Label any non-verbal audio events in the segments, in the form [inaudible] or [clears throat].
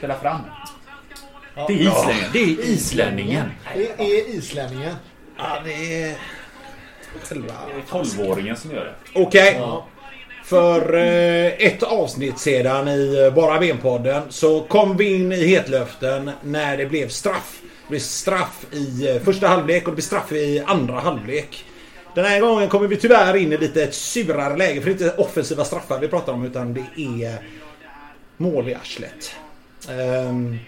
spela fram. Det är islänningen. Det är islänningen. Det är islänningen. Ja, det är... Det är tolvåringen som gör det. Okej. För eh, ett avsnitt sedan i eh, Bara Ben-podden så kom vi in i hetlöften när det blev straff. Det blev straff i eh, första halvlek och det blev straff i andra halvlek. Den här gången kommer vi tyvärr in i lite ett surare läge för det är inte offensiva straffar vi pratar om utan det är mål i arslet. Ehm,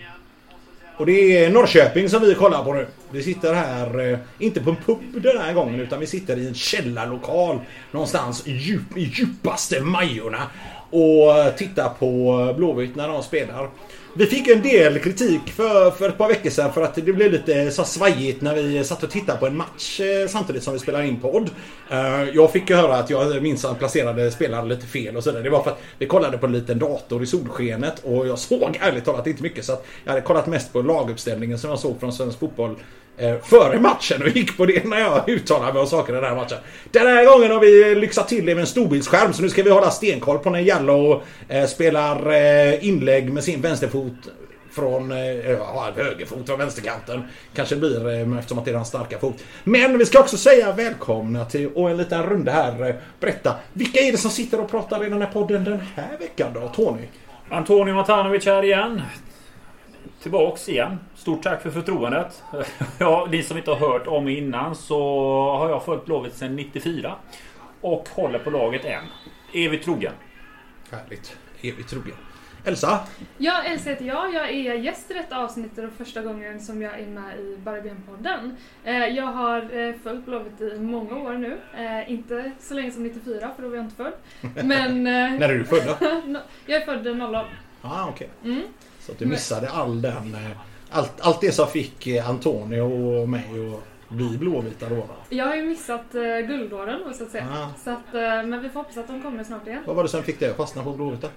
och det är Norrköping som vi kollar på nu. Vi sitter här, eh, inte på en pub den här gången, utan vi sitter i en källarlokal någonstans djup, i djupaste Majorna och tittar på Blåvitt när de spelar. Vi fick en del kritik för, för ett par veckor sedan för att det blev lite så svajigt när vi satt och tittade på en match eh, samtidigt som vi spelade in podd. Eh, jag fick ju höra att jag minsann placerade spelaren lite fel och sådär. Det var för att vi kollade på en liten dator i solskenet och jag såg ärligt talat inte mycket så att jag hade kollat mest på laguppställningen som jag såg från Svensk Fotboll Eh, före matchen och gick på det när jag uttalade mig om saker i den här matchen. Den här gången har vi lyxat till det med en storbildsskärm så nu ska vi hålla stenkoll på när Jallow eh, spelar eh, inlägg med sin vänsterfot från, eh, ja, högerfot från vänsterkanten. Kanske blir eh, eftersom att det är hans starka fot. Men vi ska också säga välkomna till och en liten runda här. eh, Berätta, vilka är det som sitter och pratar i den här podden den här veckan då, Tony? Antonio Matanovic här igen. Tillbaks igen. Stort tack för förtroendet. [laughs] Ja, ni som inte har hört om mig innan så har jag följt Blåvitt sedan 94. Och håller på laget än. Evigt trogen. Härligt. Evigt trogen. Elsa? Ja, Elsa heter jag. Jag är gäst i detta avsnitt och första gången som jag är med i Barben-podden. Eh, Jag har eh, följt Blåvitt i många år nu. Eh, Inte så länge som 94, för då var jag inte född. Men [laughs] När är du född då? [laughs] jag är född 00. Ah, okej. Mm. Så att du missade all den... eh, Allt, allt det som fick eh, Antonio och mig att bli blåvita då. Jag har ju missat eh, guldåren, så att säga. Ah. Så att, eh, men vi får hoppas att de kommer snart igen. Vad var det som fick dig att fastna på blåvita?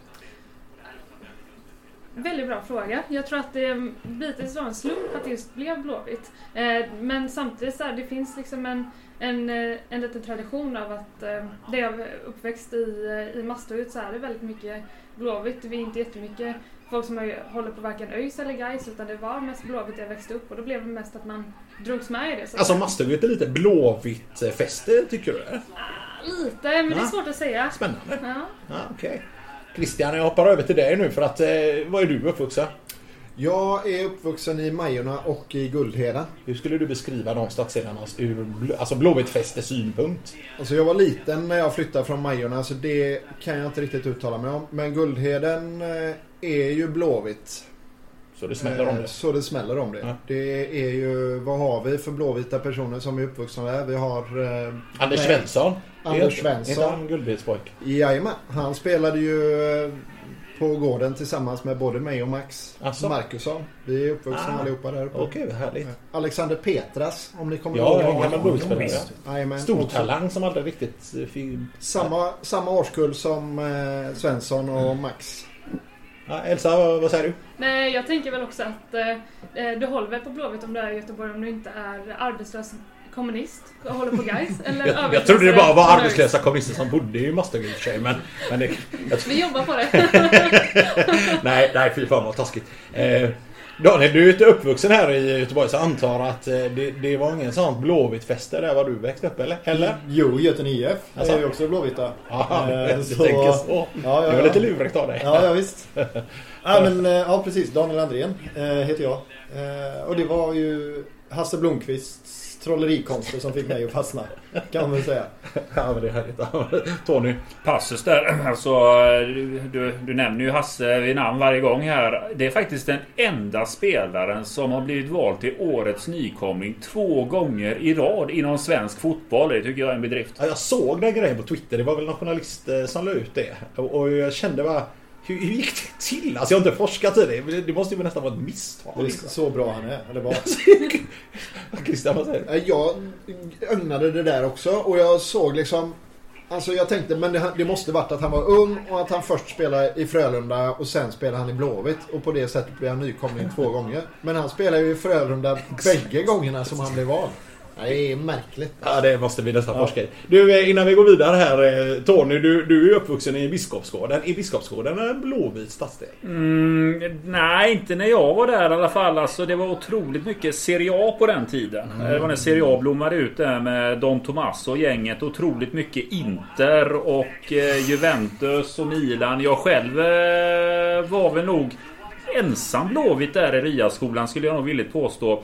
Väldigt bra fråga. Jag tror att det bitvis var en slump att det just blev Blåvitt. Men samtidigt så här, det finns liksom en, en, en liten tradition av att det jag uppväxt i, i Masthugget så är det väldigt mycket Blåvitt. Vi är inte jättemycket folk som håller på varken ÖIS eller Gais utan det var mest Blåvitt jag växte upp och då blev det mest att man drogs med i det. Så Alltså. Masthugget är lite blåvitt eh, fäste tycker du? eller? Lite, men det är Ja. svårt att säga. Spännande. Ja. Ja, okej. Christian, jag hoppar över till dig nu för att... Eh, var är du uppvuxen? Jag är uppvuxen i Majorna och i Guldheda. Hur skulle du beskriva de stadsdelarna ur alltså blåvitt fäste synpunkt? Alltså jag var liten när jag flyttade från Majorna så det kan jag inte riktigt uttala mig om. Men Guldheden eh, är ju blåvitt. Så det smäller om Eh, det. Så det smäller om det. Ja. Det är ju, vad har vi för blåvita personer som är uppvuxna där? Vi har... Eh, Anders nej, Svensson. Anders Svensson. Är inte han guldbilspojk? Jajamän. Han spelade ju eh, på gården tillsammans med både mig och Max Asså? Markusson. Vi är uppvuxna Ah. allihopa där uppe. Okej, vad härligt. Alexander Petras, om ni kommer Ja, ihåg honom. gammal Blåvittspelare. visst. Jajamän. Stor Också talang som aldrig riktigt eh, fick... Samma, samma årskull som eh, Svensson och Max. Ja, Elsa, vad, vad säger du? Nej, jag tänker väl också att eh, eh, du håller väl på Blåvitt om du är i Göteborg om du inte är arbetslös kommunist och håller på Gais [laughs] eller Jag, jag trodde det bara var arbetslösa kommunister som bodde i Masthugget i och för sig, men... men det. Vi jobbar på det. [laughs] nej, nej, fy fan vad taskigt. Eh, Daniel, du är inte uppvuxen här i Göteborg så jag antar att eh, det, det var ingen sån blåvitt feste där var du växte upp, eller? Eller? Jo, Göten IF Alltså? är ju också blåvita. Ja, Eh, så- tänker så. Ja, ja, Det var lite lurigt av dig. Ja, ja visst. [laughs] ja, men, eh, ja, precis. Daniel Andrén eh, heter jag. Och det var ju Hasse Blomqvists trollerikonster som fick mig att fastna. Kan man väl säga. Ja, men det är härligt. Tony. Passus där. Alltså, du, du, nämner ju Hasse vid namn varje gång här. Det är faktiskt den enda spelaren som har blivit vald till årets nykomling två gånger i rad inom svensk fotboll. Det tycker jag är en bedrift. Ja, jag såg den grejen på Twitter. Det var väl någon journalist eh, som la ut det. Och och jag kände bara... Hur, hur gick det till? Alltså jag har inte forskat i det. Det måste ju nästan vara ett misstag. Det är Liksom. så bra han är. Eller var. [laughs] Christian, vad säger du? Eh, Jag ögnade det där också och jag såg liksom Alltså jag tänkte men det, det måste varit att han var ung och att han först spelade i Frölunda och sen spelade han i Blåvitt och på det sättet blev han nykomling två gånger. Men han spelade ju i Frölunda bägge gångerna som han blev vald. Det är märkligt. Ja, det måste vi nästan forska i. Du, eh, innan vi går vidare här eh, Tony, du, du är uppvuxen i Biskopsgården. Är Biskopsgården en blåvit stadsdel? Mm, nej, inte när jag var där i alla fall. Alltså, det var otroligt mycket Serie A på den tiden. Det var när Serie A blommade ut där med Don Tomasso och gänget. Otroligt mycket Inter och eh, Juventus och Milan. Jag själv eh, var väl nog ensam Blåvitt där i Riaskolan skulle jag nog villigt påstå.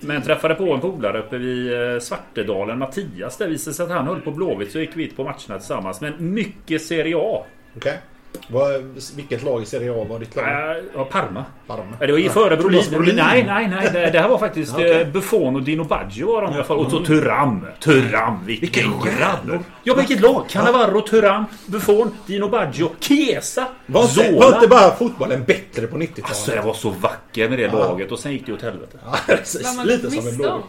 Men träffade på en polare uppe vid eh, Svartedalen, Mattias. Det visade sig att han höll på Blåvitt så gick vi hit på matcherna tillsammans. Men mycket Serie A. Okej. Vad- Vilket lag i Serie A var ditt lag? Ja, Parma. Parma. Ja, det var ju före Brolin. Brolin. Nej, nej, nej. Det, det här var faktiskt [laughs] Ja, okej. eh, Buffon och Dino Baggio var de i alla fall. Och så Turam. Turam. Vilken Vilken grabb. Ja, vilket lag. Cannavaro, Turam, Buffon, Dino Baggio, Chiesa, Var inte, var inte bara fotbollen bättre på 90-talet? Alltså, jag var så vacker med det laget och sen gick det åt helvete. Ja, [laughs] precis. Lite som en blå.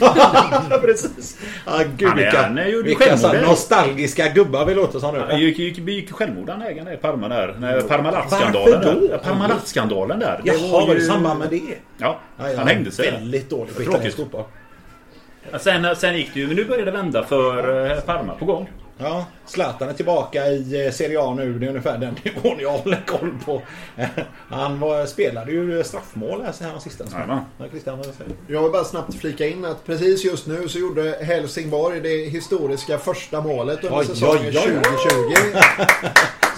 Ja, [laughs] precis. Ja, gud Han är- vilka, han vilka så nostalgiska gubbar vi låter som nu. Han gick, gick, gick självmord han ägaren i Parma där. Parmalat-skandalen då? där. Parmalat-skandalen där. Det Jaha, var det ju- samband med det? Ja, Ja, ja, han hängde sig. Väldigt dålig på Tråkigt. italiensk fotboll. Sen, sen gick det ju, men nu börjar det vända för eh, Parma på gång. Ja, Zlatan är tillbaka i eh, Serie A nu. Det är ungefär den [laughs] nivån jag håller koll på. [laughs] Han var, spelade ju straffmål här sen sista. Ja, du? Jag vill bara snabbt flika in att precis just nu så gjorde Helsingborg det historiska första målet under Oj, säsongen oj, oj.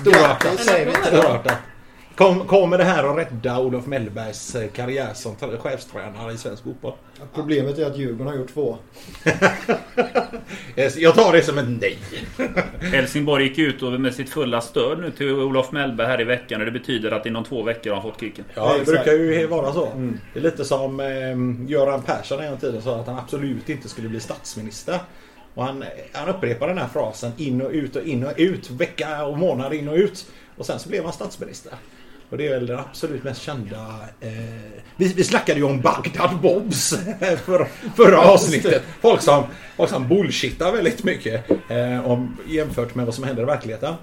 2020. [laughs] Grattis säger vi det. Kom, kommer det här att rädda Olof Mellbergs eh, karriär som chefstränare i svensk fotboll? Problemet är att Djurgården har gjort två. [laughs] Jag tar det som ett nej. [laughs] Helsingborg gick ut med sitt fulla stöd nu till Olof Mellberg här i veckan och det betyder att inom två veckor har han fått kicken. Ja, det Exakt. brukar ju vara så. Det är lite som eh, Göran Persson en tiden sa att han absolut inte skulle bli statsminister. Och han, han upprepar den här frasen in och ut och in och ut. Vecka och månad in och ut. Och sen så blev han statsminister. Och det är väl den absolut mest kända... Eh, vi, vi snackade ju om Bagdad Bobs för, förra avsnittet. Folk som, folk som bullshittar väldigt mycket eh, om, jämfört med vad som händer i verkligheten.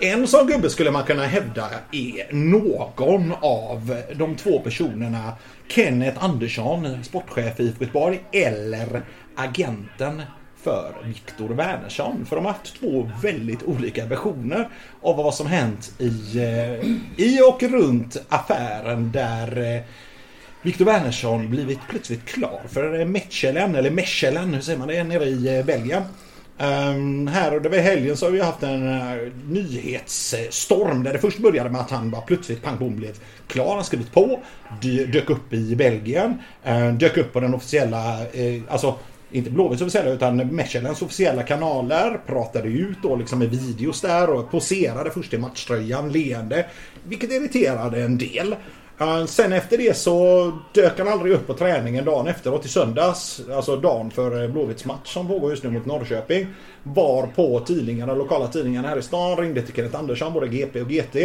En sån gubbe skulle man kunna hävda är någon av de två personerna Kenneth Andersson, sportchef i IFK Göteborg, eller agenten för Viktor Wernersson. För de har haft två väldigt olika versioner av vad som hänt i, eh, i och runt affären där eh, Viktor Wernersson blivit plötsligt klar för eh, Mechelen, eller Mechelen, hur säger man det, nere i Belgien. Um, här under helgen så har vi haft en uh, nyhetsstorm där det först började med att han bara plötsligt pang bom blev klar. Han skrivit på, dök upp i Belgien, uh, dök upp på den officiella, uh, alltså inte Blåvitts officiella utan Mechelens officiella kanaler. Pratade ut då liksom med videos där och poserade först i matchtröjan leende. Vilket irriterade en del. Eh, sen efter det så dök han aldrig upp på träningen dagen efteråt i söndags. Alltså dagen för eh, Blåvitts match som pågår just nu mot Norrköping. Var på tidningarna, lokala tidningarna här i stan ringde till Kenneth Andersson, både GP och GT.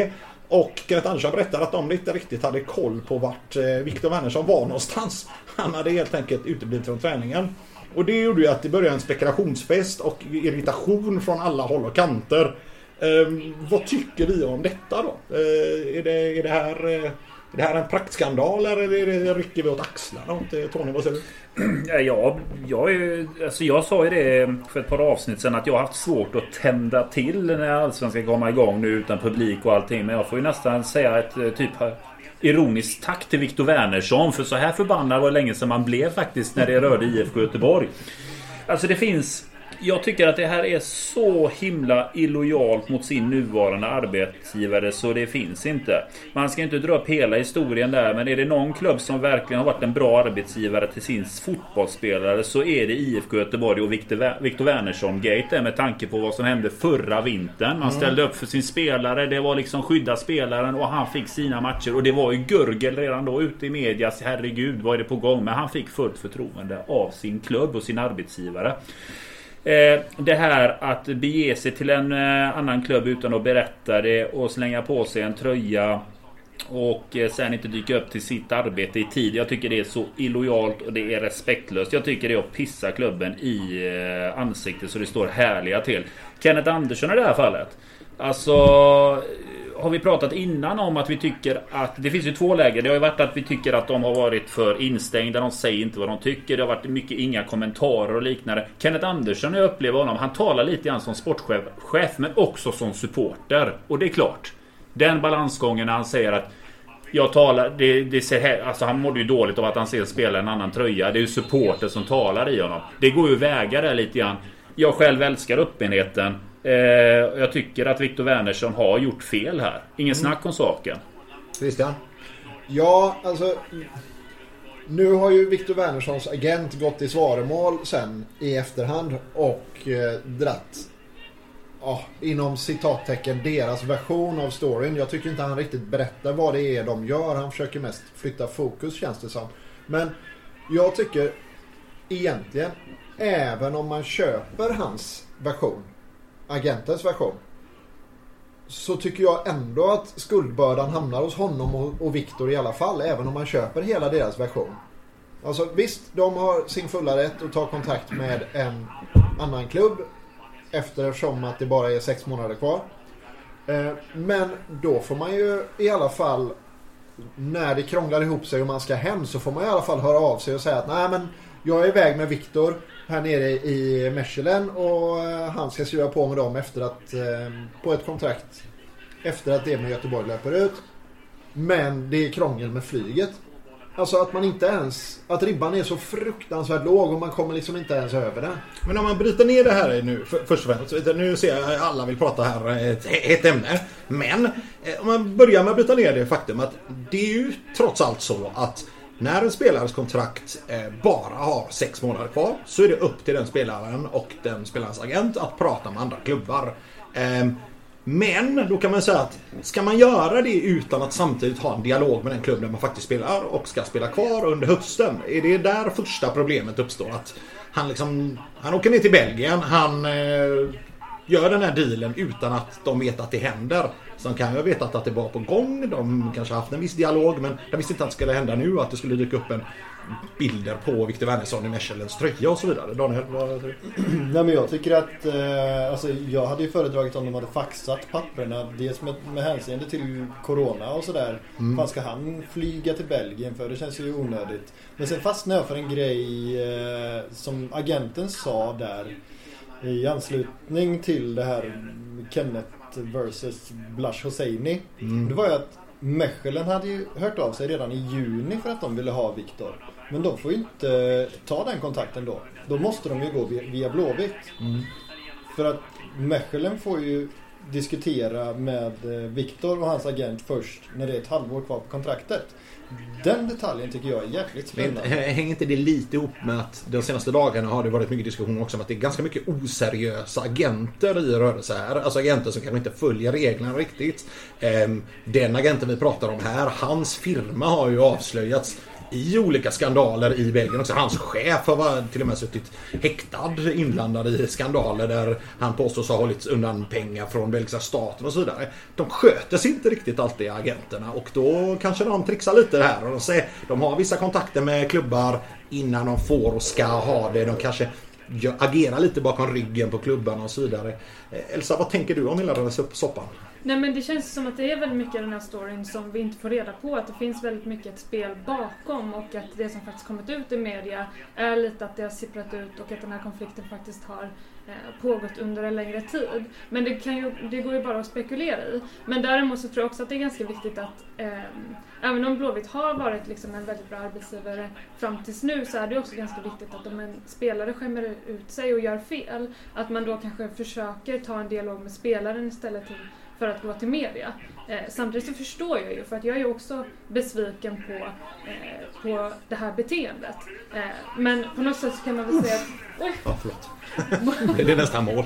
Och Kenneth Andersson berättade att de inte riktigt hade koll på vart eh, Viktor Wernersson var någonstans. Han hade helt enkelt uteblivit från träningen. Och det gjorde ju att det började en spekulationsfest och irritation från alla håll och kanter. Eh, vad tycker vi om detta då? Eh, är, det, är, det här, eh, är det här en praktskandal eller är det, rycker vi åt axlarna åt? Eh, Tony, vad säger du? [clears throat] Ja, jag, är alltså jag sa ju det för ett par avsnitt sedan att jag har haft svårt att tända till när Allsvenskan ska komma igång nu utan publik och allting. Men jag får ju nästan säga ett eh, typ ironiskt tack till Viktor Wernersson. För så här förbannad var det länge sedan man blev faktiskt när det rörde IFK Göteborg. Alltså det finns... Jag tycker att det här är så himla illojalt mot sin nuvarande arbetsgivare så det finns inte. Man ska inte dra upp hela historien där men är det någon klubb som verkligen har varit en bra arbetsgivare till sin fotbollsspelare så är det IFK Göteborg och Victor Wernersson-gate med tanke på vad som hände förra vintern. Man ställde upp för sin spelare, det var liksom skydda spelaren och han fick sina matcher och det var ju gurgel redan då ute i media. Herregud, vad är det på gång? Men han fick fullt förtroende av sin klubb och sin arbetsgivare. Eh, det här att bege sig till en eh, annan klubb utan att berätta det och slänga på sig en tröja och eh, sen inte dyka upp till sitt arbete i tid. Jag tycker det är så illojalt och det är respektlöst. Jag tycker det är att pissa klubben i ansiktet så det står härliga till. Kenneth Andersson i det här fallet. Alltså har vi pratat innan om att vi tycker att det finns ju två läger. Det har ju varit att vi tycker att de har varit för instängda. De säger inte vad de tycker. Det har varit mycket inga kommentarer och liknande. Kenneth Andersson, när jag upplever honom, han talar lite grann som sportchef chef, men också som supporter. Och det är klart. Den balansgången när han säger att jag talar, det, det ser här, alltså han mådde ju dåligt av att han ser spela en annan tröja. Det är ju supporter som talar i honom. Det går ju att väga det lite grann. Jag själv älskar öppenheten. Eh, jag tycker att Viktor Wernersson har gjort fel här. Ingen snack om saken. Christian? Ja, alltså... Nu har ju Viktor Wernerssons agent gått i svaremål sen i efterhand och eh, dratt ja, inom citattecken deras version av storyn. Jag tycker inte han riktigt berättar vad det är de gör. Han försöker mest flytta fokus känns det som. Men jag tycker egentligen, även om man köper hans version, agentens version, så tycker jag ändå att skuldbördan hamnar hos honom och, och Viktor i alla fall, även om man köper hela deras version. Alltså visst, de har sin fulla rätt att ta kontakt med en annan klubb eftersom att det bara är sex månader kvar. Eh, men då får man ju i alla fall när det krånglar ihop sig och man ska hem så får man i alla fall höra av sig och säga att nej men jag är iväg med Viktor här nere i Mechelen och eh, han ska skriva på med dem efter att eh, på ett kontrakt efter att det med Göteborg löper ut. Men det är krångel med flyget. Alltså att man inte ens, att ribban är så fruktansvärt låg och man kommer liksom inte ens över den. Men om man bryter ner det här nu, för, först och främst. Nu ser jag att alla vill prata här, eh, ett hett ämne. Men om man börjar med att bryta ner det faktum att det är ju trots allt så att när en spelares kontrakt eh, bara har sex månader kvar så är det upp till den spelaren och den spelarens agent att prata med andra klubbar. Ehm, men då kan man säga att ska man göra det utan att samtidigt ha en dialog med den klubb där man faktiskt spelar och ska spela kvar under hösten. Är det där första problemet uppstår? Att han liksom, han åker ner till Belgien, han eh, gör den här dealen utan att de vet att det händer. De kan ju ha vetat att det var på gång, de kanske haft en viss dialog men de visste inte att det skulle hända nu att det skulle dyka upp en bilder på Victor Wernersson i Mechelens tröja och så vidare. Daniel, vad tror du? [clears throat] Nej men jag tycker att, eh, alltså jag hade ju föredragit om de hade faxat papperna. Dels med, med hänseende till Corona och sådär. Mm. Vad ska han flyga till Belgien för? Det känns ju onödigt. Men sen fastnade jag för en grej eh, som agenten sa där. I anslutning till det här Kenneth versus Blush Hosseini. Det var ju att Mechelen hade ju hört av sig redan i juni för att de ville ha Viktor. Men de får ju inte ta den kontakten då. Då måste de ju gå via, Blåvitt. För att Mechelen får ju diskutera med eh, Viktor och hans agent först när det är ett halvår kvar på kontraktet. Den detaljen tycker jag är jäkligt Men spännande. [laughs] hänger inte det lite ihop med att de senaste dagarna har det varit mycket diskussion också om att det är ganska mycket oseriösa agenter i rörelse här. Alltså agenter som kanske inte följer reglerna riktigt. Ehm, Den agenten vi pratar om här, hans firma har ju avslöjats i olika skandaler i Belgien också. Hans chef har till och med suttit häktad inblandad i skandaler där han påstås ha hållit undan pengar från belgiska staten och så vidare. De sköter sig inte riktigt alltid agenterna och då kanske de trixar lite här. Och de, säger, de har vissa kontakter med klubbar innan de får och ska ha det. De kanske agera agerar lite bakom ryggen på klubbarna och så vidare. Eh, Elsa, vad tänker du om hela den här soppan? Nej men det känns som att det är väldigt mycket i den här storyn som vi inte får reda på. Att det finns väldigt mycket ett spel bakom och att det som faktiskt kommit ut i media är lite att det har sipprat ut och att den här konflikten faktiskt har Eh, pågått under en längre tid. Men det, kan ju, det går ju bara att spekulera i. Men däremot så tror jag också att det är ganska viktigt att eh, även om Blåvitt har varit liksom en väldigt bra arbetsgivare fram tills nu så är det också ganska viktigt att om en spelare skämmer ut sig och gör fel att man då kanske försöker ta en dialog med spelaren istället till för att gå till media. Eh, samtidigt så förstår jag ju, för att jag är också besviken på, eh, på det här beteendet. Eh, men på något sätt så kan man väl säga att, oj, Ja, förlåt. det är nästan mål.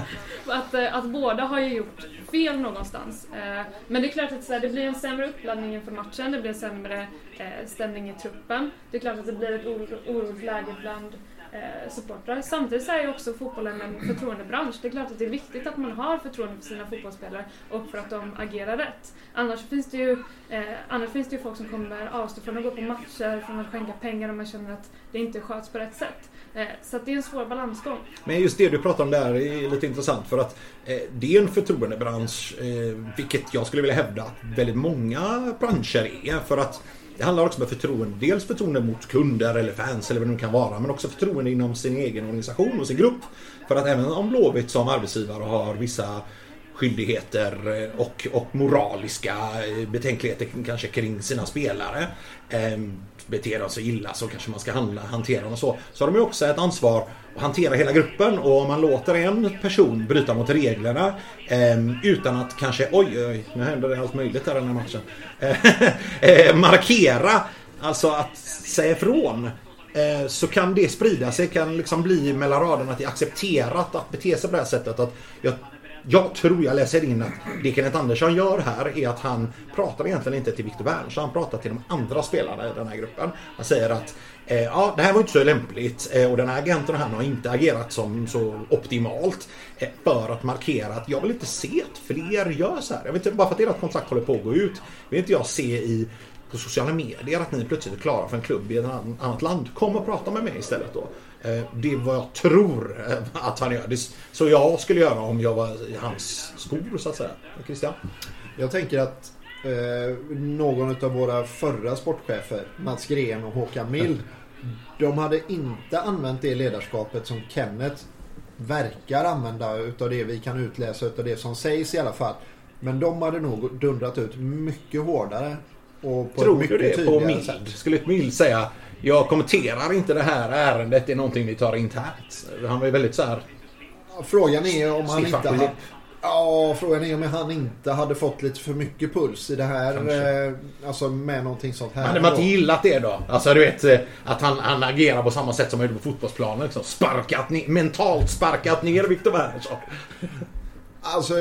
[laughs] att, eh, att båda har ju gjort fel någonstans. Eh, men det är klart att så här, det blir en sämre uppladdning inför matchen, det blir en sämre eh, stämning i truppen. Det är klart att det blir ett oro- oroligt läge bland eh, supportrar. Samtidigt så är ju också fotbollen en förtroendebransch. Det är klart att det är viktigt att man har förtroende för sina fotbollsspelare och för att de agerar rätt. Annars finns det ju, eh, annars finns det ju folk som kommer avstå från att gå på matcher, från att skänka pengar om man känner att det inte sköts på rätt sätt. Eh, så att det är en svår balansgång. Men just det du pratar om där är lite intressant för att eh, det är en förtroendebransch eh, vilket jag skulle vilja hävda att väldigt många branscher är för att det handlar också om förtroende. Dels förtroende mot kunder eller fans eller vad det nu kan vara men också förtroende inom sin egen organisation och sin grupp. För att även om Blåvitt som arbetsgivare har vissa skyldigheter eh, och, och moraliska eh, betänkligheter kanske kring sina spelare. Eh, beter de sig illa så kanske man ska handla, hantera dem och så. Så har de ju också ett ansvar hantera hela gruppen och om man låter en person bryta mot reglerna eh, utan att kanske oj, oj, nu händer det allt möjligt här i den här matchen. [laughs] Eh, markera, alltså att säga ifrån eh, så kan det sprida sig, kan liksom bli mellan raderna att det är accepterat att bete sig på det här sättet. Att jag jag tror jag läser in att det Kenneth Andersson gör här är att han pratar egentligen inte till Viktor Wernersson, han pratar till de andra spelarna i den här gruppen. Han säger att ja, det här var inte så lämpligt eh, och den här agenten han har inte agerat som så optimalt eh, för att markera att jag vill inte se att fler gör så här. Jag vet inte, bara för att ert kontrakt håller på att gå ut vill inte jag se i på sociala medier att ni plötsligt är klara för en klubb i ett annat land. Kom och prata med mig istället då. Eh, det är vad jag tror eh, att han gör. Så jag skulle göra om jag var i hans skor så att säga. Christian? Jag tänker att eh, någon av våra förra sportchefer, Mats Gren och Håkan Mild, de hade inte använt det ledarskapet som Kenneth verkar använda utav det vi kan utläsa utav det som sägs i alla fall. Men de hade nog dundrat ut mycket hårdare. Och på Tror mycket du det på tydligare sätt. Mild? Skulle Mild säga jag kommenterar inte det här ärendet, det är någonting vi tar internt. Han var ju väldigt så här... Frågan är om han inte. Ja, frågan är om han inte hade fått lite för mycket puls i det här. Kanske. Eh, alltså med någonting sånt här. Hade man inte gillat det då? Alltså du vet eh, att han, han agerar på samma sätt som han gjorde på fotbollsplanen. Liksom. Sparkat ner, mentalt sparkat ner Viktor Wernersson. Alltså...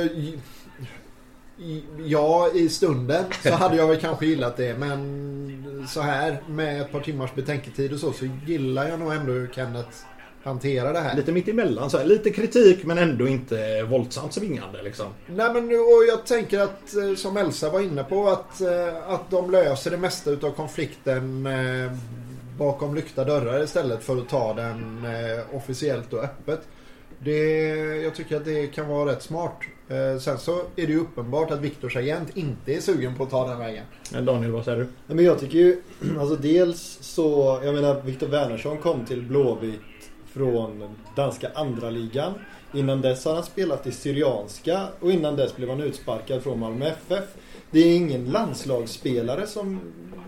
Ja, i stunden så hade jag väl kanske gillat det. Men så här med ett par timmars betänketid och så, så gillar jag nog ändå Kenneth hanterar det här. Lite mitt emellan så här. Lite kritik men ändå inte våldsamt svingande liksom. Nej men och jag tänker att eh, som Elsa var inne på att, eh, att de löser det mesta utav konflikten eh, bakom lyckta dörrar istället för att ta den officiellt och öppet. Det, jag tycker att det kan vara rätt smart. Eh, sen så är det ju uppenbart att Viktors agent inte är sugen på att ta den vägen. Men Daniel, vad säger du? Nej, men jag tycker ju, [clears throat] alltså dels så, jag menar Viktor Wernersson kom till Blåvitt från danska andra ligan. Innan dess har han spelat i Syrianska och innan dess blev han utsparkad från Malmö FF. Det är ingen landslagsspelare som,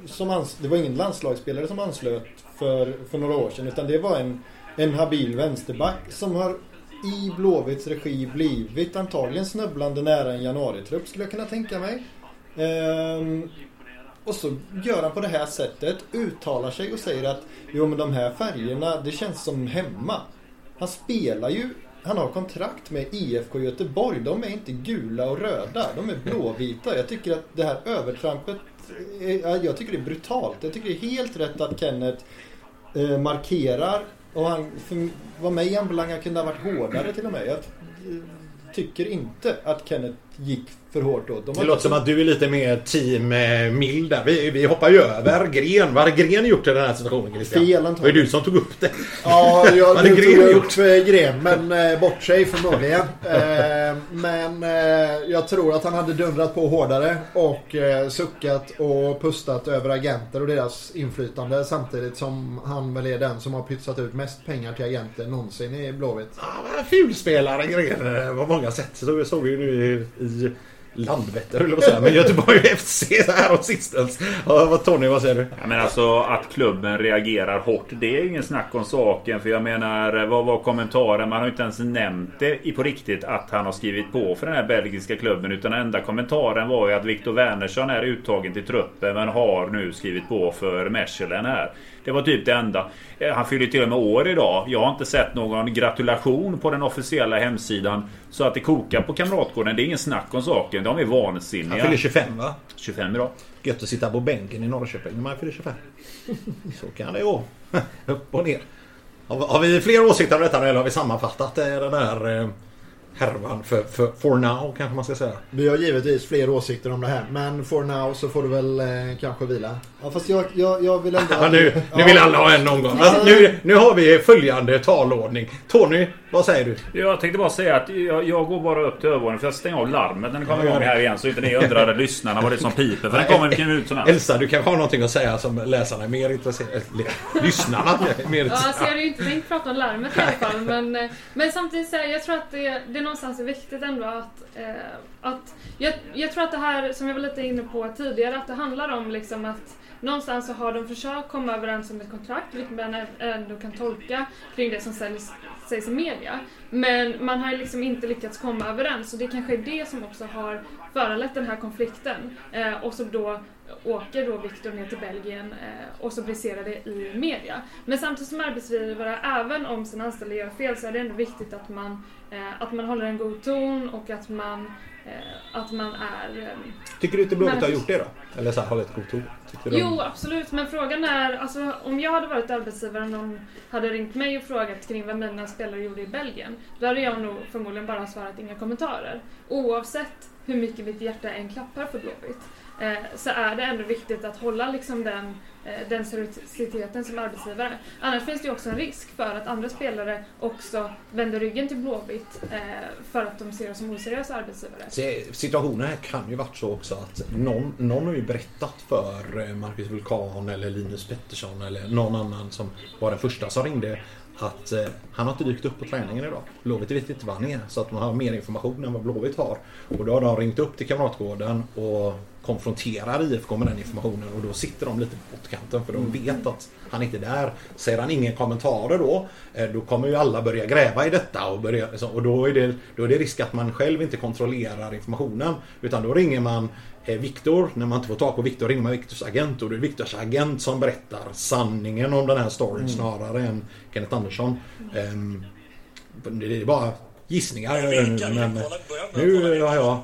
som ans, det var ingen landslagsspelare som anslöt för, för några år sedan utan det var en, en habil vänsterback som har i Blåvitts regi blivit antagligen snubblande nära en januaritrupp skulle jag kunna tänka mig. Ehm, och så gör han på det här sättet, uttalar sig och säger att jo men de här färgerna, det känns som hemma. Han spelar ju, han har kontrakt med IFK Göteborg. De är inte gula och röda, de är blåvita. Jag tycker att det här övertrampet, jag tycker det är brutalt. Jag tycker det är helt rätt att Kenneth eh, markerar och han, för vad mig anbelangar kunde ha varit hårdare till och med. Jag eh, tycker inte att Kenneth gick för hårt åt. De Det låter som att du är lite mer team eh, Mild där. Vi, vi hoppar ju över Gren. Vad hade Gren gjort i den här situationen Christian? Fel Det var ju du som tog upp det. Ja, jag hade Gren jag gjort? upp eh, Gren, men eh, bort sig förmodligen. Eh, men eh, jag tror att han hade dundrat på hårdare och eh, suckat och pustat över agenter och deras inflytande samtidigt som han väl är den som har pytsat ut mest pengar till agenter någonsin i Blåvitt. Ah, vad fulspelare Gren eh, på många sätt. Så vi såg ju nu i, i Landvetter höll jag på att säga. Men Göteborg FC här och sistens. Ja, vad Tony, vad säger du? Ja, men alltså att klubben reagerar hårt, det är ingen snack om saken. För jag menar, vad var kommentaren? Man har ju inte ens nämnt det på riktigt att han har skrivit på för den här belgiska klubben. Utan den enda kommentaren var ju att Viktor Wernersson är uttagen till truppen men har nu skrivit på för Mechelen här. Det var typ det enda. Eh, Han fyller till och med år idag. Jag har inte sett någon gratulation på den officiella hemsidan. Så att det kokar på Kamratgården, det är ingen snack om saken. De är Han vansinniga. fyller 25 va? 25 idag. Gött att sitta på bänken i Norrköping när man fyller 25. [laughs] Så kan det gå. [laughs] Upp och ner. Har, vi fler åsikter om detta eller har vi sammanfattat eh, den här eh, härvan för, för for now kanske man ska säga. Vi har givetvis fler åsikter om det här. Men for now så får du väl eh, kanske vila. Ja, fast jag, jag, jag vill ändå... Ja, nu, nu vill alla ha en omgång. Alltså, nu, nu har vi följande talordning. Tony, vad säger du? Jag tänkte bara säga att jag, jag går bara upp till övervåningen för jag stänger av larmet när det kommer igång här igen. Så inte ni undrar lyssnarna vad det är som piper. För den kommer vilken minut som helst. Elsa, du kanske har någonting att säga som läsarna är mer intresserade eller Lyssnarna är mer Ja, alltså jag intresserade hade ju inte tänkt prata om larmet i alla fall. Men, eh, men samtidigt så här, jag tror att det, det någonstans är viktigt ändå att... Eh, att jag, jag tror att det här, som jag var lite inne på tidigare, att det handlar om liksom att någonstans så har de försökt komma överens om ett kontrakt, vilket man ändå kan tolka kring det som säljs, sägs i media. Men man har liksom inte lyckats komma överens och det kanske är det som också har föranlett den här konflikten. Eh, och så då åker då Viktor ner till Belgien eh, och så briserar det i media. Men samtidigt som arbetsgivare, även om sina anställda gör fel, så är det ändå viktigt att man, eh, att man håller en god ton och att man, att man är... Eh, Tycker du inte Blåvitt har gjort det då? Eller så här, hållit? Tycker du Jo, absolut. Men frågan är, alltså, om jag hade varit arbetsgivare och någon hade ringt mig och frågat kring vad mina spelare gjorde i Belgien, då hade jag nog förmodligen bara svarat inga kommentarer. Oavsett hur mycket mitt hjärta än klappar för Blåvitt, eh, så är det ändå viktigt att hålla liksom den, eh, Eh, den seriositeten som arbetsgivare. Annars finns det ju också en risk för att andra spelare också vänder ryggen till Blåvitt eh, för att de ser oss som oseriösa arbetsgivare. Situationen här kan ju varit så också att någon, någon har ju berättat för eh, Marcus Vulkan eller Linus Pettersson eller någon annan som var den första som ringde att eh, han har inte dykt upp på träningen idag. Blåvitt vet inte var han är så att de har mer information än vad Blåvitt har. Och då har de ringt upp till Kamratgården och konfronterar IFK med den informationen och då sitter de lite på pottkanten för de vet att han inte är där. Säger han inga kommentarer då, eh, då kommer ju alla börja gräva i detta och, börja, liksom, och då, är det, då är det risk att man själv inte kontrollerar informationen. Utan då ringer man eh, Viktor, när man inte får tag på Viktor ringer man Viktors agent och det är Viktors agent som berättar sanningen om den här storyn snarare än Kenneth Andersson. Ehm, det är bara gissningar jag gör nu men nu har jag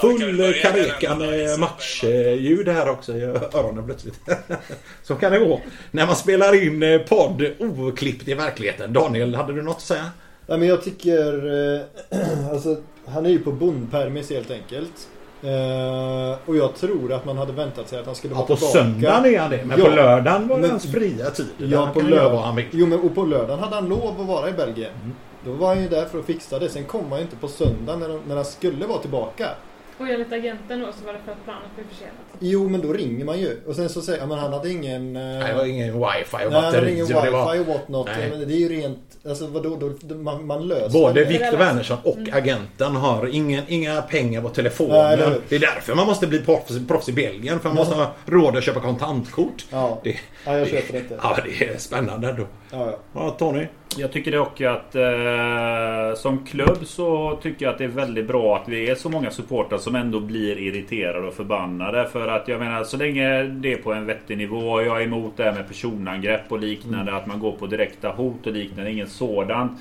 full kareka med matchljud här också i öronen plötsligt. [laughs] Så kan det gå när man spelar in eh, podd oklippt i verkligheten. Daniel, hade du något att säga? Nej men jag tycker... Eh, [clears throat] alltså, han är ju på bondpermis helt enkelt. Eh, och jag tror att man hade väntat sig att han skulle Ja, vara på tillbaka. söndagen är han det, men Ja. på lördagen var det hans fria tid. Ja, på kan han göra vad lördag. han vill. Jo, men och på lördagen hade han lov att vara i Belgien. Mm. Då var han ju där för att fixa det. Sen kom han ju inte på söndagen när, när han skulle vara tillbaka. Och enligt agenten då så var det för att planet blev försenat. Jo, men då ringer man ju. Och sen så säger han, men han hade ingen... Nej, det var ingen wifi och Nej, han hade batteri. ingen det var wifi och whatnot. Nej. Men det är ju rent... Alltså vadå? Då, då, man, man löser Både det. Viktor Wernersson och Mm. agenten har ingen, inga pengar på Nej, telefonen. det- det är därför man måste bli proffs, proffs i Belgien. För man måste ha råd att köpa kontantkort. Ja, Det, ja jag köper detta. ja, det är spännande ändå. Ja, ja. Ja, Tony? Jag tycker dock att eh, som klubb så tycker jag att det är väldigt bra att vi är så många supportrar som ändå blir irriterade och förbannade. För att jag menar så länge det är på en vettig nivå. Jag är emot det här med personangrepp och liknande. Att man går på direkta hot och liknande. Inget sådant.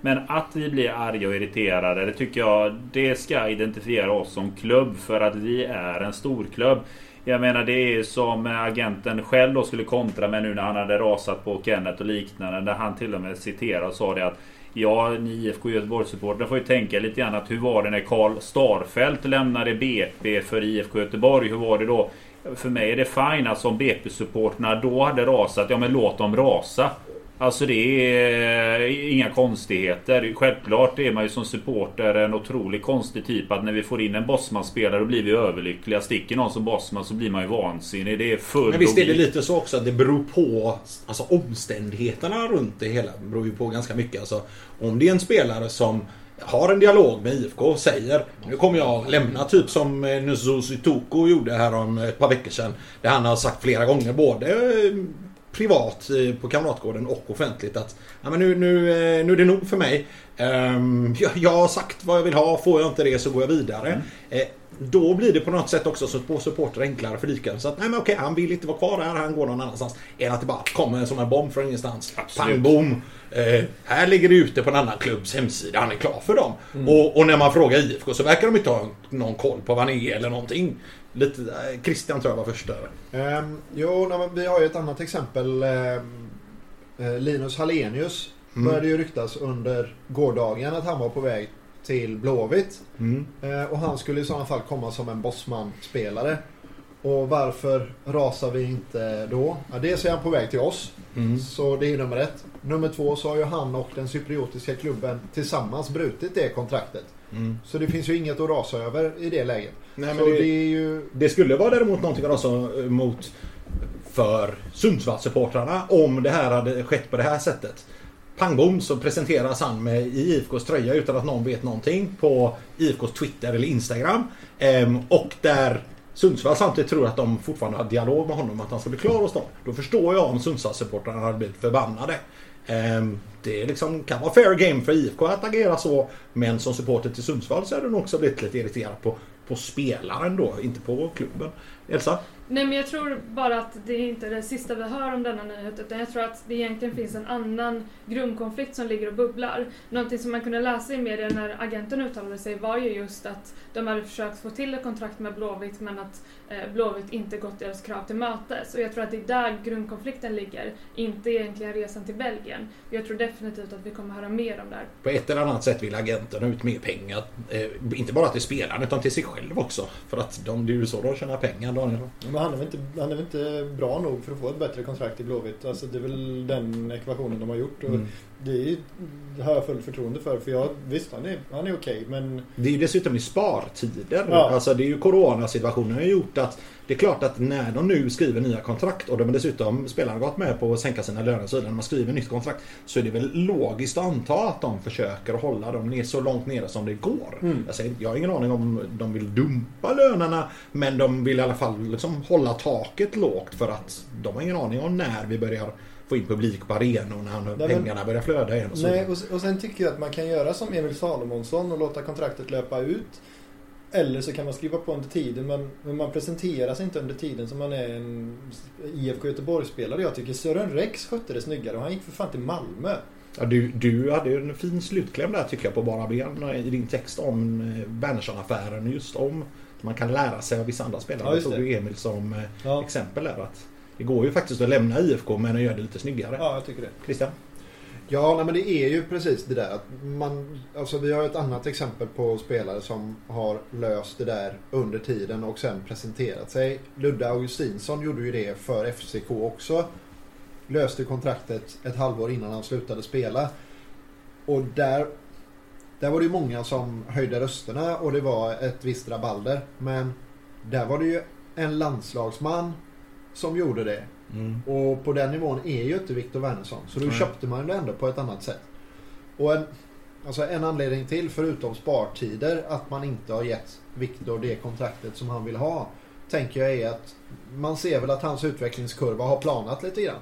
Men att vi blir arga och irriterade, det tycker jag det ska identifiera oss som klubb för att vi är en storklubb. Jag menar det är som agenten själv då skulle kontra med nu när han hade rasat på Kenneth och liknande. Där han till och med citerade och sa det att Ja, ni IFK Göteborg-supportrar får ju tänka lite grann att hur var det när Karl Starfelt lämnade BP för IFK Göteborg? Hur var det då? För mig är det fine alltså om BP-supportrarna då hade rasat. Ja men låt dem rasa. Alltså det är inga konstigheter. Självklart är man ju som supporter en otroligt konstig typ att när vi får in en Bosman-spelare då blir vi överlyckliga. Sticker någon som Bosman så blir man ju vansinnig. Det är full Men visst är det lite så också att det beror på alltså omständigheterna runt det hela. Det beror ju på ganska mycket. Alltså, om det är en spelare som har en dialog med IFK och säger Nu kommer jag lämna typ som eh, Nzuzu Toko gjorde här om ett par veckor sedan. Där han har sagt flera gånger både eh, privat eh, på Kamratgården och offentligt att ja, men nu, nu, eh, nu är det nog för mig. Ehm, jag, jag har sagt vad jag vill ha. Får jag inte det så går jag vidare. Eh, då blir det på något sätt också så på supporter enklare för lika. Så att nej men okej, han vill inte vara kvar där, han går någon annanstans. Än att det bara kommer som en bomb från ingenstans. Pang bom. Eh, här ligger det ute på en annan klubbs hemsida, han är klar för dem. Och, och när man frågar IFK så verkar de inte ha någon koll på vad han är eller någonting. Lite, eh, Christian tror jag var först där. Ehm, jo, nej, men vi har ju ett annat exempel. Ehm, eh, Linus Hallenius Mm. började ju ryktas under gårdagen att han var på väg till Blåvitt. Mm. Eh, och han skulle i sådana fall komma som en bossman-spelare. Och varför rasar vi inte då? Ja, dels är han på väg till oss. Mm. Så det är nummer ett. Nummer två så har ju han och den cypriotiska klubben tillsammans brutit det kontraktet. Mm. Så det finns ju inget att rasa över i det läget. Nej, men det... det, ju... det skulle vara däremot någonting också mot för Sundsvallssupportrarna om det här hade skett på det här sättet. Pang bom så presenteras han med i IFKs tröja utan att någon vet någonting på IFKs Twitter eller Instagram. Ehm, och där Sundsvall samtidigt tror att de fortfarande har dialog med honom att han ska bli klar hos dem. Då förstår jag om Sundsvallssupportrarna hade blivit förbannade. Ehm, det liksom kan vara fair game för IFK att agera så. Men som supporter till Sundsvall så är du också blivit lite irriterad på, på spelaren då, inte på klubben. Elsa? Nej men jag tror bara att det är inte det sista vi hör om denna nyhet utan jag tror att det egentligen finns en annan grundkonflikt som ligger och bubblar. Någonting som man kunde läsa i media när agenten uttalade sig var ju just att de hade försökt få till ett kontrakt med Blåvitt men att eh, Blåvitt inte gått deras krav till mötes. Och jag tror att det är där grundkonflikten ligger, inte egentligen resan till Belgien. Jag tror definitivt att vi kommer höra mer om det här. På ett eller annat sätt vill agenten ha ut mer pengar. Eh, inte bara till spelaren utan till sig själv också. För att de, det är ju så de tjänar pengar Daniel. Men han är, väl inte, han är väl inte bra nog för att få ett bättre kontrakt i Blåvitt. Alltså det är väl den ekvationen de har gjort. Och Mm. Det, är, det har jag fullt förtroende för. För jag, visst, han är, han är okej men Det är ju dessutom i spartider. Ja. Alltså det är ju coronasituationen har gjort att det är klart att när de nu skriver nya kontrakt och de dessutom spelarna gått med på att sänka sina löner så när man skriver nytt kontrakt så är det väl logiskt att anta att de försöker hålla dem ner så långt nere som det går. Mm. Jag, säger, jag har ingen aning om de vill dumpa lönerna men de vill i alla fall liksom hålla taket lågt för att de har ingen aning om när vi börjar få in publik på arenorna och när pengarna börjar flöda igen. Och så Nej, och sen tycker jag att man kan göra som Emil Salomonsson och låta kontraktet löpa ut. Eller så kan man skriva på under tiden men, men man presenteras inte under tiden som man är en IFK Göteborg-spelare. Jag tycker Sören Rex skötte det snyggare och han gick för fan till Malmö. Ja, du, du hade ju en fin slutkläm där tycker jag på bara ben i din text om eh, Wernersson-affären. Just om att man kan lära sig av vissa andra spelare. Ja, just tog det. du Emil som eh, Ja, exempel där. Att det går ju faktiskt att lämna IFK men att göra det lite snyggare. ja jag tycker det. Christian? Ja, nej, men det är ju precis det där. Att man, alltså vi har ett annat exempel på spelare som har löst det där under tiden och sen presenterat sig. Ludde Augustinsson gjorde ju det för FCK också. Löste kontraktet ett halvår innan han slutade spela. Och där, där var det ju många som höjde rösterna och det var ett visst rabalder. Men där var det ju en landslagsman som gjorde det. Och på den nivån är ju inte Viktor Wernersson. Så då Nej. köpte man det ändå på ett annat sätt. Och en, alltså en anledning till, förutom spartider, att man inte har gett Viktor det kontraktet som han vill ha. Tänker jag är att man ser väl att hans utvecklingskurva har planat lite grann.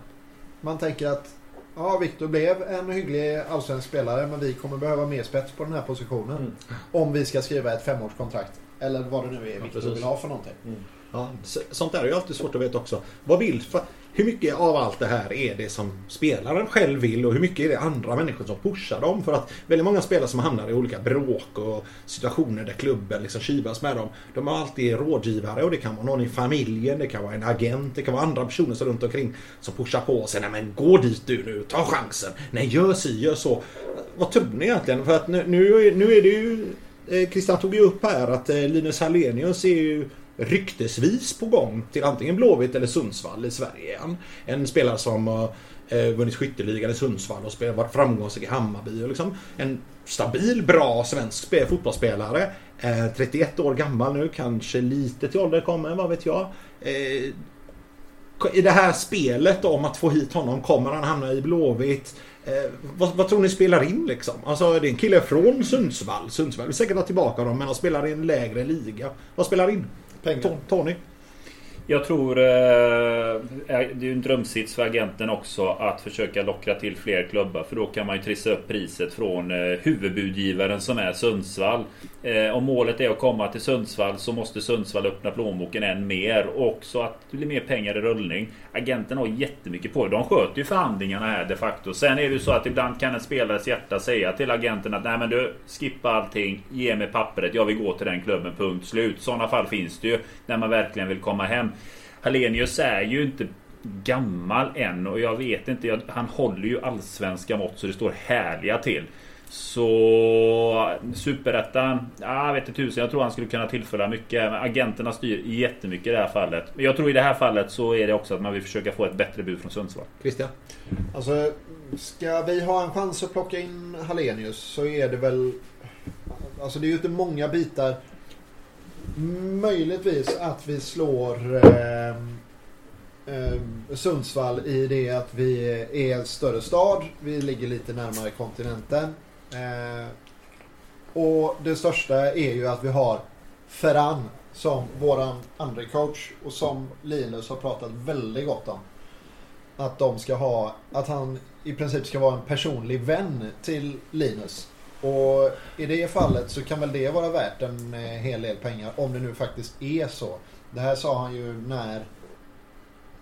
Man tänker att ja, Viktor blev en hygglig allsvensk spelare men vi kommer behöva mer spets på den här positionen. Mm. Om vi ska skriva ett femårskontrakt. Eller vad det nu är Ja, Viktor precis. vill ha för någonting. Ja, så- sånt där är ju alltid svårt att veta också. Vad vill, hur mycket av allt det här är det som spelaren själv vill och hur mycket är det andra människor som pushar dem? För att väldigt många spelare som hamnar i olika bråk och situationer där klubben liksom kivas med dem. De har alltid rådgivare och det kan vara någon i familjen, det kan vara en agent, det kan vara andra personer som runt omkring som pushar på och säger nej men gå dit du nu, ta chansen. Nej gör si, gör så. Vad tror ni egentligen? För att nu, nu, är- nu är det ju eh, Christian tog ju upp här att eh, Linus Hallenius är ju ryktesvis på gång till antingen Blåvitt eller Sundsvall i Sverige igen. En spelare som har eh, vunnit skytteligan i Sundsvall och spelat, varit framgångsrik i Hammarby. Och liksom en stabil, bra svensk fotbollsspelare. Eh, 31 år gammal nu, kanske lite till ålder kommer, vad vet jag. Eh, I det här spelet om att få hit honom, kommer han hamna i Blåvitt? Eh, vad, vad tror ni spelar in liksom? Alltså det är en kille från Sundsvall. Sundsvall vill säkert ha tillbaka dem men han spelar i en lägre liga. Vad spelar in? Pengar. Tony? Jag tror eh, eh, det är ju en drömsits för agenten också att försöka locka till fler klubbar. För då kan man ju trissa upp priset från eh, huvudbudgivaren som är Sundsvall. Eh, om målet är att komma till Sundsvall så måste Sundsvall öppna plånboken än mer. Och så att det blir mer pengar i rullning. Agenten har jättemycket på det. De sköter ju förhandlingarna här de facto. Sen är det ju så att ibland kan en spelares hjärta säga till agenten att nej men du skippa allting. Ge mig pappret. Jag vill gå till den klubben. Punkt slut. Sådana fall finns det ju. När man verkligen vill komma hem. Hallenius är ju inte gammal än och jag vet inte. Jag, han håller ju allsvenska mått så det står härliga till. Så Superettan, ja, jag vet inte tusen. Jag tror han skulle kunna tillföra mycket. Men agenterna styr jättemycket i det här fallet. Men jag tror i det här fallet så är det också att man vill försöka få ett bättre bud från Sundsvall. Christian? Alltså, ska vi ha en chans att plocka in Hallenius så är det väl... Alltså det är ju inte många bitar. Möjligtvis att vi slår eh, eh, Sundsvall i det att vi är en större stad. Vi ligger lite närmare kontinenten. Eh, och det största är ju att vi har Ferran som våran andra coach och som Linus har pratat väldigt gott om. Att de ska ha, att han i princip ska vara en personlig vän till Linus. Och i det fallet så kan väl det vara värt en eh, hel del pengar om det nu faktiskt är så. Det här sa han ju när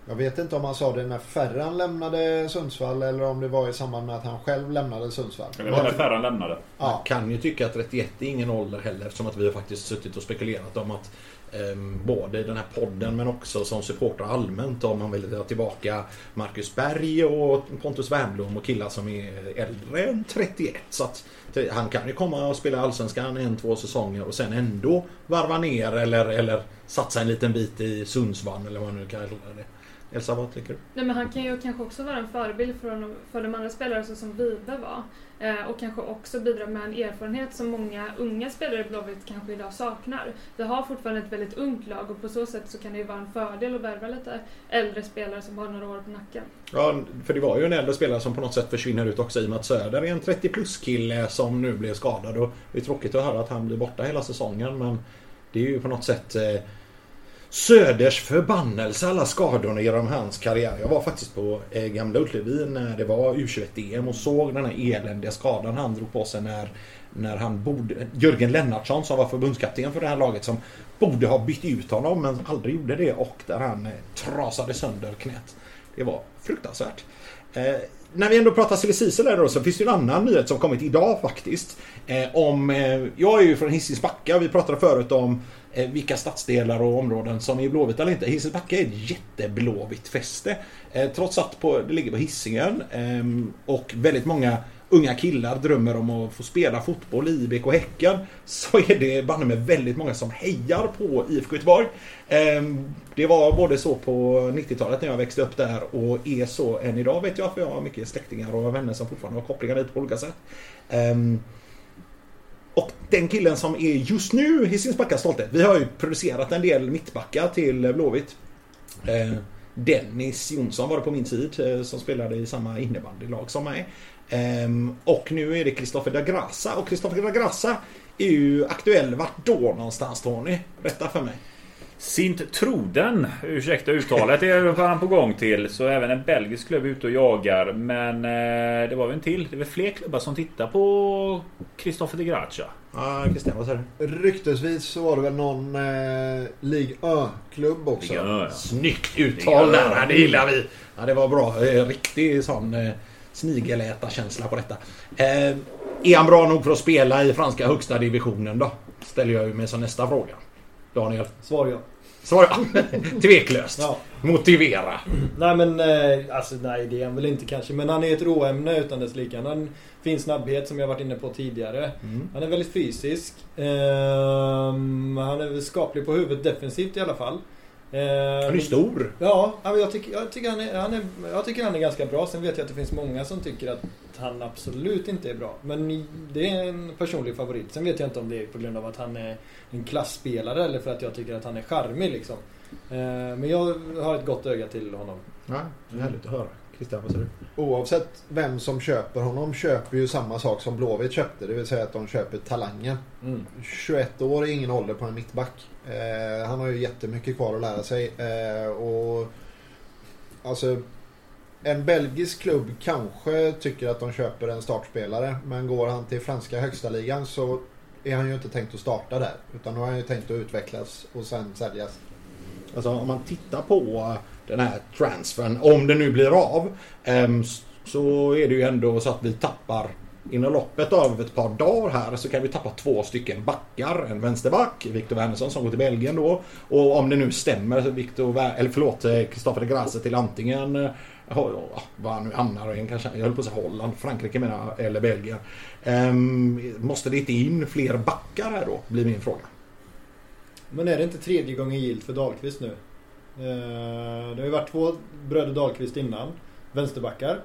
jag vet inte om han sa det när Ferran lämnade Sundsvall eller om det var i samband med att han själv lämnade Sundsvall. Det var när Ferran lämnade. Man Ja, kan ju tycka att 31 är ingen ålder heller eftersom att vi har faktiskt suttit och spekulerat om att Ehm, både i den här podden men också som supportrar allmänt om man vill ha tillbaka Marcus Berg och Pontus Wernbloom och killar som är äldre än 31. Så att han kan ju komma och spela Allsvenskan en, två säsonger och sen ändå varva ner eller, eller satsa en liten bit i Sundsvall eller vad man nu kallar det. Elsa, vad tycker du? Nej, men han kan ju kanske också vara en förebild för, honom, för de andra spelare som Vibe var. Eh, och kanske också bidra med en erfarenhet som många unga spelare i Blåvitt kanske idag saknar. Vi har fortfarande ett väldigt ungt lag och på så sätt så kan det ju vara en fördel att värva lite äldre spelare som har några år på nacken. Ja, för det var ju en äldre spelare som på något sätt försvinner ut också i och med att Söder är en 30 plus kille som nu blev skadad. Och det är tråkigt att höra att han blir borta hela säsongen men det är ju på något sätt eh, Söders förbannelse alla skadorna genom hans karriär. Jag var faktiskt på eh, Gamla Ullevi när eh, det var U21-EM och såg den här eländiga skadan han drog på sig när, när han borde... Jörgen Lennartsson som var förbundskapten för det här laget som borde ha bytt ut honom men aldrig gjorde det och där han eh, trasade sönder knät. Det var fruktansvärt. Eh, när vi ändå pratar silly season då så finns det ju en annan nyhet som kommit idag faktiskt. Eh, om, eh, jag är ju från Hisings Backa och vi pratade förut om Eh, vilka stadsdelar och områden som är blåvita eller inte. Hisings Backa är ett jätteblåvitt fäste. Eh, trots att på, det ligger på Hisingen ehm, och väldigt många unga killar drömmer om att få spela fotboll i IBK Häcken så är det banne med väldigt många som hejar på IFK Göteborg. Ehm, det var både så på 90-talet när jag växte upp där och är så än idag vet jag för jag har mycket släktingar och vänner som fortfarande har kopplingar dit på olika sätt. Ehm, och den killen som är just nu Hisings Backas stolthet. Vi har ju producerat en del mittbackar till Blåvitt. Eh, Dennis Jonsson var det på min tid eh, som spelade i samma innebandylag som mig. Eh, och nu är det Kristoffer Dagrassa. Och Kristoffer Dagrassa är ju aktuell. Vart då någonstans Tony? Berätta för mig. Sint Troden, ursäkta uttalet, är han på gång till. Så även en belgisk klubb är ute och jagar. Men eh, det var väl en till. Det är väl fler klubbar som tittar på Christopher de Gracia. Ja, Christian vad säger du? ryktesvis så var det väl någon eh, Ligue Ö-klubb också. Ja, ja. Snyggt uttal där, ja, det gillar vi. Ja, det var bra. Eh, Riktig sån eh, snigelätarkänsla på detta. Eh, är han bra nog för att spela i franska högsta divisionen då? Ställer jag ju mig som nästa fråga. Daniel? Svar ja. Svara [laughs] tveklöst. ja. Motivera. Nej men, eh, alltså nej det är han väl inte kanske. Men han är ett råämne utan dess like. Han fin snabbhet som jag varit inne på tidigare. Mm. Han är väldigt fysisk. Ehm, han är skaplig på huvudet defensivt i alla fall. Ehm, Han är stor. Ja, jag tycker, jag, tycker han är, han är, jag tycker han är ganska bra. Sen vet jag att det finns många som tycker att han absolut inte är bra. Men det är en personlig favorit. Sen vet jag inte om det är på grund av att han är en klassspelare eller för att jag tycker att han är charmig liksom. Eh, Men jag har ett gott öga till honom. Ja, det är härligt att höra. Christian, vad säger du? Oavsett vem som köper honom köper ju samma sak som Blåvitt köpte. Det vill säga att de köper talangen. Mm. 21 år är ingen ålder på en mittback. Eh, han har ju jättemycket kvar att lära sig. Eh, och alltså En belgisk klubb kanske tycker att de köper en startspelare. Men går han till franska högsta ligan så är han ju inte tänkt att starta där. Utan då har han ju tänkt att utvecklas och sen säljas. Alltså om man tittar på den här transfern, om det nu blir av, ehm, så är det ju ändå så att vi tappar inom loppet av ett par dagar här så kan vi tappa två stycken backar. En vänsterback, Viktor Wernersson som går till Belgien då. Och om det nu stämmer, Victor, eller förlåt, eh, Kristoffer de Grasse till antingen eh, Vad var han nu hamnar i, kanske, jag höll på att säga Holland, Frankrike menar jag, eller Belgien. Ehm, måste det inte in fler backar här då, blir min fråga. Men är det inte tredje gången gilt för Dahlqvist nu? Ehm, det har ju varit två bröder Dahlqvist innan, vänsterbackar.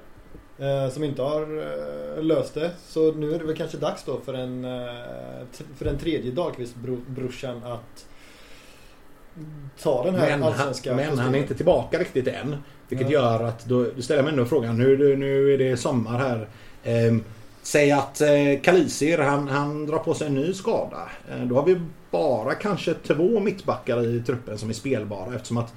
Uh, som inte har uh, löst det. Så nu är det väl kanske dags då för en, för den tredje Dahlqvist-brorsan att ta den här men, allsvenska Men han är inte tillbaka riktigt än. Vilket ja. gör att då, då ställer jag mig ändå frågan. Nu, nu är det sommar här. Eh, säg att eh, Kalisir han, han drar på sig en ny skada. Eh, då har vi bara kanske två mittbackar i truppen som är spelbara eftersom att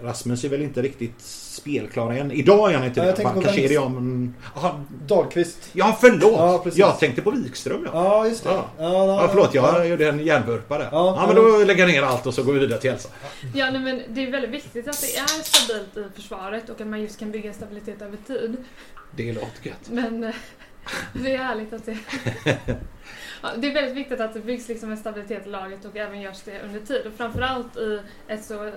Rasmus är väl inte riktigt spelklar än. Idag är han inte det. Jag kanske är det om... Aha. Dahlqvist. Ja, förlåt! Ja, jag tänkte på Wikström. Ja, ja just det. Ja. Ja, ja, förlåt, jag gjorde en hjärnvurpa Ja, ja, men då lägger jag ner allt och så går vi vidare till Elsa. Ja, nej, men det är väldigt viktigt att det är stabilt i försvaret och att man just kan bygga stabilitet över tid. Det låter gött. Men eh, det är härligt att det... Ja, det är väldigt viktigt att det byggs liksom en stabilitet i laget och även görs det under tid. Och framförallt i ett så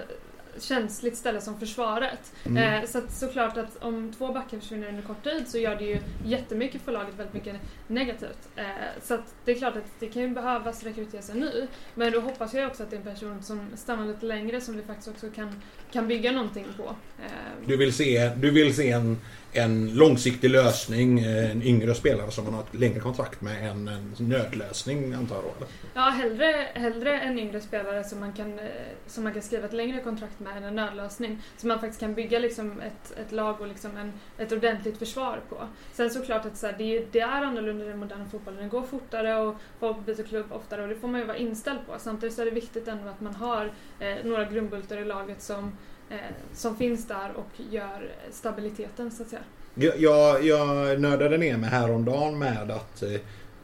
känsligt ställe som försvaret. Mm. Eh, så att, såklart att om två backar försvinner under kort tid så gör det ju jättemycket för laget, väldigt mycket negativt. Eh, så att det är klart att det kan ju behövas rekryteras en ny. Men då hoppas jag också att det är en person som stannar lite längre som vi faktiskt också kan, kan bygga någonting på. Eh. Du vill se, du vill se en en långsiktig lösning, en yngre spelare som man har ett längre kontrakt med än en nödlösning antar jag? Ja, hellre, hellre en yngre spelare som man, kan, eh, som man kan skriva ett längre kontrakt med med en nödlösning. Så man faktiskt kan bygga liksom ett, ett lag och liksom en, ett ordentligt försvar på. Sen såklart att så här, det, det, är annorlunda i den moderna fotbollen. Den går fortare och folk byter klubb oftare och det får man ju vara inställd på. Samtidigt så är det viktigt ändå att man har eh, några grundbultar i laget som eh, som finns där och gör stabiliteten så att säga. Jag, jag, jag nördade ner mig häromdagen med att eh,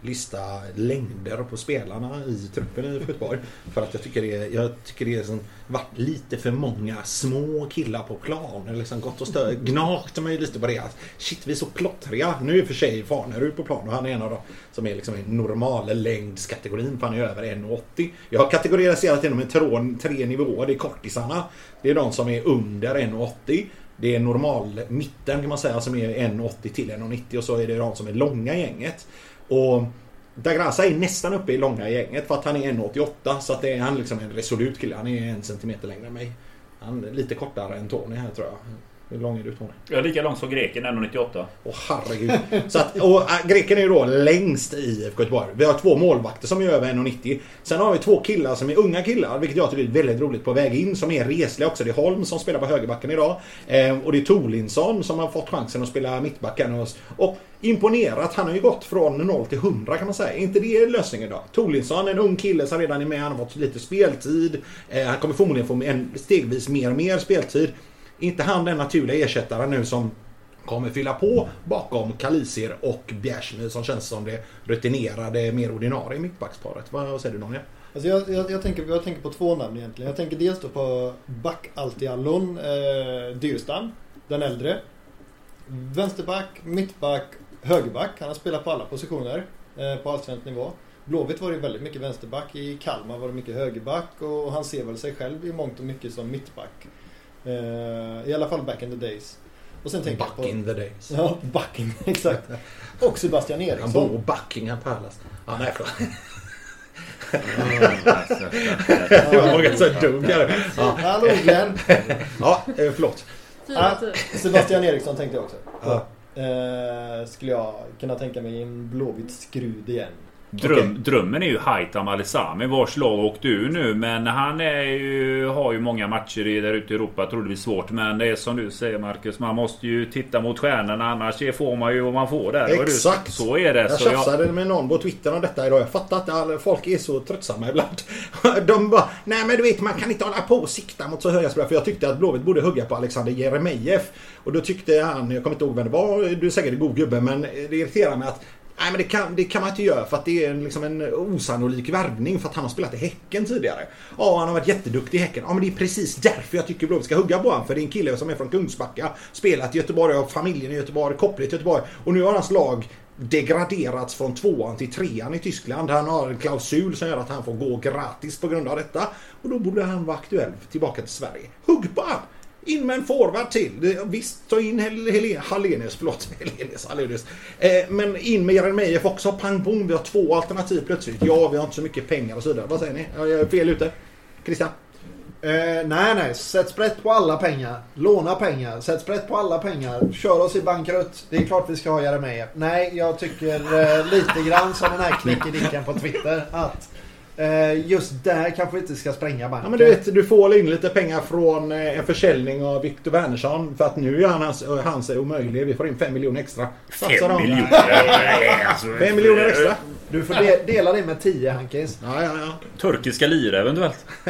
lista längder på spelarna i truppen i Göteborg. För att jag tycker det, jag tycker det är som varit lite för många små killar på plan. Eller liksom gått och stö, gnagt mig lite på det. Att, shit, vi är så plottriga. Nu är för sig Farnerud på plan och han är en av dem som är liksom i normal längdskategorin för han är över 1,80. Jag har kategoriserat inom tre, tre nivåer. Det är kortisarna. Det är de som är under 1,80. Det är normal mitten kan man säga som är 1,80 till 1,90 och så är det de som är långa gänget. Och Dagrasa är nästan uppe i långa gänget för att han är 1,88 så att det är han liksom en resolut kille. Han är en centimeter längre än mig. Han är lite kortare än Tony här tror jag. Hur lång är du Tony? Jag är lika lång som greken, 1,98. Åh herregud. Så att, och, äh, greken är ju då längst i IFK Göteborg. Vi har två målvakter som är över 1,90. Sen har vi två killar som är unga killar, vilket jag tycker är väldigt roligt på väg in, som är resliga också. Det är Holm som spelar på högerbacken idag. Eh, och det är Tolinsson som har fått chansen att spela mittbacken. Och, och imponerat. Han har ju gått från 0 till 100 kan man säga. Är inte det lösningen då? Tolinsson, en ung kille som redan är med. Han har fått lite speltid. Eh, han kommer förmodligen få en, stegvis mer och mer speltid inte han den naturliga ersättaren nu som kommer fylla på bakom Kalisir och Bjärsmyr som känns som det rutinerade, mer ordinarie mittbacksparet. Vad säger du Daniel? Alltså jag, jag, jag, tänker, jag tänker på två namn egentligen. Jag tänker dels då på back Altiallon eh, Dyrstam, den äldre. Vänsterback, mittback, högerback. Han har spelat på alla positioner eh, på allsvensk nivå. Blåvitt var det väldigt mycket vänsterback. I Kalmar var det mycket högerback och han ser väl sig själv i mångt och mycket som mittback. Uh, I alla fall back in the days. Och sen back på, in the days. Ja, back in, [laughs] exakt. Och Sebastian Eriksson. Han bor Buckingham Palace. Ja, nej förlåt. [laughs] det var många som dog här. Ja. Hallå Glenn. Ja, eh, förlåt. Ah, Sebastian Eriksson tänkte jag också. Ja. Uh, skulle jag kunna tänka mig en blåvit skrud igen. Dröm, okay. Drömmen är ju Haitam Alisami vars lag åkte ur nu. Men han är ju, har ju många matcher i, där ute i Europa. Blir svårt. Men det är som du säger Marcus. Man måste ju titta mot stjärnorna. Annars får man ju vad man får där. Exakt! Så är det. Jag tjafsade jag... med någon på Twitter om detta idag. Jag fattar att folk är så tröttsamma ibland. [laughs] De bara Nej men du vet man kan inte hålla på och sikta mot så höga spelare. För jag tyckte att Blåvitt borde hugga på Alexander Jeremejeff. Och då tyckte han, jag kommer inte ihåg vem det var. Du är säkert en god gubbe. Men det irriterar mig att Nej men det kan, det kan man inte göra för att det är liksom en osannolik värvning för att han har spelat i Häcken tidigare. Ja, han har varit jätteduktig i Häcken. Ja, men det är precis därför jag tycker Blåvitt ska hugga på honom. För det är en kille som är från Kungsbacka, spelat i Göteborg, har familjen i Göteborg, kopplat till Göteborg. Och nu har hans lag degraderats från tvåan till trean i Tyskland. Han har en klausul som gör att han får gå gratis på grund av detta. Och då borde han vara aktuell tillbaka till Sverige. Hugg på han! In med en forward till. Visst, ta in Hel- Helen, Hallenius, förlåt. [laughs] Hellenius, Hallenius. Eh, men in med Jeremejeff också. Pang bom, vi har två alternativ plötsligt. Ja, vi har inte så mycket pengar och så vidare. Vad säger ni? Jag är fel ute? Christian? Eh, nej, nej. Sätt sprätt på alla pengar. Låna pengar. Sätt sprätt på alla pengar. Kör oss i bankrutt. Det är klart vi ska ha Jeremejeff. Nej, jag tycker eh, lite grann som den här knickedicken på Twitter. Att just där kanske vi inte ska spränga banken. Ja, men du vet, du får in lite pengar från eh, en försäljning av Victor Wernersson. För att nu är han, hans, hans är omöjlig. Vi får in fem miljoner extra. Satsa Fem dem. miljoner. Alltså, Fem miljoner extra. Du får de dela det med 10 Hankis. Ja, ja, ja. Turkiska lira eventuellt. [laughs]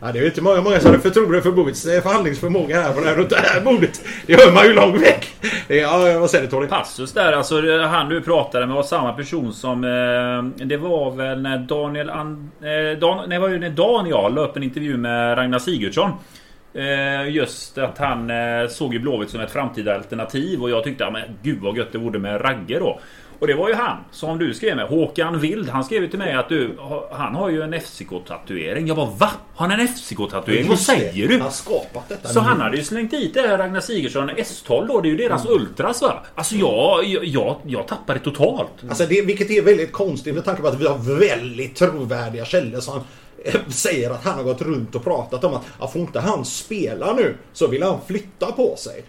ja det är inte många, många som har förtroende för Bovits eh, förhandlingsförmåga här på det här, runt det här bordet. Det hör man ju långt väck. Ja, vad säger du Tony? Passus där, alltså han du pratade med var samma person som... Eh, det var väl när Daniel... An, eh, Dan, nej, det var ju när Daniel la upp en intervju med Ragnar Sigurdsson. Eh, just att han eh, såg ju Blåvitt som ett framtida alternativ och jag tyckte, ja, men gud vad gött det vore med Ragge då. Och det var ju han som du skrev med, Håkan Wild. Han skrev ju till mig att du, ha- han har ju en FCK-tatuering. Jag bara va? Har han en FCK-tatuering? Vad säger du? Han har skapat detta. Så nu. han hade ju slängt dit det här Ragnar Sigurdsson S12 då. Det är ju deras ultras va? Alltså jag, jag, jag, jag tappade totalt. Alltså det, vilket är väldigt konstigt med tanke på att vi har väldigt trovärdiga källor som eh, säger att han har gått runt och pratat om att ja, får inte han spela nu så vill han flytta på sig.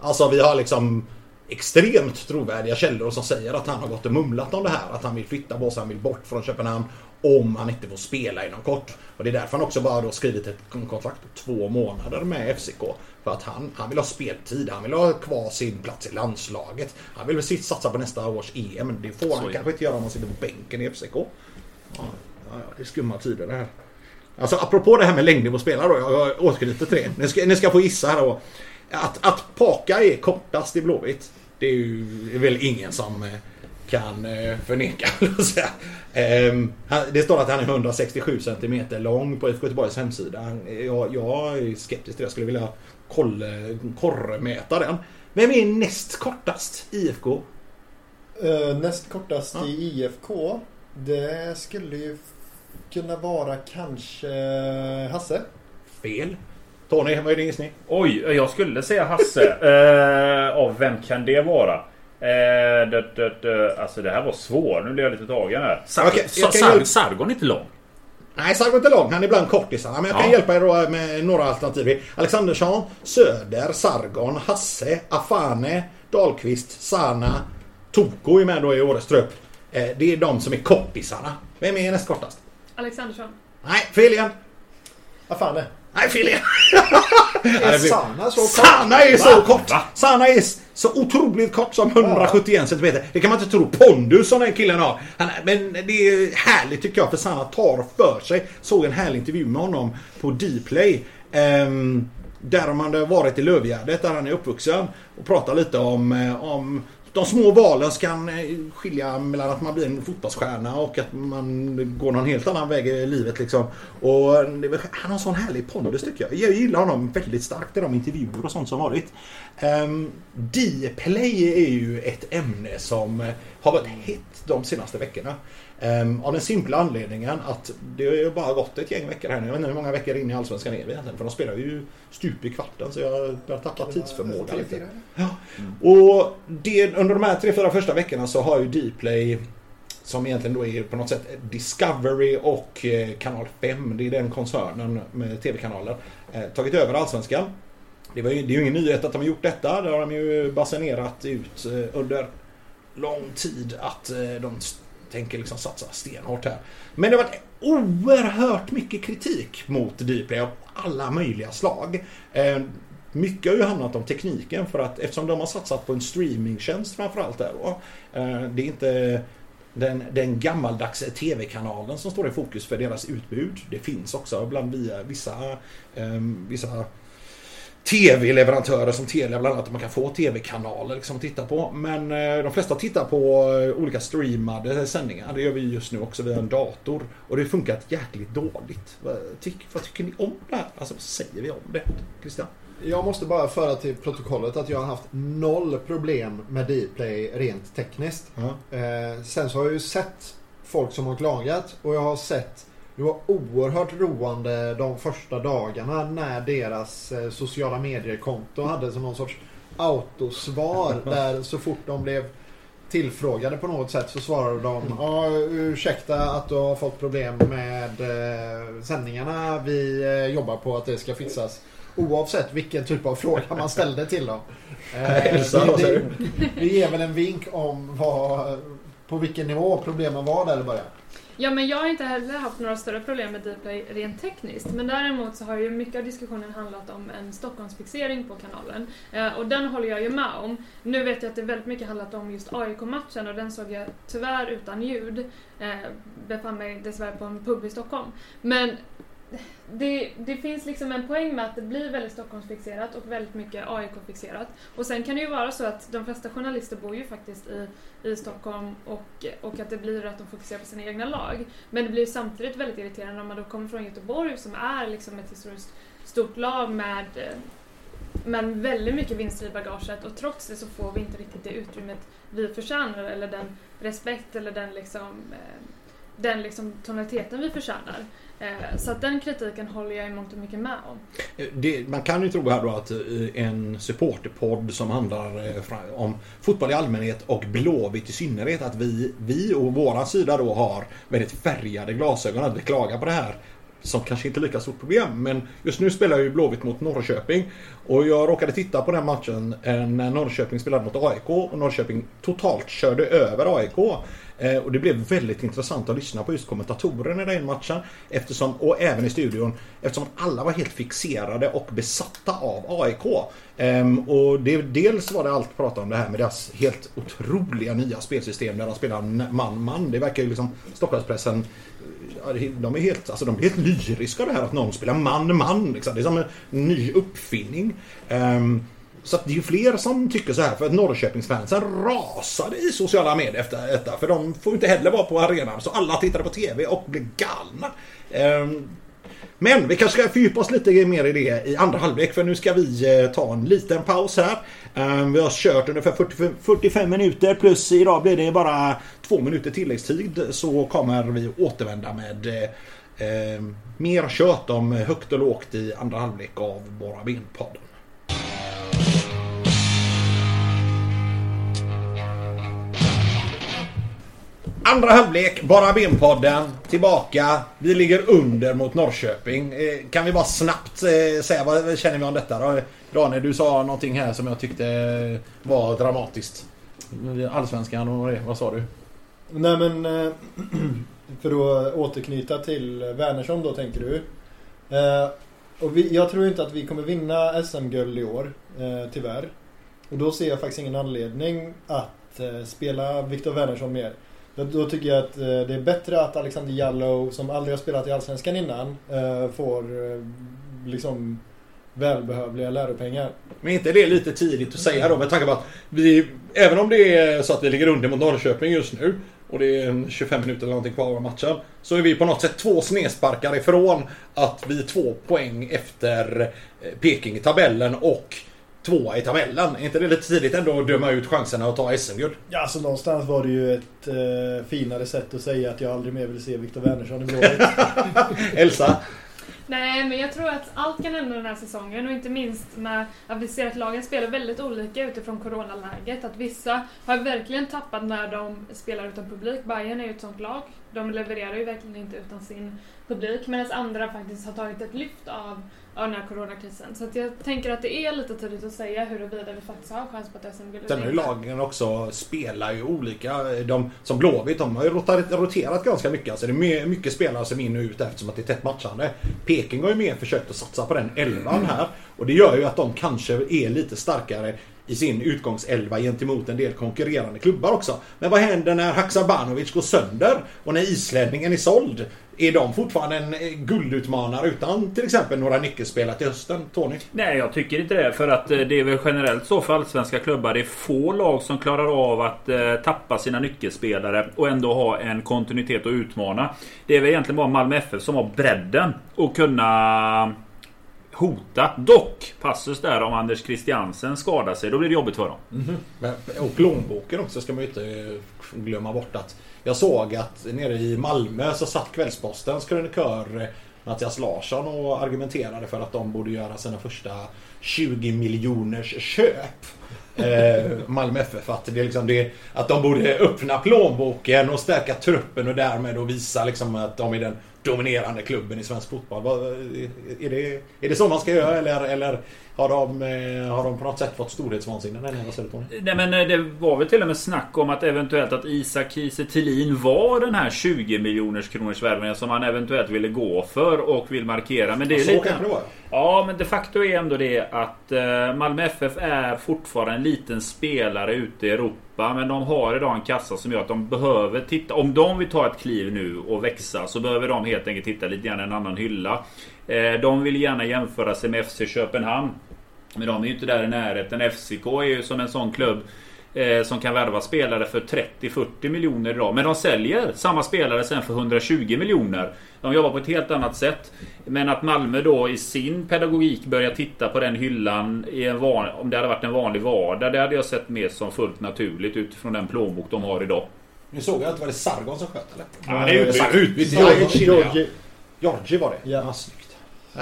Alltså vi har liksom extremt trovärdiga källor som säger att han har gått och mumlat om det här. Att han vill flytta på sig, han vill bort från Köpenhamn om han inte får spela inom kort. Och det är därför han också bara då skrivit ett kontrakt på två månader med FCK. För att han, han vill ha speltid, han vill ha kvar sin plats i landslaget. Han vill väl satsa på nästa års EM, men det får Så han kanske inte göra om han sitter på bänken i FCK. Ja, ja, ja, det är skumma tider det här. Alltså apropå det här med längdnivåspelare då, jag återknyter till det. Ni ska, ni ska få gissa här då. Att, att Paka är kortast i Blåvitt, det är ju det är väl ingen som eh, kan eh, förneka. [laughs] Ehm, det står att han är 167 cm lång på IFK Göteborgs hemsida. Jag, jag är skeptisk till det. Jag skulle vilja koll, korrmäta den. Vem är näst kortast i IFK? Eh, näst kortast Ja. i IFK. Det skulle ju kunna vara kanske Hasse. Fel. Tony, vad är din gissning? Oj, jag skulle säga Hasse. [laughs] eh, och vem kan det vara? Eh, det, det, det, alltså det här var svårt. Nu blir jag lite tagen här. Sar, kan Sar, hjälpa- Sargon är inte lång. Nej, Sargon är inte lång. Han är ibland kortisarna. Men jag kan Ja. hjälpa er med några alternativ. Alexandersson, Söder, Sargon, Hasse, Afane, Dahlqvist, Sana, Toko är med då i årets trupp. Eh, Det är de som är kortisarna. Vem är näst kortast? Alexandersson. Nej, fel igen. Ah, fan det. Nej, fel igen. Är Sanna så kort? Sana är så kort! Va? Sana är så otroligt kort som 171 cm. Det kan man inte tro. Pondus som den killen har. Han, men det är härligt tycker jag för Sana tar för sig. Såg en härlig intervju med honom på Dplay. Um, där man har varit i Lövgärdet där han är uppvuxen. Och pratar lite om, eh, om de små valen ska kan eh, skilja mellan att man blir en fotbollsstjärna och att man går någon helt annan väg i livet. Liksom. Och han har en sån härlig pondus tycker jag. Jag gillar honom väldigt starkt i de intervjuer och sånt som varit. Um, Dplay är ju ett ämne som eh, har varit hett de senaste veckorna. Um, av den simpla anledningen att det har ju bara gått ett gäng veckor här nu. Jag vet inte hur många veckor in i Allsvenskan är vi egentligen. För de spelar ju stup i kvarten så jag börjar tappa tidsförmåga Tre, lite. Ja. Och det, under de här tre, fyra första veckorna så har ju Dplay som egentligen då är på något sätt Discovery och eh, Kanal 5, det är den koncernen med tv-kanaler, eh, tagit över Allsvenskan. Det, var ju, det är ju ingen nyhet att de har gjort detta. Det har de ju basunerat ut eh, under lång tid att de tänker liksom satsa stenhårt här. Men det har varit oerhört mycket kritik mot Dplay av alla möjliga slag. Eh, mycket har ju handlat om tekniken för att eftersom de har satsat på en streamingtjänst framförallt där då. Eh, det är inte den, den gammaldags tv-kanalen som står i fokus för deras utbud. Det finns också bland via vissa, eh, vissa tv-leverantörer som Telia bland annat. att Man kan få tv-kanaler liksom att titta på. Men eh, de flesta tittar på eh, olika streamade sändningar. Det gör vi just nu också via en dator. Och det har funkat jäkligt dåligt. Vad, tyck, vad tycker ni om det här? Alltså vad säger vi om det? Christian? Jag måste bara föra till protokollet att jag har haft noll problem med Dplay rent tekniskt. Ja. Eh, sen så har jag ju sett folk som har klagat och jag har sett det var oerhört roande de första dagarna när deras eh, sociala medier-konto hade som någon sorts autosvar [laughs] där så fort de blev tillfrågade på något sätt så svarade de ja, ursäkta att du har fått problem med eh, sändningarna. Vi eh, jobbar på att det ska fixas. Oavsett vilken typ av fråga man ställde till dem. [laughs] Eh, det, det, det ger väl en vink om vad, på vilken nivå problemen var där i början. Ja, men jag har inte heller haft några större problem med Dplay rent tekniskt. Men däremot så har ju mycket av diskussionen handlat om en Stockholmsfixering på kanalen. Eh, och den håller jag ju med om. Nu vet jag att det väldigt mycket handlat om just AIK-matchen och den såg jag tyvärr utan ljud. Eh, befann mig dessvärre på en pub i Stockholm. Men det, det finns liksom en poäng med att det blir väldigt Stockholmsfixerat och väldigt mycket AIK-fixerat. Och sen kan det ju vara så att de flesta journalister bor ju faktiskt i, i Stockholm och, och att det blir att de fokuserar på sina egna lag. Men det blir samtidigt väldigt irriterande om man då kommer från Göteborg som är liksom ett historiskt stort lag med, med väldigt mycket vinster i bagaget och trots det så får vi inte riktigt det utrymmet vi förtjänar eller den respekt eller den liksom eh, den liksom tonaliteten vi förtjänar. Eh, så att den kritiken håller jag i mångt och mycket med om. Eh, det, man kan ju tro här då att eh, en supporterpodd som handlar om fotboll i allmänhet och Blåvitt i synnerhet att vi, vi och våra sida då har väldigt färgade glasögon att vi klagar på det här som kanske inte är lika stort problem. Men just nu spelar ju Blåvitt mot Norrköping. Och jag råkade titta på den matchen eh, när Norrköping spelade mot AIK och Norrköping totalt körde över AIK. Eh, och det blev väldigt intressant att lyssna på just kommentatorerna i den matchen. Eftersom, och även i studion. Eftersom alla var helt fixerade och besatta av AIK. Ehm, och det, dels var det allt prat om det här med deras helt otroliga nya spelsystem där de spelar man-man. Det verkar ju liksom Stockholmspressen de är helt, alltså de är helt lyriska det här att någon spelar man-man. Liksom. Det är som en ny uppfinning. Um, så att det är ju fler som tycker så här för att Norrköpingsfansen rasade i sociala medier efter detta. För de får ju inte heller vara på arenan. Så alla tittade på TV och blev galna. Um, men vi kanske ska fördjupa oss lite mer i det i andra halvlek för nu ska vi eh, ta en liten paus här. Ehm, vi har kört ungefär 45, 45 minuter plus idag blir det bara två minuter tilläggstid så kommer vi återvända med eh, mer kött om högt och lågt i andra halvlek av Bara Ben-podden. Andra halvlek, Bara Ben-podden, tillbaka. Vi ligger under mot Norrköping. Eh, kan vi bara snabbt eh, säga vad vad känner vi om detta då? Daniel, du sa någonting här som jag tyckte var dramatiskt. Allsvenskan och det, vad sa du? Nej men eh, [clears throat] för att återknyta till Wernersson då tänker du. Eh, och vi, jag tror inte att vi kommer vinna SM-guld i år, eh, tyvärr. Och då ser jag faktiskt ingen anledning att spela Viktor Wernersson mer. Då, tycker jag att det är bättre att Alexander Jallow, som aldrig har spelat i Allsvenskan innan, får liksom välbehövliga läropengar. Men inte det lite tidigt att säga då med tanke på att vi, även om det är så att vi ligger under mot Norrköping just nu och det är en 25 minuter eller någonting kvar av matchen. Så är vi på något sätt två snedsparkar ifrån att vi är två poäng efter eh, Peking i tabellen och tvåa i tabellen. Är inte det lite tidigt ändå att döma ut chanserna att ta SM-guld? Ja, alltså någonstans var det ju ett eh, finare sätt att säga att jag aldrig mer vill se Viktor Wernersson i Blåvitt. [laughs] Elsa? Nej, men jag tror att allt kan hända den här säsongen och inte minst med att vi ser att lagen spelar väldigt olika utifrån coronaläget. Att vissa har verkligen tappat när de spelar utan publik. Bayern är ju ett sånt lag. De levererar ju verkligen inte utan sin publik. Medan andra faktiskt har tagit ett lyft av, av den här coronakrisen. Så jag tänker att det är lite tidigt att säga huruvida vi faktiskt har chans på ett SM-guld Sen har ju lagen också spelar ju olika. De, som Blåvitt, de har ju roterat, roterat ganska mycket. Alltså det är my- mycket spelare som är in och ut eftersom att det är tätt matchande. Peking har ju mer försökt att satsa på den elvan här. Och det gör ju att de kanske är lite starkare i sin utgångselva gentemot en del konkurrerande klubbar också. Men vad händer när Haksabanovic går sönder och när islänningen är såld? Är de fortfarande en eh, guldutmanare utan till exempel några nyckelspelare till hösten, Tony? Nej, jag tycker inte det. För att eh, det är väl generellt så för allsvenska klubbar. Det är få lag som klarar av att eh, tappa sina nyckelspelare och ändå ha en kontinuitet och utmana. Det är väl egentligen bara Malmö FF som har bredden och kunna hota. Dock, passus där om Anders Christiansen skadar sig. Då blir det jobbigt för dem. Men- Och plånboken också ska man ju inte glömma bort att jag såg att nere i Malmö så satt Kvällspostens krönikör eh, Mattias Larsson och argumenterade för att de borde göra sina första 20 miljoners köp. Eh, Malmö FF. Att, det är liksom det, att de borde öppna plånboken och stärka truppen och därmed och visa liksom att de är den dominerande klubben i svensk fotboll. Är det, är det så man ska göra eller, eller har, de, eh, har de på något sätt fått storhetsvansinne? Nej, vad säger du Tony? Nej men eh, det var väl till och med snack om att eventuellt att Isak Kiese var den här 20 miljoners kronors värvningen som han eventuellt ville gå för och vill markera. Men det är Så lite... kanske det var. Ja, men de facto är ändå det att eh, Malmö FF är fortfarande en liten spelare ute i Europa. Men de har idag en kassa som gör att de behöver titta. Om de vill ta ett kliv nu och växa så behöver de helt enkelt titta lite grann i en annan hylla. Eh, de vill gärna jämföra sig med FC Köpenhamn. Men de är ju inte där i närheten. FCK är ju som en sån klubb eh, som kan värva spelare för 30-40 miljoner idag. Men de säljer samma spelare sen för 120 miljoner. De jobbar på ett helt annat sätt. Men att Malmö då i sin pedagogik börjar titta på den hyllan i en van, om det hade varit en vanlig vardag. Det hade jag sett mer som fullt naturligt utifrån den plånbok de har idag. Nu såg jag att det var det Sargon som sköt eller? Ja, det är utbytt. Georgi var det? Ja.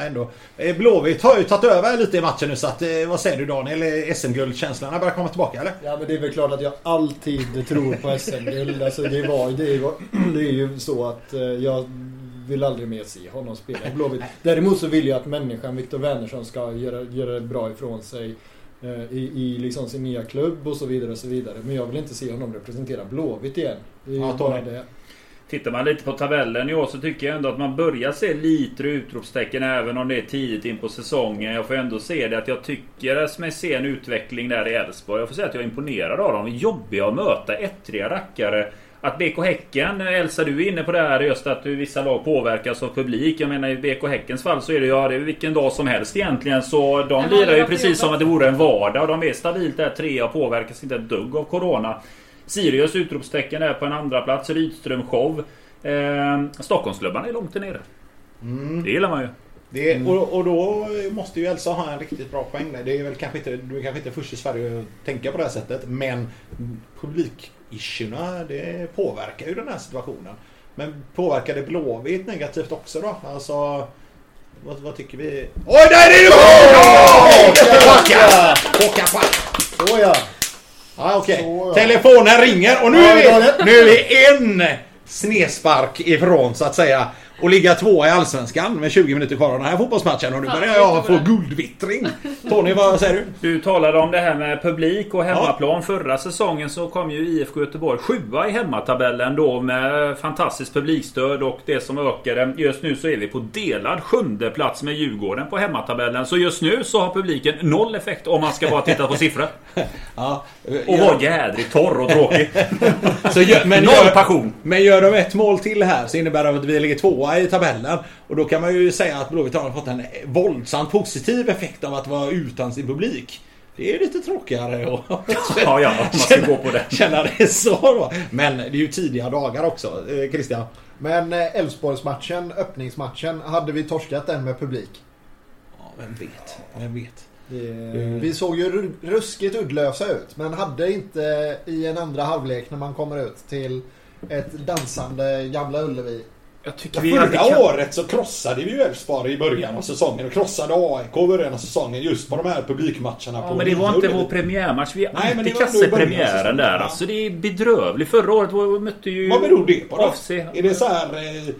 Ändå. Eh, Blåvitt har ju tagit över lite i matchen nu så att, eh, vad säger du Daniel? Är SM-guldkänslorna börjar komma tillbaka eller? Ja men det är väl klart att jag alltid tror på [laughs] SM-guld. Alltså det, var, det, var, [clears throat] det är ju så att eh, jag vill aldrig mer se honom spela i Blåvitt. Däremot så vill jag att människan Viktor Wernersson ska göra, göra det bra ifrån sig eh, i, i liksom sin nya klubb och så vidare och så vidare. Men jag vill inte se honom representera Blåvitt igen. Det är ju Ja, bara det. Tittar man lite på tabellen i år så tycker jag ändå att man börjar se lite utropstecken även om det är tidigt in på säsongen. Jag får ändå se det att jag tycker mig se en utveckling där i Elfsborg. Jag får säga att jag är imponerad av dem. Jobbiga att möta, ettriga rackare. Att BK Häcken, Elsa du är inne på det här just att vissa lag påverkas av publik. Jag menar i BK Häckens fall så är det ju ja, det är vilken dag som helst egentligen. Så de lirar ju precis som att det vore en vardag. Och de är stabilt där trea och påverkas inte ett dugg av Corona. Sirius utropstecken är på en andra plats Rydström show. Eh, Stockholmsklubbarna är långt nere. Det gillar man ju. Det, och, och då måste ju Elsa ha en riktigt bra poäng där. Det är väl kanske inte, du är kanske inte först i Sverige att tänka på det här sättet. Men publikissuerna det påverkar ju den här situationen. Men påverkar det Blåvitt negativt också då? Alltså... Vad, vad tycker vi? Oj, där är du! Håkan! Håkan Falk! Så Ja, okej. Så, ja. Telefonen ringer och nu Ja, är, vi, nu är vi en snespark ifrån så att säga. Och ligga tvåa i Allsvenskan med 20 minuter kvar av den här fotbollsmatchen. Och nu börjar jag få vad guldvittring. Tony, vad säger du? Du talade om det här med publik och hemmaplan. Förra säsongen så kom ju IFK Göteborg sjua i hemmatabellen då med fantastiskt publikstöd och det som ökade. Just nu så är vi på delad sjunde plats med Djurgården på hemmatabellen. Så just nu så har publiken noll effekt om man ska bara titta på siffror. [laughs] Ja, Och vara jädrigt torr och tråkig. [laughs] så gör, men, Noll gör, passion. men gör de ett mål till här så innebär det att vi ligger tvåa i tabellen. Och då kan man ju säga att Blåvitt har fått en våldsamt positiv effekt av att vara utan sin publik. Det är lite tråkigare och [laughs] Ja, ja, man ska gå på det. [laughs] känna det så då. Men det är ju tidiga dagar också. Eh, Christian? Men eh, Elfsborgsmatchen, öppningsmatchen, hade vi torskat den med publik? Ja, vem vet? Vem vet? Det, Vi såg ju ru- ruskigt uddlösa ut, men hade inte i en andra halvlek när man kommer ut till ett dansande Gamla Ullevi. Jag tycker vi hade Förra kan- året så krossade vi ju Elfsborg i början av säsongen och krossade AIK i början av säsongen just på de här publikmatcherna. Ja, på men det var inte vår premiärmatch. Vi är Nej, men det var kassa ändå i i början av premiären där. ja. Alltså det är bedrövligt. Förra året var- mötte ju... Vad beror det på då? AFC. Är det så här eh,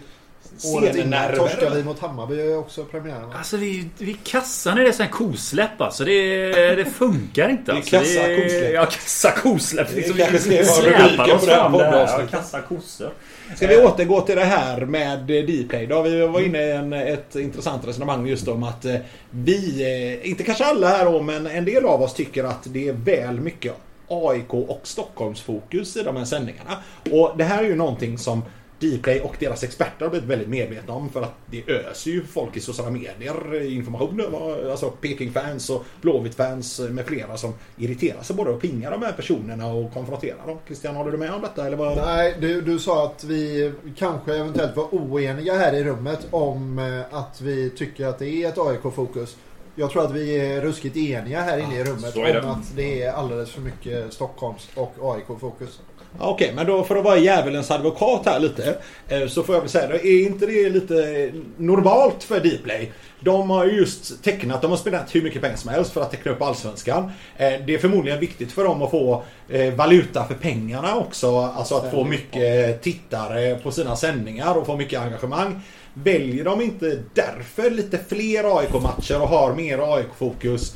Året innan torskade vi mot Hammarby är också premiären. Alltså vi, vi kassan är det sån här kosläpp alltså. Det, det funkar inte Det är alltså. kassa är- kosläpp. Ja, kassa kosläpp. Liksom, vi släpar oss fram där. Ja, kassa kossor. Ska vi återgå till det här med eh, Dplay då? Vi var inne i en, ett intressant resonemang just om att eh, vi, eh, inte kanske alla här då, men en del av oss tycker att det är väl mycket AIK och Stockholmsfokus i de här sändningarna. Och det här är ju någonting som Dplay och deras experter har blivit väldigt medvetna om för att det öser ju folk i sociala medier information över alltså Peking-fans och Blåvitt-fans med flera som irriterar sig både och pingar de här personerna och konfronterar dem. Christian, håller du med om detta? Eller vad? Nej, du, du sa att vi kanske eventuellt var oeniga här i rummet om eh, att vi tycker att det är ett AIK-fokus. Jag tror att vi är ruskigt eniga här inne i rummet om att det är alldeles för mycket Stockholms och AIK-fokus. Okej, men då för att vara djävulens advokat här lite. eh, Så får jag väl säga det. Är inte det lite normalt för Dplay? De har ju just tecknat, de har spenderat hur mycket pengar som helst för att teckna upp Allsvenskan. Eh, Det är förmodligen viktigt för dem att få eh, valuta för pengarna också. Alltså att få mycket tittare på sina sändningar och få mycket engagemang. Väljer de inte därför lite fler AIK-matcher och har mer AIK-fokus?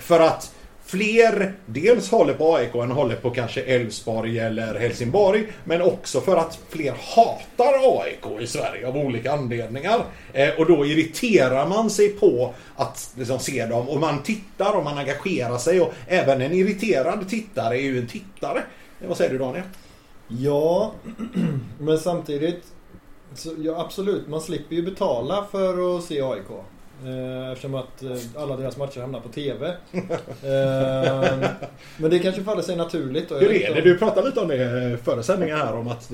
För att fler dels håller på AIK än håller på kanske Elfsborg eller Helsingborg. Men också för att fler hatar AIK i Sverige av olika anledningar. Eh, och då irriterar man sig på att liksom, se dem och man tittar och man engagerar sig. Och även en irriterad tittare är ju en tittare. Eh, Vad säger du Daniel? Ja, [clears throat] men samtidigt. Så, ja, absolut, man slipper ju betala för att se AIK. Eh, Eftersom att eh, alla deras matcher hamnar på TV. Eh, men det kanske faller sig naturligt. Hur är det? om- Du pratade lite om det före sändningen här om att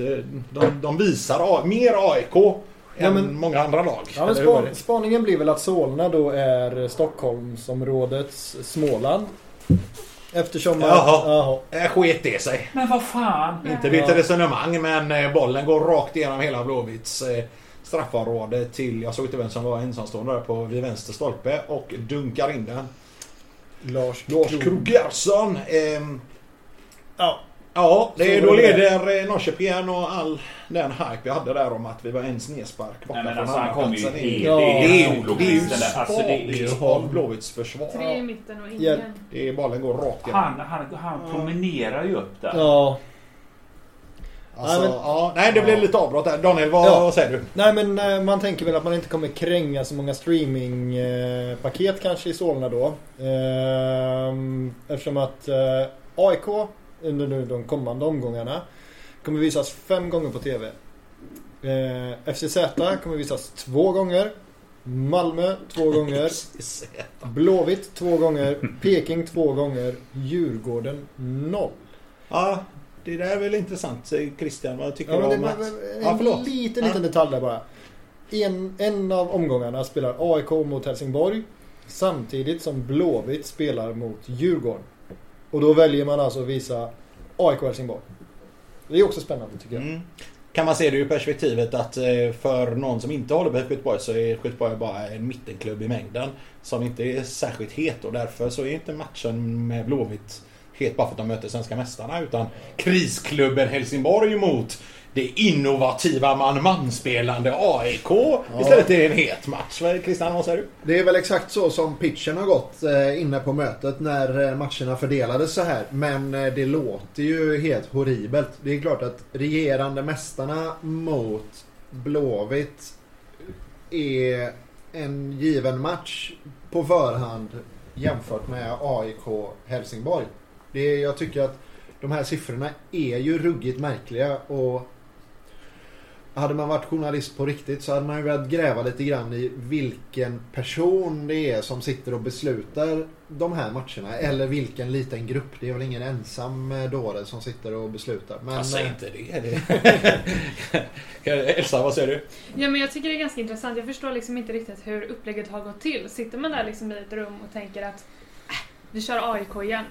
de, de visar mer AIK än Ja, men- många andra lag. Ja, men span, spaningen blir väl att Solna då är Stockholmsområdets Småland. Eftersom att... Jaha. Jaha. Sket det sig. Men vad fan. Inte mitt resonemang men bollen går rakt igenom hela Blåvitts straffområde till, jag såg inte vem som var ensamstående där på vid vänster stolpe och dunkar in den. Lars, Lars Krog. Krogarsson. ehm, Ja. Ja, det, då leder eh, Norrköping igen och all den hype vi hade där om att vi var en snedspark borta Nej men från alltså han kommer ju. Ja. Det Det är är ju ju det är ju? Alltså det är ju... av Blåvitts försvar. Tre i mitten och ingen. Hjälp. Det är, bollen går rakt igenom. Han, han, han promenerar ju upp där. Ja. Alltså, Nej, men- ja, nej, det blev lite avbrott där. Daniel, vad, Ja. vad säger du? Nej men eh, man tänker väl att man inte kommer kränga så många streamingpaket kanske i Solna då. Ehm, Eftersom att eh, AIK under nu de kommande omgångarna kommer visas fem gånger på TV. Eh, FCZ kommer visas två gånger. Malmö två gånger. [laughs] Blåvitt två gånger. Peking två gånger. Djurgården noll. Ja, det där är väl intressant. Christian, vad tycker Ja, du om det var Ja, en förlåt. liten, liten detalj där bara. En, en av omgångarna spelar AIK mot Helsingborg samtidigt som Blåvitt spelar mot Djurgården. Och då väljer man alltså att visa AIK Helsingborg. Det är också spännande tycker jag. Mm. Kan man se det ur perspektivet att eh, för någon som inte håller på Skutborg så är Skutborg bara en mittenklubb i mängden. Som inte är särskilt het och därför så är inte matchen med Blåvitt het bara för att de möter svenska mästarna utan krisklubben Helsingborg mot det innovativa man-man-spelande AIK. Istället är det en het match. Vad- Christian, vad säger du? Det är väl exakt så som pitchen har gått eh, inne på mötet när eh, matcherna fördelades så här. Men eh, det låter ju helt horribelt. Det är klart att regerande mästarna mot Blåvitt är en given match på förhand jämfört med AIK Helsingborg. Det är, jag tycker att de här siffrorna är ju ruggigt märkliga och hade man varit journalist på riktigt så hade man ju velat gräva lite grann i vilken person det är som sitter och beslutar de här matcherna. Eller vilken liten grupp. Det är väl ingen ensam eh, dåre som sitter och beslutar. Men, Jag säger eh, inte det. [laughs] det. Elsa, vad säger du? Ja men jag tycker det är ganska intressant. Jag förstår liksom inte riktigt hur upplägget har gått till. Sitter man där liksom i ett rum och tänker att äh, vi kör AIK igen.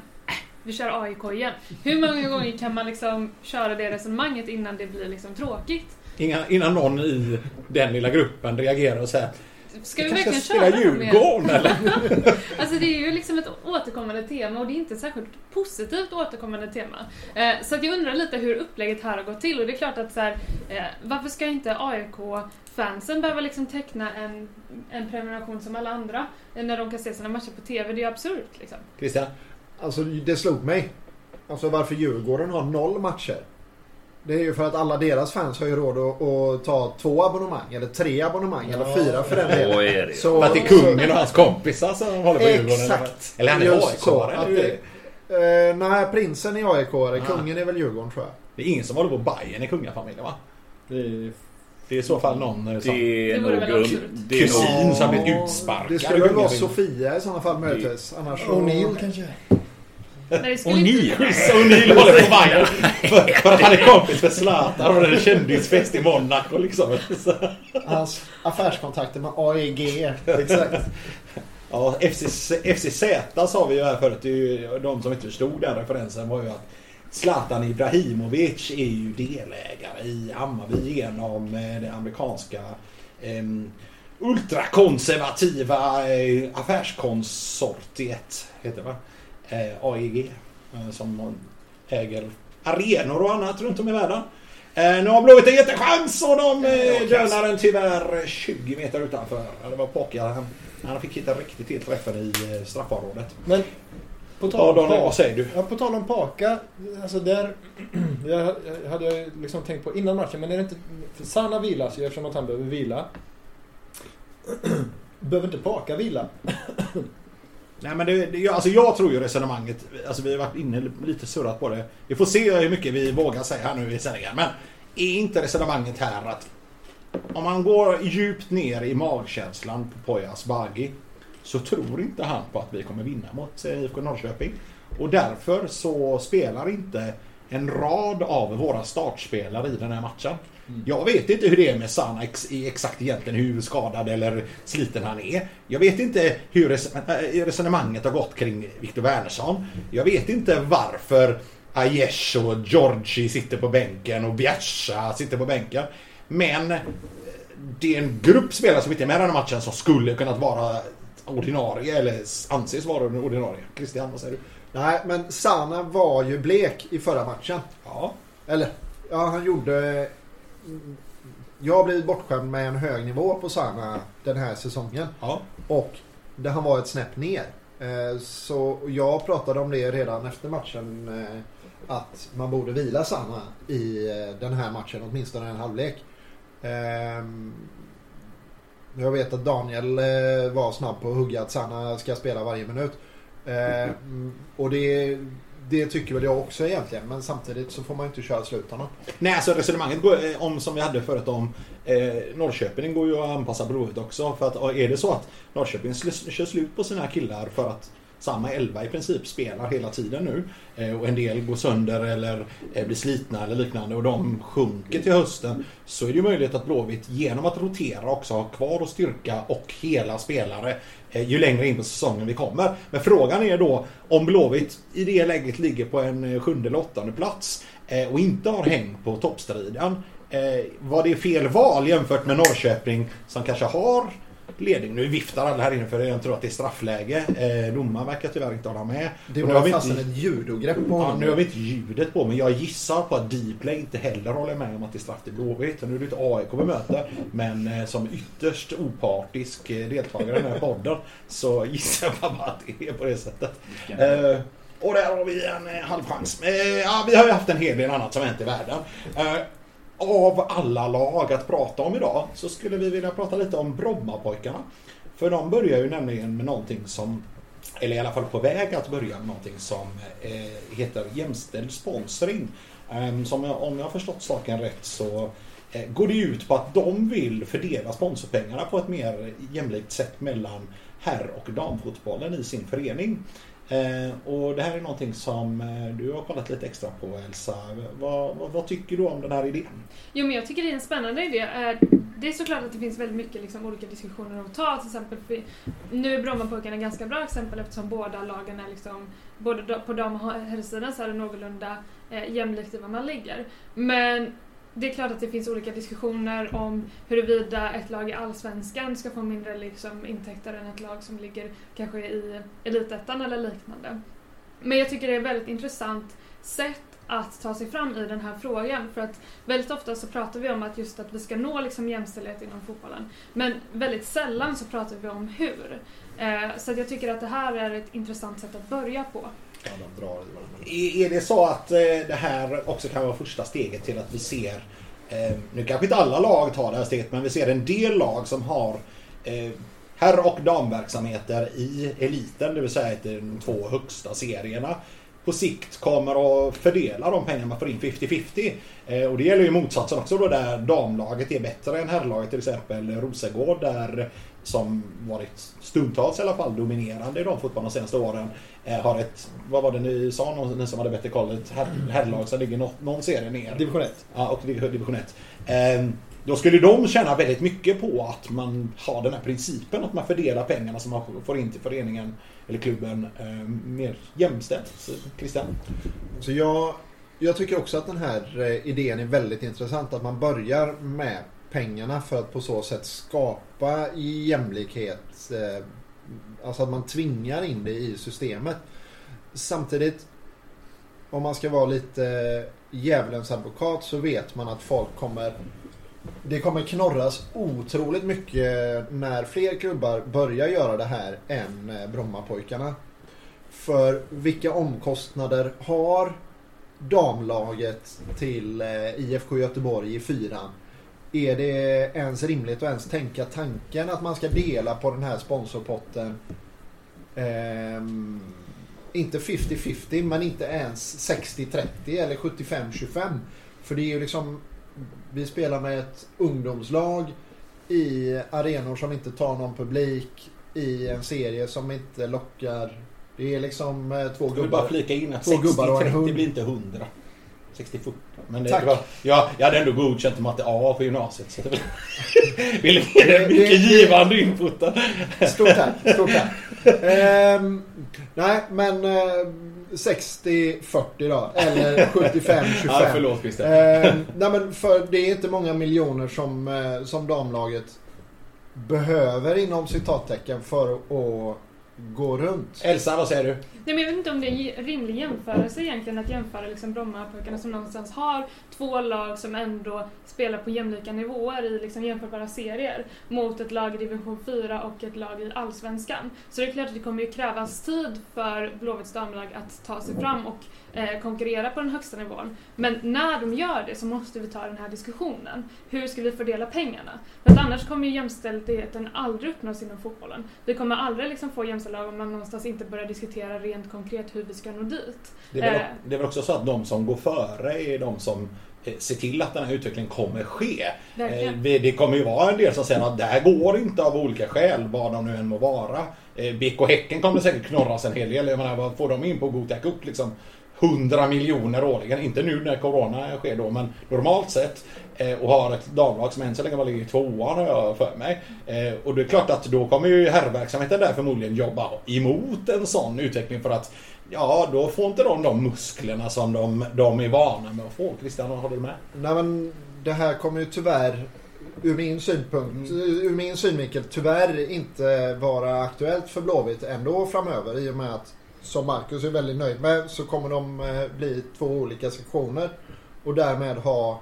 Vi kör AIK igen. Hur många gånger kan man liksom köra det resonemanget innan det blir liksom tråkigt? Inga, innan någon i den lilla gruppen reagerar och säger Ska vi "Vi verkligen köra? Djurgården eller? [laughs] Alltså det är ju liksom ett återkommande tema och det är inte ett särskilt positivt återkommande tema. Eh, så att jag undrar lite hur upplägget här har gått till och det är klart att så här, eh, varför ska inte AIK-fansen behöva liksom teckna en, en prenumeration som alla andra när de kan se sina matcher på TV? Det är ju absurt liksom. Christian? Alltså det slog mig. Alltså varför Djurgården har noll matcher. Det är ju för att alla deras fans har ju råd att, att ta två abonnemang eller tre abonnemang eller fyra för den delen. Så är att det är kungen och hans kompisar som håller på Djurgården? Exakt. Eller han är aik Eh, nej, prinsen är AIK. Ah. Kungen är väl Djurgården tror jag. Det är ingen som håller på Bayern i kungafamiljen va? Det är, Det är i så fall någon eh, som Det är Det vore nog... det är kusin som blivit utsparkad. Det skulle väl vara. Sofia i sådana fall möjligtvis. Annars. O'Neill kanske? Chris O'Neill håller på vagnen. För, för att han är kompis med Zlatan och det är kändisfest i Monaco liksom. Hans affärskontakter med AEG. Exakt. ja, FCZ, FCZ sa vi ju här förut. det är ju De som inte förstod den referensen var ju att Zlatan Ibrahimovic är ju delägare i Hammarby genom eh, det amerikanska em, ultrakonservativa eh, affärskonsortiet, heter det va? Eh, AEG. Eh, som äger arenor och annat runt om i världen. Eh, nu har Blåvitt en jättechans och de eh, dönar den tyvärr 20 meter utanför. Ja, Det var Pocka. Han, han fick hitta riktigt till träffen i eh, straffområdet. Men på Ja, tal om Daniel, Paka. Ja, på tal om Paka. Alltså där [clears throat] jag hade jag liksom tänkt på innan matchen. Men är det inte... För Sanna vilas ju eftersom att han behöver vila. [clears throat] behöver inte Paka vila? [clears throat] Nej men det, det, alltså jag tror ju resonemanget, alltså vi har varit inne lite surrat på det. Vi får se hur mycket vi vågar säga här nu i sändningen. Men är inte resonemanget här att om man går djupt ner i magkänslan på Poyas Bagi så tror inte han på att vi kommer vinna mot eh, IFK Norrköping. Och därför så spelar inte en rad av våra startspelare i den här matchen. Jag vet inte hur det är med Sana ex, i exakt egentligen hur skadad eller sliten han är. Jag vet inte hur res- äh, resonemanget har gått kring Viktor Wernersson. Jag vet inte varför Aiesh och Georgi sitter på bänken och Bjärsa sitter på bänken. Men eh, det är en grupp spelare som inte är med i den här matchen som skulle kunnat vara ordinarie eller anses vara ordinarie. Christian, vad säger du? Nej, men Sana var ju blek i förra matchen. Ja. Eller, ja han gjorde... Jag har blivit bortskämd med en hög nivå på Sana den här säsongen. Ja. Och där han var ett snäpp ner. Eh, Så jag pratade om det redan efter matchen. eh, Att man borde vila Sana i eh, den här matchen, åtminstone en halvlek. Ehm, Jag vet att Daniel var snabb på att hugga att Sana ska spela varje minut. Ehm, Och det, det tycker väl jag också egentligen. Men samtidigt så får man inte köra slut honom. Nej, alltså resonemanget går, eh, om, som vi hade förut om eh, Norrköping går ju att anpassa Blåvitt också. För att är det så att Norrköping kör slut på sina killar för att samma elva i princip spelar hela tiden nu eh, och en del går sönder eller eh, blir slitna eller liknande och de sjunker till hösten så är det ju möjligt att Blåvitt genom att rotera också har kvar och styrka och hela spelare eh, ju längre in på säsongen vi kommer. Men frågan är då om Blåvitt i det läget ligger på en sjunde eller åttonde plats och inte har häng på toppstriden. Var det fel val jämfört med Norrköping som kanske har ledning? Nu viftar alla här inne för jag tror att det är straffläge. Eh, domaren verkar tyvärr inte hålla med. Det Och nu har var vi fasen inte- ett judogrepp på Ja, honom. nu har vi inte ljudet på men jag gissar på att Dplay inte heller håller med om att det är straff till Blåvitt. Nu är det inte AIK vi möter men eh, som ytterst opartisk eh, deltagare i den här podden så gissar jag bara att det är på det sättet. Eh, och där har vi en eh, halvchans. Eh, ja, vi har ju haft en hel del annat som hänt i världen. Av alla lag att prata om idag så skulle vi vilja prata lite om Brommapojkarna. För de börjar ju nämligen med någonting som eller i alla fall på väg att börja med någonting som eh, heter jämställd sponsring. Ehm, som jag, om jag har förstått saken rätt så eh, går det ut på att de vill fördela sponsorpengarna på ett mer jämlikt sätt mellan herr och damfotbollen i sin förening. Eh, och det här är någonting som eh, du har kollat lite extra på Elsa. Vad, vad, vad tycker du om den här idén? Jo men jag tycker det är en spännande idé. Eh, Det är såklart att det finns väldigt mycket liksom, olika diskussioner att ta. Till exempel, för- nu är Brommapojkarna ett ganska bra exempel eftersom båda lagen är liksom, både på dam och herrsidan så är det någorlunda eh, jämlikt i var man ligger. Men det är klart att det finns olika diskussioner om huruvida ett lag i Allsvenskan ska få mindre liksom, intäkter än ett lag som ligger kanske i Elitettan eller liknande. Men jag tycker det är ett väldigt intressant sätt att ta sig fram i den här frågan. För att väldigt ofta så pratar vi om att just att vi ska nå liksom jämställdhet inom fotbollen. Men väldigt sällan så pratar vi om hur. Eh, så att jag tycker att det här är ett intressant sätt att börja på. Ja, de drar i varandra. Är det så att eh, det här också kan vara första steget till att vi ser, eh, nu kanske inte alla lag tar det här steget, men vi ser en del lag som har eh, herr och damverksamheter i eliten, det vill säga i de två högsta serierna. på sikt kommer att fördela de pengar man får in 50-50. Eh, och det gäller ju motsatsen också då där damlaget är bättre än herrlaget till exempel Rosengård där som varit stundtals i alla fall dominerande i damfotbollen de senaste åren. Eh, har ett, vad var det ni sa, ni som hade bättre koll, ett herr, herrlag som ligger något, någon serie ner. Division 1. Ja, och division 1. Eh, då skulle de tjäna väldigt mycket på att man har den här principen att man fördelar pengarna som man får in till föreningen eller klubben eh, mer jämställt. Så, Christian? Så jag, jag tycker också att den här eh, idén är väldigt intressant. Att man börjar med pengarna för att på så sätt skapa jämlikhet. Eh, alltså att man tvingar in det i systemet. Samtidigt, om man ska vara lite eh, djävulens advokat så vet man att folk kommer det kommer knorras otroligt mycket när fler klubbar börjar göra det här än eh, Brommapojkarna. För vilka omkostnader har damlaget till IFK Göteborg i fyran? Är det ens rimligt att ens tänka tanken att man ska dela på den här sponsorpotten? Ehm, inte 50-50 men inte ens 60-30 eller 75-25. För det är ju liksom vi spelar med ett ungdomslag i arenor som inte tar någon publik i en serie som inte lockar. Det är liksom eh, två Jag vill gubbar. bara flika in att Två gubbar och en 60-30 hund. blir inte 100. 60-40. Men det, Tack. det var, ja, jag hade ändå godkänt matte A på gymnasiet. Så det ville ge en mycket det- givande input. Stort tack. Stort tack. Ehm, nej, men eh, 60-40 då. Eller [laughs] 75-25. Ja, förlåt Christian. Ehm, nej men för det är inte många miljoner som, eh, som damlaget behöver inom citattecken för att gå runt. Elsa, vad säger du? Nej, men jag vet inte om det är en rimlig jämförelse egentligen att jämföra liksom Brommapojkarna som någonstans har två lag som ändå spelar på jämlika nivåer i liksom jämförbara serier mot ett lag i division 4 och ett lag i Allsvenskan. Så det är klart att det kommer ju krävas tid för Blåvitts damlag att ta sig fram och eh, konkurrera på den högsta nivån. Men när de gör det så måste vi ta den här diskussionen. Hur ska vi fördela pengarna? För att annars kommer ju jämställdheten aldrig uppnås inom fotbollen. Vi kommer aldrig liksom få jämställda lag om man någonstans inte börjar diskutera rent konkret hur vi ska nå dit. Det är, väl, Eh. det är väl också så att de som går före är de som eh, ser till att den här utvecklingen kommer ske. Verkligen. Eh, Det kommer ju vara en del som säger att det här går inte av olika skäl, vad de nu än må vara. BK Häcken kommer säkert knorras en hel del. Jag menar, vad får de in på Gothia Cup liksom? 100 miljoner årligen. Inte nu när Corona sker då, men normalt sett. Eh, och har ett damlag som än så länge bara ligger i tvåan har jag för mig. Eh, och det är klart att då kommer ju herrverksamheten där förmodligen jobba emot en sån utveckling för att Ja, då får inte de de musklerna som de, de är vana med att få. Christian, håller du med? Nej men det här kommer ju tyvärr ur min synpunkt, ur min synvinkel tyvärr inte vara aktuellt för Blåvitt ändå framöver i och med att som Marcus är väldigt nöjd med så kommer de eh, bli två olika sektioner och därmed ha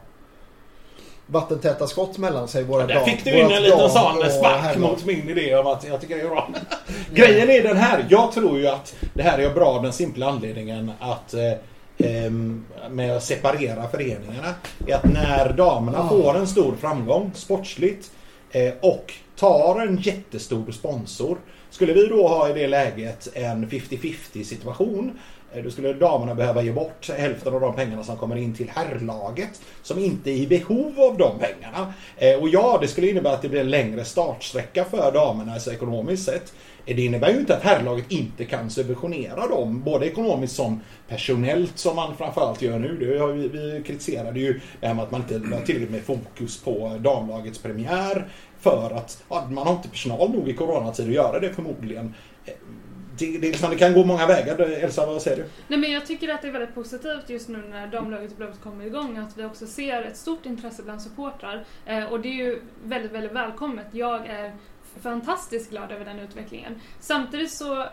vattentäta skott mellan sig. Våra Där fick du in en liten sån spark mot min idé om att jag tycker det är bra. [laughs] Grejen är den här. Jag tror ju att det här är bra av den simpla anledningen att eh, med att separera föreningarna. Är att när damerna Ah. får en stor framgång sportsligt eh, och tar en jättestor sponsor. Skulle vi då ha i det läget en 50-50 situation eh, då skulle damerna behöva ge bort hälften av de pengarna som kommer in till herrlaget som inte är i behov av de pengarna. Eh, och ja, det skulle innebära att det blir en längre startsträcka för damerna alltså ekonomiskt sett. Det innebär ju inte att herrlaget inte kan subventionera dem, både ekonomiskt som personellt som man framförallt gör nu. Det har vi, vi kritiserade ju det här med att man inte har tillräckligt med fokus på damlagets premiär för att ja, man har inte personal nog i coronatid att göra det förmodligen. Det, det, liksom, det kan gå många vägar. Elsa, vad säger du? Nej, men jag tycker att det är väldigt positivt just nu när damlaget och Blåvitt kommer igång att vi också ser ett stort intresse bland supportrar. Eh, och det är ju väldigt, väldigt välkommet. Jag är fantastiskt glad över den utvecklingen. Samtidigt så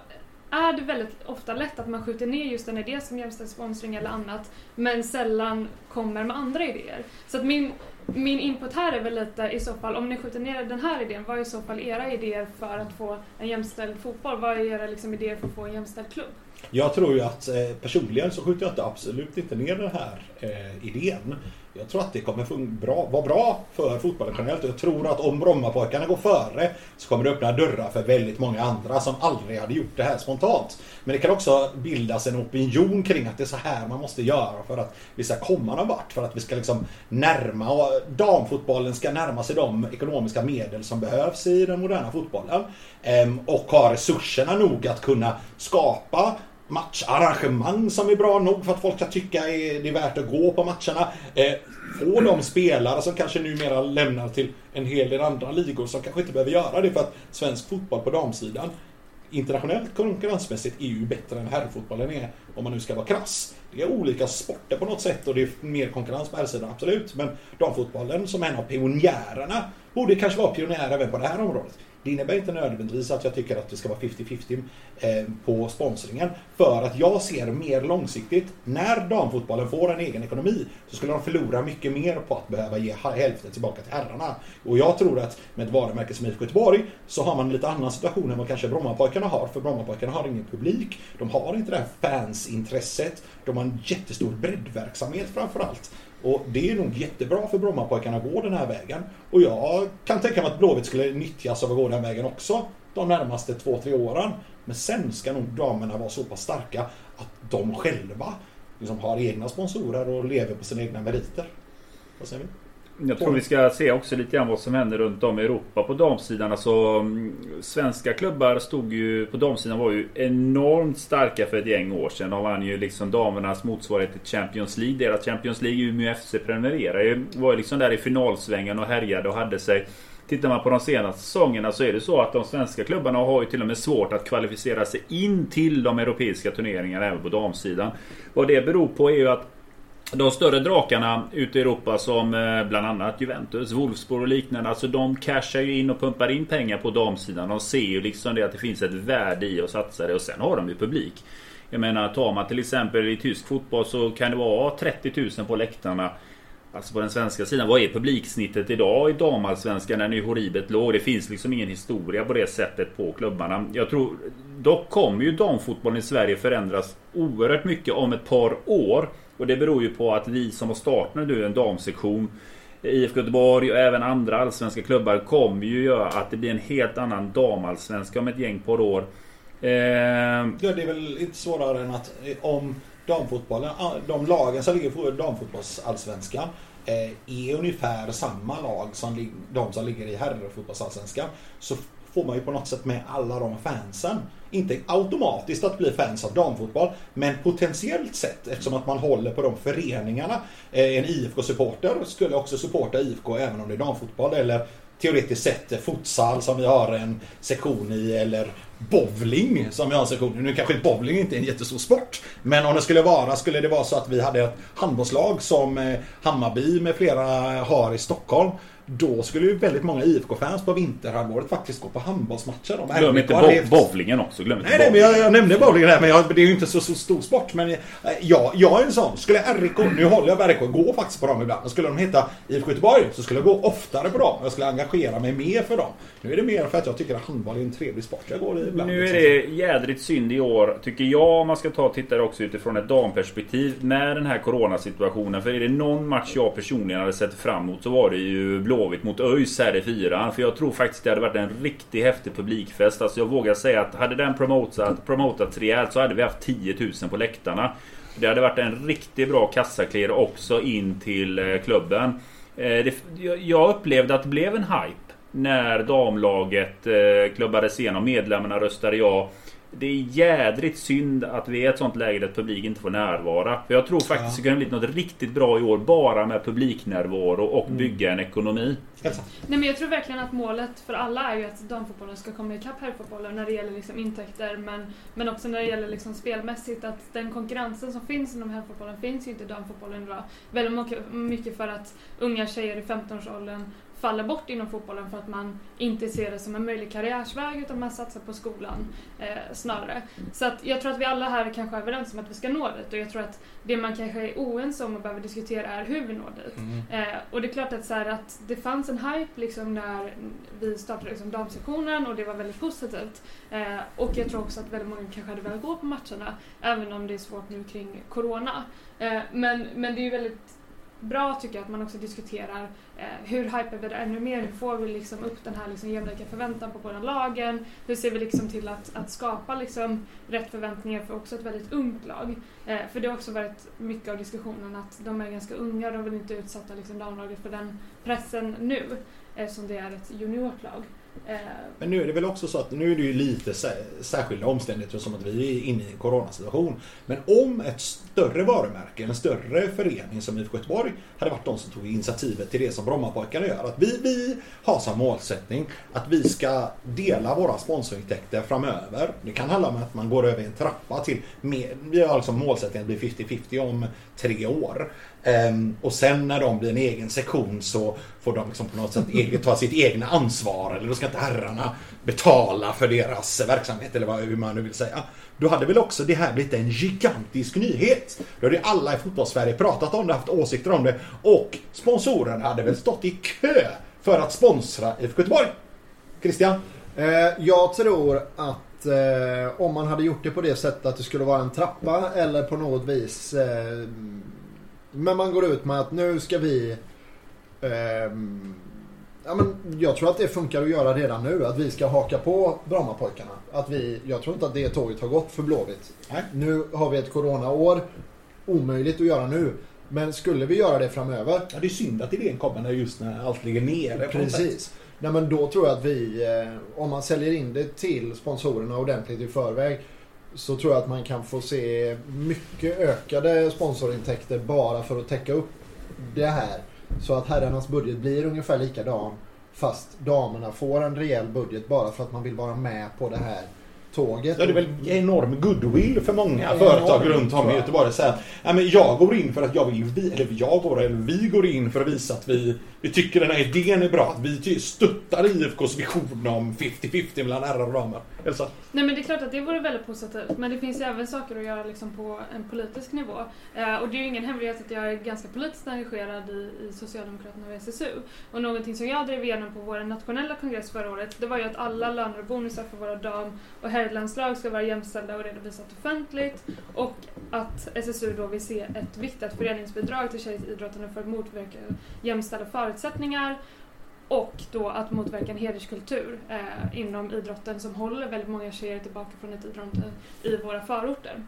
är det väldigt ofta lätt att man skjuter ner just en idé som jämställd sponsring eller annat men sällan kommer med andra idéer. Så att min, min input här är väl lite i så fall, om ni skjuter ner den här idén, vad är i så fall era idéer för att få en jämställd fotboll? Vad är era liksom, idéer för att få en jämställd klubb? Jag tror ju att eh, personligen så skjuter jag inte absolut inte ner den här eh, idén. Jag tror att det kommer bra, vara bra för fotbollen generellt. Jag tror att om Brommapojkarna går före så kommer det öppna dörrar för väldigt många andra som aldrig hade gjort det här spontant. Men det kan också bildas en opinion kring att det är så här man måste göra för att vi ska komma någon vart. För att vi ska liksom närma, och damfotbollen ska närma sig de ekonomiska medel som behövs i den moderna fotbollen. Ehm, och ha resurserna nog att kunna skapa matcharrangemang som är bra nog för att folk ska tycka är, det är värt att gå på matcherna. Eh, få de spelare som kanske numera lämnar till en hel del andra ligor som kanske inte behöver göra det för att svensk fotboll på damsidan internationellt konkurrensmässigt är ju bättre än herrfotbollen är om man nu ska vara krass. Det är olika sporter på något sätt och det är mer konkurrens på herrsidan, absolut. Men damfotbollen som en av pionjärerna borde kanske vara pionjär även på det här området. Det innebär inte nödvändigtvis att jag tycker att det ska vara 50-50 eh, på sponsringen. För att jag ser mer långsiktigt, när damfotbollen får en egen ekonomi så skulle de förlora mycket mer på att behöva ge hälften tillbaka till herrarna. Och jag tror att med ett varumärke som IFK Göteborg så har man en lite annan situation än vad kanske Brommapojkarna har. För Brommapojkarna har ingen publik, de har inte det här fansintresset, de har en jättestor breddverksamhet framförallt. Och det är nog jättebra för Brommapojkarna att gå den här vägen. Och jag kan tänka mig att Blåvitt skulle nyttjas av att gå den vägen också de närmaste två, tre åren. Men sen ska nog damerna vara så pass starka att de själva liksom har egna sponsorer och lever på sina egna meriter. Vad säger vi? Jag tror vi ska se också lite grann vad som händer runt om i Europa på damsidan. Alltså, mm, svenska klubbar stod ju på damsidan var ju enormt starka för ett gäng år sedan. De vann ju liksom damernas motsvarighet till Champions League. Deras Champions League, Umeå FC prenumererar ju. Var ju liksom där i finalsvängen och härjade och hade sig. Tittar man på de senaste säsongerna så är det så att de svenska klubbarna har ju till och med svårt att kvalificera sig in till de europeiska turneringarna även på damsidan. Vad det beror på är ju att de större drakarna ute i Europa som eh, bland annat Juventus, Wolfsburg och liknande. Alltså de cashar ju in och pumpar in pengar på damsidan. De ser ju liksom det att det finns ett värde i att satsa det och sen har de ju publik. Jag menar tar man till exempel i tysk fotboll så kan det vara 30 000 på läktarna. Alltså på den svenska sidan. Vad är publiksnittet idag i damallsvenskan? Den är ju horribelt låg. Det finns liksom ingen historia på det sättet på klubbarna. Jag tror Dock kommer ju damfotbollen i Sverige förändras oerhört mycket om ett par år. Och det beror ju på att vi som har startat nu en damsektion IFK Göteborg och även andra allsvenska klubbar kommer ju göra att det blir en helt annan damallsvenska om ett gäng par år. Eh, Ja, det är väl inte svårare än att eh, om damfotbollen, eh, de lagen som ligger på damfotbollsallsvenskan eh, är ungefär samma lag som de som ligger i herrfotbollsallsvenskan så får man ju på något sätt med alla de fansen. Inte automatiskt att bli fans av damfotboll, men potentiellt sett eftersom att man håller på de föreningarna. Eh, en IFK-supporter skulle också supporta IFK även om det är damfotboll eller teoretiskt sett futsal som vi har en sektion i eller bowling som vi har en sektion i. Nu kanske bowling inte är en jättestor sport. Men om det skulle vara, skulle det vara så att vi hade ett handbollslag som eh, Hammarby med flera har i Stockholm. Då skulle ju väldigt många IFK-fans på vinterhalvåret faktiskt gå på handbollsmatcher. Om glöm inte bo- bowlingen också. Glöm inte Nej, nej, men jag, jag nämnde bowlingen här, men jag, det är ju inte så, så stor sport. Men eh, jag, jag är en sån. Skulle RIK, nu håller jag på RIK, gå faktiskt på dem ibland. Skulle de heta IFK Göteborg så skulle jag gå oftare på dem. Jag skulle engagera mig mer för dem. Nu är det mer för att jag tycker att handboll är en trevlig sport. Jag går ibland. Nu är liksom. det jädrigt synd i år, tycker jag, om man ska ta och titta det också utifrån ett damperspektiv. Med den här coronasituationen. För är det någon match jag personligen hade sett fram emot så var det ju Blåvitt mot ÖIS här i fyran. För jag tror faktiskt det hade varit en riktigt häftig publikfest. Alltså jag vågar säga att hade den promotat, promotats rejält så hade vi haft 10 000 på läktarna. Det hade varit en riktigt bra kassaklir också in till eh, klubben. Eh, det, jag- upplevde att det blev en hype när damlaget eh, klubbades igenom. Medlemmarna röstade ja. Det är jädrigt synd att vi är i ett sånt läge där publik inte får närvara. För jag tror faktiskt det kan bli något riktigt bra i år bara med publiknärvaro och bygga en ekonomi. Nej men jag tror verkligen att målet för alla är ju att damfotbollen ska komma ikapp herrfotbollen när det gäller liksom intäkter men, men också när det gäller liksom spelmässigt att den konkurrensen som finns inom herrfotbollen finns ju inte i damfotbollen idag. Väldigt mycket- mycket för att unga tjejer i 15-årsåldern faller bort inom fotbollen för att man inte ser det som en möjlig karriärsväg utan man satsar på skolan eh, snarare. Så att jag tror att vi alla här kanske är överens om att vi ska nå dit och jag tror att det man kanske är oense om och behöver diskutera är hur vi når dit. Mm. Eh, och det är klart att, så här, att det fanns en hype liksom när vi startade liksom damsektionen och det var väldigt positivt. Eh, och jag tror också att väldigt många kanske hade velat gå på matcherna även om det är svårt nu kring Corona. Eh, men, men det är ju väldigt bra tycker jag att man också diskuterar eh, hur hypar vi det ännu mer? Hur får vi liksom upp den här liksom jämlika förväntan på båda lagen? Hur ser vi liksom till att, att skapa liksom rätt förväntningar för också ett väldigt ungt lag? Eh, för det har också varit mycket av diskussionen att de är ganska unga, och de vill inte utsätta liksom damlaget för den pressen nu eftersom det är ett juniorlag. Eh, Men nu är det väl också så att nu är det ju lite särskilda omständigheter som att vi är inne i en coronasituation. Men om ett större varumärke, en större förening som IFK Göteborg hade varit de som tog initiativet till det som Brommapojkarna gör. Att vi, vi har som målsättning att vi ska dela våra sponsorintäkter framöver. Det kan handla om att man går över en trappa till mer, vi har liksom målsättningen att bli 50-50 om tre år. Ehm, och sen när de blir en egen sektion så får de liksom på något sätt eget, ta sitt egna ansvar. Eller då ska inte herrarna betala för deras verksamhet eller vad, hur man nu vill säga. Då hade väl också det här blivit en gigantisk nyhet. Då hade alla i fotbollssverige pratat om det, haft åsikter om det. Och sponsorerna hade väl stått i kö för att sponsra IFK Göteborg. Christian? Eh, jag tror att eh, om man hade gjort det på det sättet att det skulle vara en trappa eller på något vis. Eh, men man går ut med att nu ska vi. Eh, ja, men jag tror att det funkar att göra redan nu. Att vi ska haka på Brommapojkarna. Att vi, jag tror inte att det tåget har gått för Blåvitt. Nej. Nu har vi ett coronaår. Omöjligt att göra nu. Men skulle vi göra det framöver Ja, det är synd att idén kommer när just när allt ligger nere. Precis. Nej, men då tror jag att vi, eh, om man säljer in det till sponsorerna ordentligt i förväg, så tror jag att man kan få se mycket ökade sponsorintäkter bara för att täcka upp det här. Så att herrarnas budget blir ungefär likadan fast damerna får en rejäl budget bara för att man vill vara med på det här tåget. Ja, det är väl enorm goodwill för många Enorm, företag runt om i. Göteborg. att säga, ja, men jag går in för att jag vill, vi- eller jag går, eller vi går in för att visa att vi, vi tycker den här idén är bra. Att vi stöttar IFKs vision om 50-50 mellan herrar och damer. Elsa? Nej men det är klart att det vore väldigt positivt men det finns ju även saker att göra liksom på en politisk nivå. Eh, och det är ju ingen hemlighet att jag är ganska politiskt engagerad i, i Socialdemokraterna och SSU. Och någonting som jag drev igenom på vår nationella kongress förra året det var ju att alla löner och bonusar för våra dam och herrlandslag ska vara jämställda och redovisat offentligt. Och att SSU då vill se ett viktigt föreningsbidrag till tjejidrotten för att motverka jämställda förutsättningar och då att motverka en hederskultur eh, inom idrotten som håller väldigt många tjejer tillbaka från ett idrott eh, i våra förorter.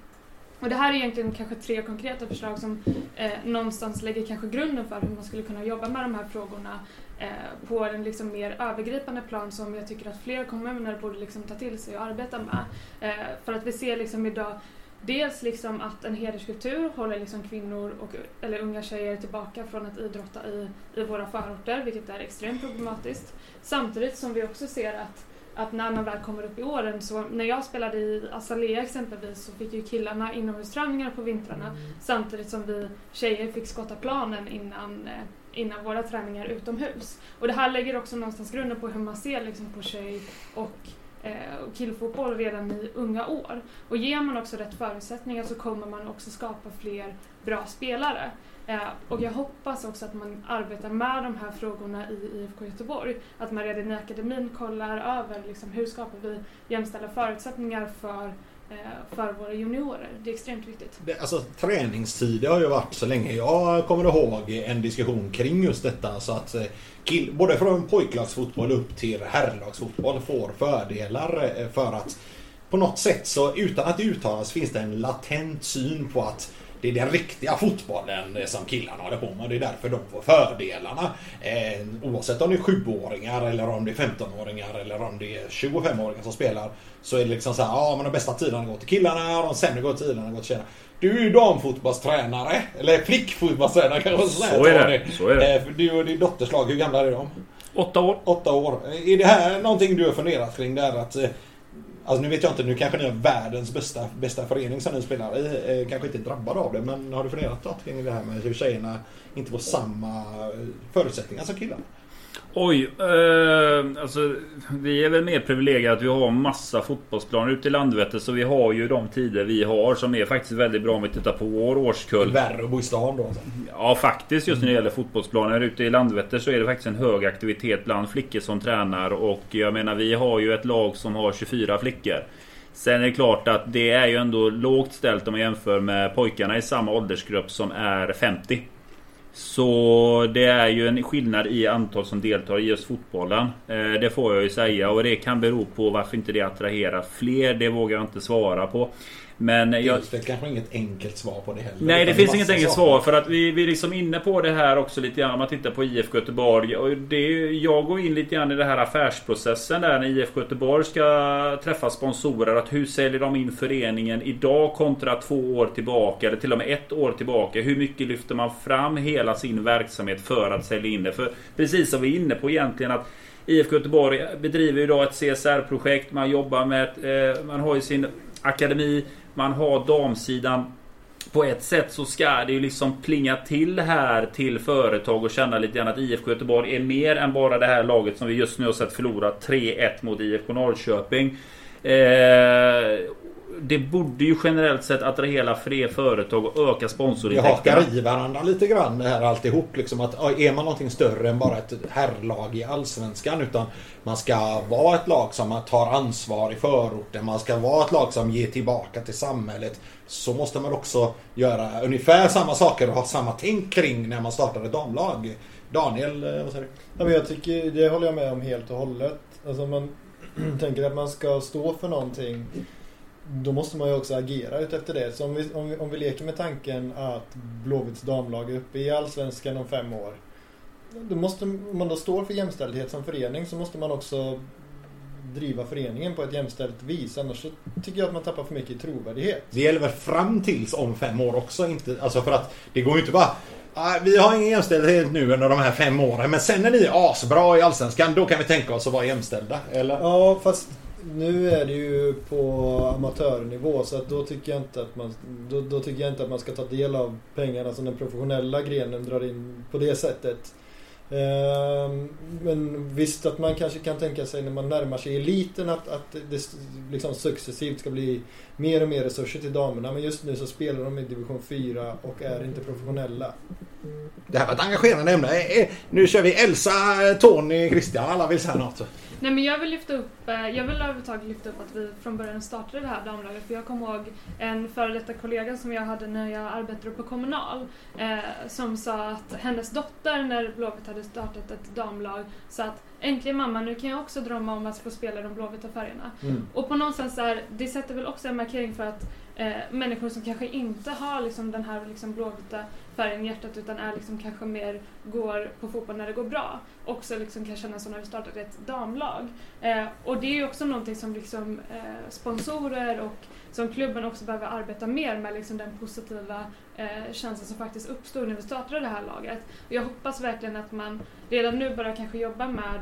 Och det här är egentligen kanske tre konkreta förslag som eh, någonstans lägger kanske grunden för hur man skulle kunna jobba med de här frågorna eh, på en liksom mer övergripande plan som jag tycker att fler kommuner borde liksom ta till sig och arbeta med. Eh, för att vi ser liksom idag Dels liksom att en hederskultur håller liksom kvinnor och, eller unga tjejer tillbaka från att idrotta i, i våra förorter, vilket är extremt problematiskt. Samtidigt som vi också ser att, att när man väl kommer upp i åren, så när jag spelade i Azalea exempelvis så fick ju killarna inomhusträningar på vintrarna samtidigt som vi tjejer fick skotta planen innan, eh, innan våra träningar utomhus. Och det här lägger också någonstans grunden på hur man ser liksom på tjej och Eh, och killfotboll redan i unga år. Och ger man också rätt förutsättningar så kommer man också skapa fler bra spelare. Eh, och jag hoppas också att man arbetar med de här frågorna i IFK Göteborg. Att man redan i akademin kollar över liksom, hur skapar vi jämställda förutsättningar för, eh, för våra juniorer. Det är extremt viktigt. Det, alltså träningstider har ju varit så länge jag kommer ihåg en diskussion kring just detta. Så att eh, kill, både från pojklagsfotboll upp till herrlagsfotboll får fördelar eh, för att på något sätt så utan att det uttalas finns det en latent syn på att det är den riktiga fotbollen eh, som killarna håller på med det är därför de får fördelarna. Eh, oavsett om det är sjuåringar eller om det är 15-åringar eller om det är 25-åringar som spelar. Så är det liksom så här, ja men de bästa tiderna går till killarna och de sämre går tiderna går till tjejerna. Du är ju damfotbollstränare, eller flickfotbollstränare kanske Så är det, så är det. Eh, Du och din dotters lag, hur gamla är de? Åtta år. Åtta år. Är det här någonting du har funderat kring där att eh, Alltså nu vet jag inte, nu kanske ni har världens bästa, bästa förening som ni spelar i. Eh, kanske inte drabbad av det, men har du funderat något kring det här med hur tjejerna inte får samma förutsättningar som killarna? Oj, eh, alltså vi är väl mer privilegierade att vi har massa fotbollsplaner ute i Landvetter. Så vi har ju de tider vi har som är faktiskt väldigt bra om vi tittar på vår årskull. Värre att bo i stan då. Alltså. Ja, faktiskt just när det gäller fotbollsplaner ute i Landvetter så är det faktiskt en hög aktivitet bland flickor som tränar. Och jag menar, vi har ju ett lag som har 24 flickor. Sen är det klart att det är ju ändå lågt ställt om man jämför med pojkarna i samma åldersgrupp som är 50. Så det är ju en skillnad i antal som deltar i just fotbollen. Eh, det får jag ju säga och det kan bero på varför inte det attraherar fler. Det vågar jag inte svara på. Men jag... Det finns kanske inget enkelt svar på det heller. Nej, det finns inget enkelt svar. För att vi, vi är liksom inne på det här också lite grann. Om man tittar på IFK Göteborg. Och det, jag går in lite grann i den här affärsprocessen där när IFK Göteborg ska träffa sponsorer. Att hur säljer de in föreningen idag kontra två år tillbaka? Eller till och med ett år tillbaka. Hur mycket lyfter man fram hela sin verksamhet för att sälja in det? För precis som vi är inne på egentligen att IFK Göteborg bedriver idag ett CSR-projekt. Man jobbar med... Eh, man har ju sin akademi man har damsidan på ett sätt så ska det ju liksom plinga till här till företag och känna lite grann att IFK Göteborg är mer än bara det här laget som vi just nu har sett förlora 3-1 mot IFK Norrköping. Eh, det borde ju generellt sett attrahera fler företag och öka sponsorintäkterna. Vi hakar i varandra lite grann det här alltihop. Liksom att är man någonting större än bara ett herrlag i Allsvenskan. Utan man ska vara ett lag som tar ansvar i förorten. Man ska vara ett lag som ger tillbaka till samhället. Så måste man också göra ungefär samma saker och ha samma tänk kring när man startar ett damlag. Daniel, eh, vad säger du? Ja, men jag tycker, det håller jag med om helt och hållet. Alltså man [clears throat] tänker att man ska stå för någonting då måste man ju också agera utefter det. Så om vi, om vi, om vi leker med tanken att Blåvitts damlag är uppe i Allsvenskan om fem år. Då måste, om man då står för jämställdhet som förening så måste man också driva föreningen på ett jämställt vis. Annars så tycker jag att man tappar för mycket i trovärdighet. Det gäller väl fram tills om fem år också. Inte, alltså för att det går ju inte bara ah, vi har ingen jämställdhet nu under de här fem åren. Men sen när ni är asbra i Allsvenskan, då kan vi tänka oss att vara jämställda. Eller? Ja, fast nu är det ju på amatörnivå så att då tycker jag inte att man då, då, tycker jag inte att man ska ta del av pengarna som den professionella grenen drar in på det sättet. Ehm, men visst att man kanske kan tänka sig när man närmar sig eliten att, att det liksom successivt ska bli mer och mer resurser till damerna. Men just nu så spelar de i division 4 och är inte professionella. Det här var ett engagerande ämne. Eh, eh, nu kör vi Elsa, Tony, Christian. Alla vill säga något. Nej men jag vill lyfta upp, eh, jag vill överhuvudtaget lyfta upp att vi från början startade det här damlaget. För jag kommer ihåg en före detta kollega som jag hade när jag arbetade på Kommunal. Eh, som sa att hennes dotter när Blåvitt hade startat ett damlag sa att äntligen mamma nu kan jag också drömma om att få spela de blåvita färgerna. Mm. Och på någonstans där, det sätter väl också en markering för att eh, människor som kanske inte har liksom den här liksom blåvita färgen i hjärtat utan är liksom kanske mer går på fotboll när det går bra. Också liksom kan känna så när vi startade ett damlag. Eh, och det är ju också någonting som liksom, eh, sponsorer och som klubben också behöver arbeta mer med liksom den positiva eh, känslan som faktiskt uppstod när vi startade det här laget. Och jag hoppas verkligen att man redan nu börjar kanske jobba med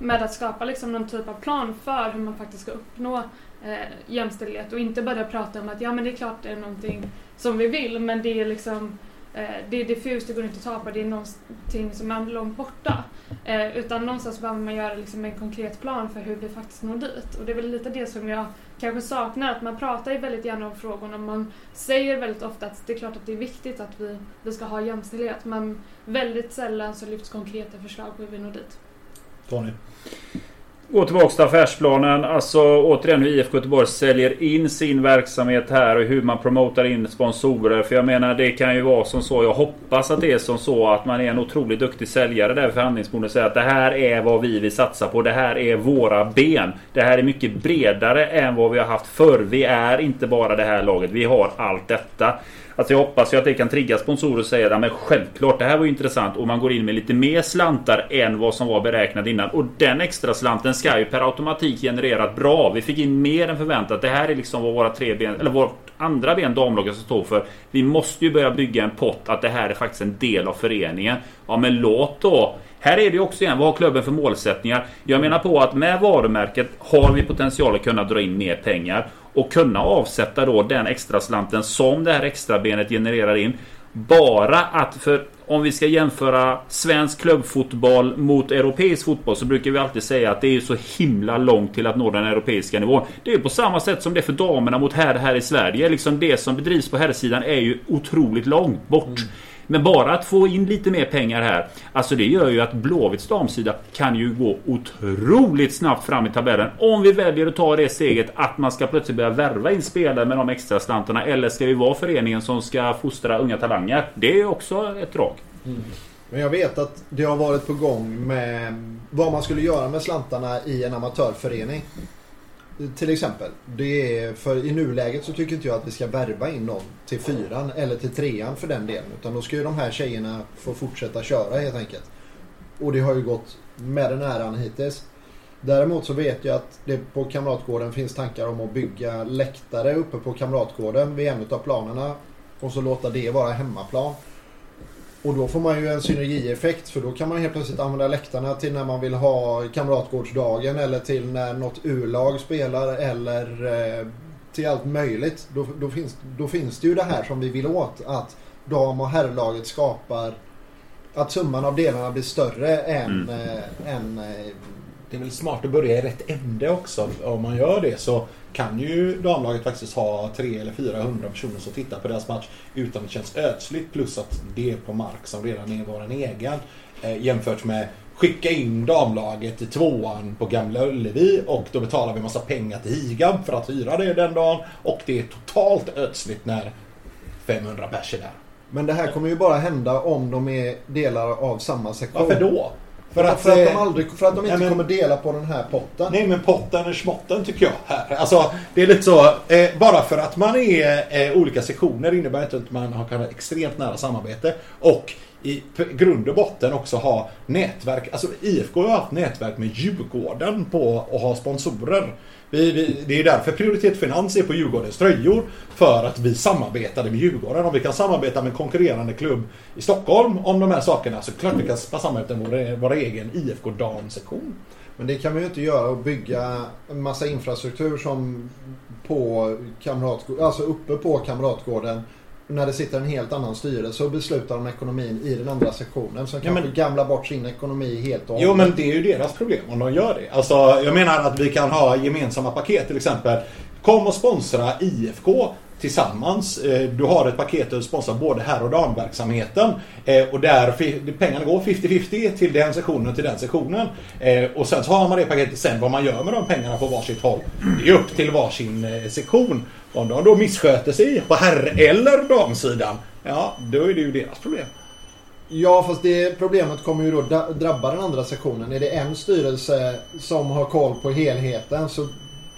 med att skapa liksom någon typ av plan för hur man faktiskt ska uppnå eh, jämställdhet och inte börja prata om att ja men det är klart det är någonting som vi vill men det är liksom Eh, det är diffust, det går inte att ta på, det är någonting som är långt borta. Eh, utan någonstans behöver man göra liksom en konkret plan för hur vi faktiskt når dit. Och det är väl lite det som jag kanske saknar, att man pratar ju väldigt gärna om frågorna. Man säger väldigt ofta att det är klart att det är viktigt att vi, vi ska ha jämställdhet men väldigt sällan så lyfts konkreta förslag på hur vi når dit. Tony? Gå tillbaka till affärsplanen. Alltså återigen hur IFK Göteborg säljer in sin verksamhet här och hur man promotar in sponsorer. För jag menar det kan ju vara som så. Jag hoppas att det är som så att man är en otroligt duktig säljare där vid förhandlingsbordet säger att det här är vad vi vill satsa på. Det här är våra ben. Det här är mycket bredare än vad vi har haft förr. Vi är inte bara det här laget. Vi har allt detta. Alltså jag hoppas ju att det kan trigga sponsorer och säga att självklart det här var ju intressant och man går in med lite mer slantar än vad som var beräknat innan. Och den extra slanten ska ju per automatik generera bra. Vi fick in mer än förväntat. Det här är liksom vad våra tre ben, eller vårt andra ben damlaget ska stå för. Vi måste ju börja bygga en pott att det här är faktiskt en del av föreningen. Ja men låt då här är det också igen, vad har klubben för målsättningar? Jag menar på att med varumärket har vi potential att kunna dra in mer pengar och kunna avsätta då den extra slanten som det här extra benet genererar in. bara att för om vi ska jämföra svensk klubbfotboll mot europeisk fotboll så brukar vi alltid säga att det är så himla långt till att nå den europeiska nivån. Det är på samma sätt som det är för damerna mot herr här i Sverige. Liksom det som bedrivs på herrsidan är ju otroligt långt bort. Mm. Men bara att få in lite mer pengar här. Alltså det gör ju att Blåvitts damsida kan ju gå otroligt snabbt fram i tabellen. Om vi väljer att ta det steget att man ska plötsligt börja värva in spelare med de extra slantarna. Eller ska vi vara föreningen som ska fostra unga talanger? Det är också ett drag. Mm. Men jag vet att det har varit på gång med vad man skulle göra med slantarna i en amatörförening. Till exempel. Det är, för I nuläget så tycker inte jag att vi ska värva in någon till fyran eller till trean för den delen. Utan då ska ju de här tjejerna få fortsätta köra helt enkelt. Och det har ju gått med den äran hittills. Däremot så vet jag att det på Kamratgården finns tankar om att bygga läktare uppe på Kamratgården vid en av planerna. Och så låta det vara hemmaplan. Och då får man ju en synergieffekt för då kan man helt plötsligt använda läktarna till när man vill ha kamratgårdsdagen eller till när något U-lag spelar eller eh, till allt möjligt. Då, då, finns, då finns det ju det här som vi vill åt. Att dam och herrlaget skapar att summan av delarna blir större än, mm. eh, än eh, det är väl smart att börja i rätt ände också. Om man gör det så kan ju damlaget faktiskt ha 300 eller 400 personer som tittar på deras match utan att det känns ödsligt. Plus att det är på mark som redan är vår egen. Eh, jämfört med skicka in damlaget i tvåan på Gamla Ullevi och då betalar vi massa pengar till Higab för att hyra det den dagen. Och det är totalt ödsligt när 500 pers är där. Men det här kommer ju bara hända om de är delar av samma sektion. Varför då? För att, för att, de, aldrig, för att de inte men, kommer dela på den här potten. Nej men potten är smotten tycker jag. Här. Alltså, det är lite så. Eh, bara för att man är eh, olika sektioner innebär inte att man har kan extremt nära samarbete. Och i grund och botten också ha nätverk. Alltså IFK har haft nätverk med Djurgården på att ha sponsorer. Vi, vi, det är därför Prioritet Finans är på Djurgårdens tröjor. För att vi samarbetade med Djurgården. Om vi kan samarbeta med en konkurrerande klubb i Stockholm om de här sakerna så klart vi kan samarbeta med vår, vår egen IFK damsektion. Men det kan man ju inte göra och bygga en massa infrastruktur som på kamratgården, alltså uppe på Kamratgården när det sitter en helt annan styrelse och beslutar om ekonomin i den andra sektionen som ja, kanske men... gamlar bort sin ekonomi helt och Jo men det är ju deras problem om de gör det. Alltså jag menar att vi kan ha gemensamma paket till exempel. Kom och sponsra IFK tillsammans. Eh, du har ett paket där du sponsrar både herr och damverksamheten. Eh, och där pengarna går 50-50 till den sektionen och till den sektionen. Eh, och sen så har man det paketet sen vad man gör med de pengarna på varsitt håll. Det är upp till varsin sektion. Om de då missköter sig på herr eller damsidan. Ja, då är det ju deras problem. Ja, fast det problemet kommer ju då drabba den andra sektionen. Är det en styrelse som har koll på helheten så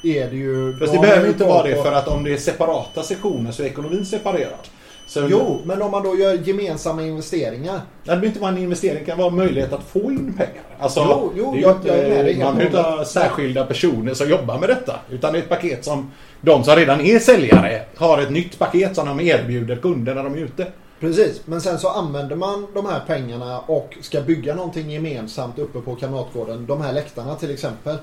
är det ju... Fast det behöver inte vara det för att om det är separata sektioner så är ekonomin separerad. Så jo, men om man då gör gemensamma investeringar. Det behöver inte vara en investering, det kan vara en möjlighet att få in pengar. Alltså, jo, jo, jag, jag är med dig Man behöver inte ha särskilda personer som jobbar med detta. Utan det är ett paket som de som redan är säljare har ett nytt paket som de erbjuder kunder när de är ute. Precis, men sen så använder man de här pengarna och ska bygga någonting gemensamt uppe på Kamratgården. De här läktarna till exempel.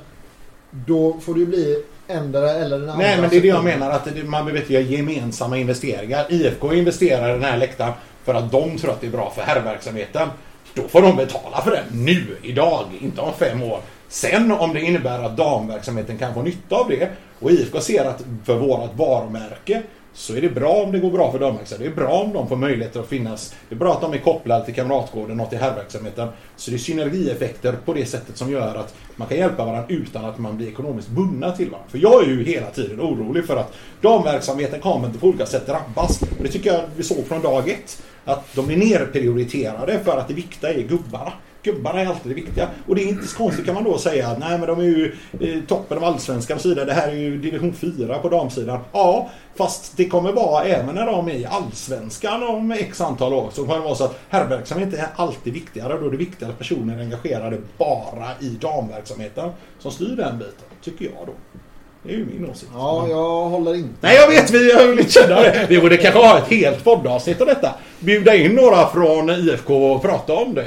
Då får det ju bli ändra eller den andra. Nej, men det är det jag menar. Att man behöver göra gemensamma investeringar. IFK investerar i den här läktaren för att de tror att det är bra för herrverksamheten. Då får de betala för den nu, idag, inte om fem år. Sen om det innebär att damverksamheten kan få nytta av det och IFK ser att för vårt varumärke så är det bra om det går bra för damverksamheten. Det är bra om de får möjligheter att finnas. Det är bra att de är kopplade till Kamratgården och till herrverksamheten. Så det är synergieffekter på det sättet som gör att man kan hjälpa varandra utan att man blir ekonomiskt bundna till varandra. För jag är ju hela tiden orolig för att damverksamheten kommer inte på olika sätt drabbas. Och det tycker jag vi såg från dag ett. Att de är nerprioriterade för att det viktiga är gubbarna. Gubbarna är alltid det viktiga. Och det är inte så konstigt kan man då säga att nej men de är ju eh, toppen av allsvenskan och så vidare. Det här är ju division 4 på damsidan. Ja, fast det kommer vara även när de är i allsvenskan om x antal år så kommer det vara så att herrverksamheten är alltid viktigare. Då är det viktigare att personer är engagerade bara i damverksamheten som styr den biten, tycker jag då. Det är ju min åsikt. Ja, jag håller inte. Nej, jag vet. Vi har lite känna det. Vi borde kanske ha ett helt poddavsnitt om detta. Bjuda in några från IFK och prata om det.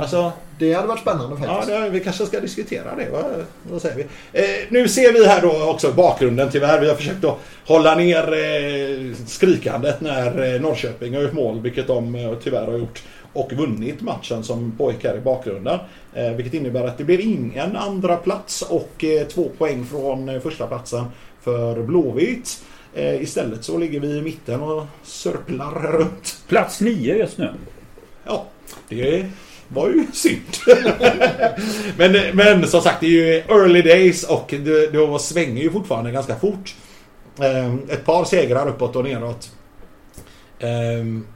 Alltså, Det hade varit spännande ja, faktiskt. det, vi kanske ska diskutera det. Vad, vad säger vi? Eh, nu ser vi här då också bakgrunden tyvärr. Vi har försökt att hålla ner eh, skrikandet när eh, Norrköping har gjort mål, vilket de eh, tyvärr har gjort. Och vunnit matchen som pågick här i bakgrunden. Eh, vilket innebär att det blir ingen andra plats och eh, två poäng från eh, första platsen för Blåvitt. Eh, istället så ligger vi i mitten och sörplar runt. Plats nio just nu. Ja, det var ju synd. [laughs] men, men som sagt, det är ju early days och det, det svänger ju fortfarande ganska fort. Eh, ett par segrar uppåt och neråt eh,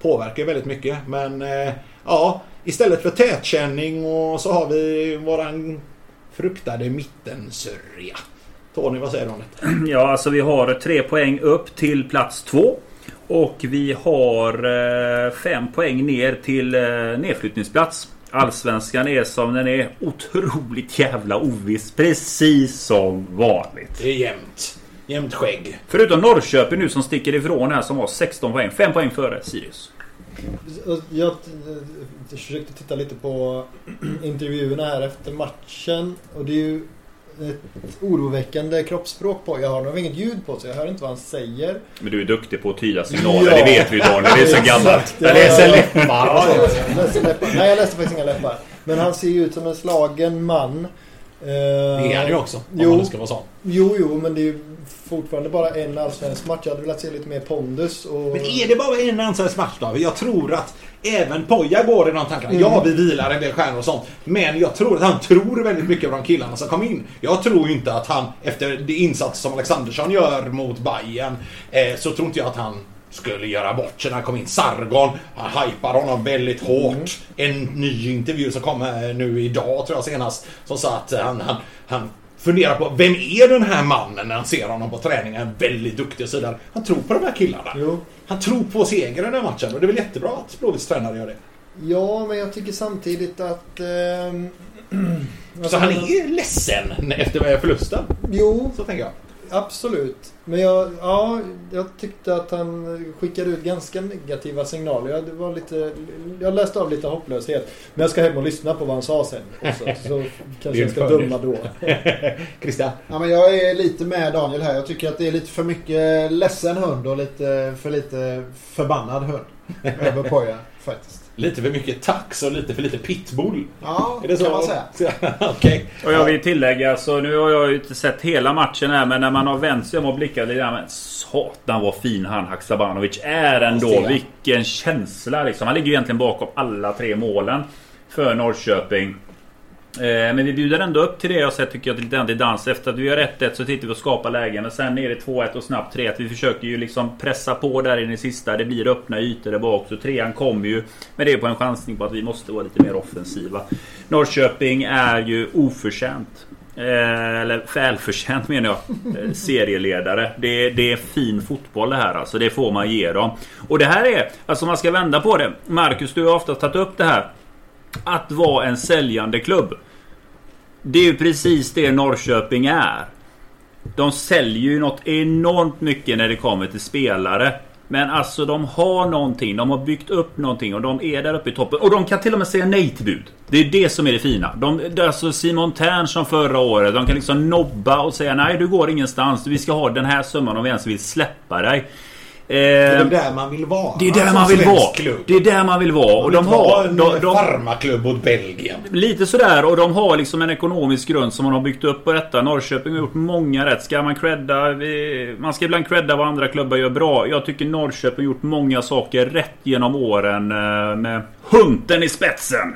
påverkar väldigt mycket. Men eh, ja, istället för tätkänning och så har vi våran fruktade mittensörja. Tony, vad säger du om det? [clears throat] Ja, alltså vi har tre poäng upp till plats två. Och vi har eh, fem poäng ner till eh, nedflyttningsplats. Allsvenskan är som den är otroligt jävla oviss. Precis som vanligt. Det är jämnt. Jämnt skägg. Förutom Norrköping nu som sticker ifrån här som har 16 poäng. 5 poäng före Sirius. Jag eh, försökte titta lite på intervjuerna här efter matchen och det är ju ett oroväckande kroppsspråk på. Jag har nog inget ljud på så jag hör inte vad han säger. Men du är duktig på att tyda signaler. Ja. Det vet vi Daniel. Det är så gammalt. Jag ja. läser läppar. Ja, jag läste läppar. Nej, jag läste faktiskt inga läppar. Men han ser ju ut som en slagen man. Eh, Det är han ju också. Om Jo. man ska vara sån. Jo, jo, men det är ju fortfarande bara en allsvensk match. Jag hade velat se lite mer pondus. Och... Men är det bara en allsvensk match då? Jag tror att även Poja går i de tankarna. Mm. Ja, vi vilar en del stjärnor och sånt. Men jag tror att han tror väldigt mycket på de killarna som kom in. Jag tror ju inte att han, efter det insats som Alexandersson gör mot Bayern eh, så tror inte jag att han skulle göra bort sig när han kom in. Sargon, han hypar honom väldigt hårt. En ny intervju som kom nu idag tror jag senast. Som sa att han, han, han funderar på vem är den här mannen när han ser honom på träningen. En väldigt duktig vidare. Han tror på de här killarna. Jo. Han tror på seger i den här matchen och det är väl jättebra att Blåvitts tränare gör det. Ja, men jag tycker samtidigt att... ehm, [clears throat] Så han är ledsen efter förlusten. Jo, Så tänker jag. Absolut. Men jag, ja, jag tyckte att han skickade ut ganska negativa signaler. Jag, det var lite, jag läste av lite hopplöshet. Men jag ska hem och lyssna på vad han sa sen också. Så [laughs] kanske jag ska döma då. [laughs] Christian? Ja, men jag är lite med Daniel här. Jag tycker att det är lite för mycket ledsen hund och lite för lite förbannad hund. [laughs] Över Poja faktiskt. Lite för mycket tax och lite för lite pitbull. Ja, Är det så? kan man säga. [laughs] Okej. Och jag vill tillägga, så nu har jag ju inte sett hela matchen här men när man har vänt sig om och blickat lite grann, men Satan vad fin han Haksabanovic är ändå. Vilken känsla liksom. Han ligger ju egentligen bakom alla tre målen för Norrköping. Eh, men vi bjuder ändå upp till det och sen tycker jag lite är till dans. Efter att vi gör 1-1 så tittar vi och skapar lägen. Och sen är det 2-1 och snabbt 3-1. Vi försöker ju liksom pressa på där in i sista. Det blir öppna ytor där bak. Så trean kommer ju. Men det är på en chansning på att vi måste vara lite mer offensiva. Norrköping är ju oförtjänt. Eh, eller välförtjänt menar jag. Eh, serieledare. Det, det är fin fotboll det här alltså. Det får man ge dem. Och det här är, alltså om man ska vända på det. Marcus, du har ofta tagit upp det här. Att vara en säljande klubb. Det är ju precis det Norrköping är. De säljer ju något enormt mycket när det kommer till spelare. Men alltså de har någonting. De har byggt upp någonting och de är där uppe i toppen. Och de kan till och med säga nej till bud. Det är det som är det fina. De, det är alltså Simon Tern som förra året. De kan liksom nobba och säga nej du går ingenstans. Vi ska ha den här summan om vi ens vill släppa dig. Det är Eh, där man vill vara. det är där man vill svensk vara. Klubb. Det är där man vill vara. Och de har... en De, de, farmaklubb åt Belgien. Lite sådär och de har liksom en ekonomisk grund som man har byggt upp på detta. Norrköping har gjort många rätt. Ska man credda... Man ska ibland credda vad andra klubbar gör bra. Jag tycker Norrköping har gjort många saker rätt genom åren eh, med Hunten i spetsen.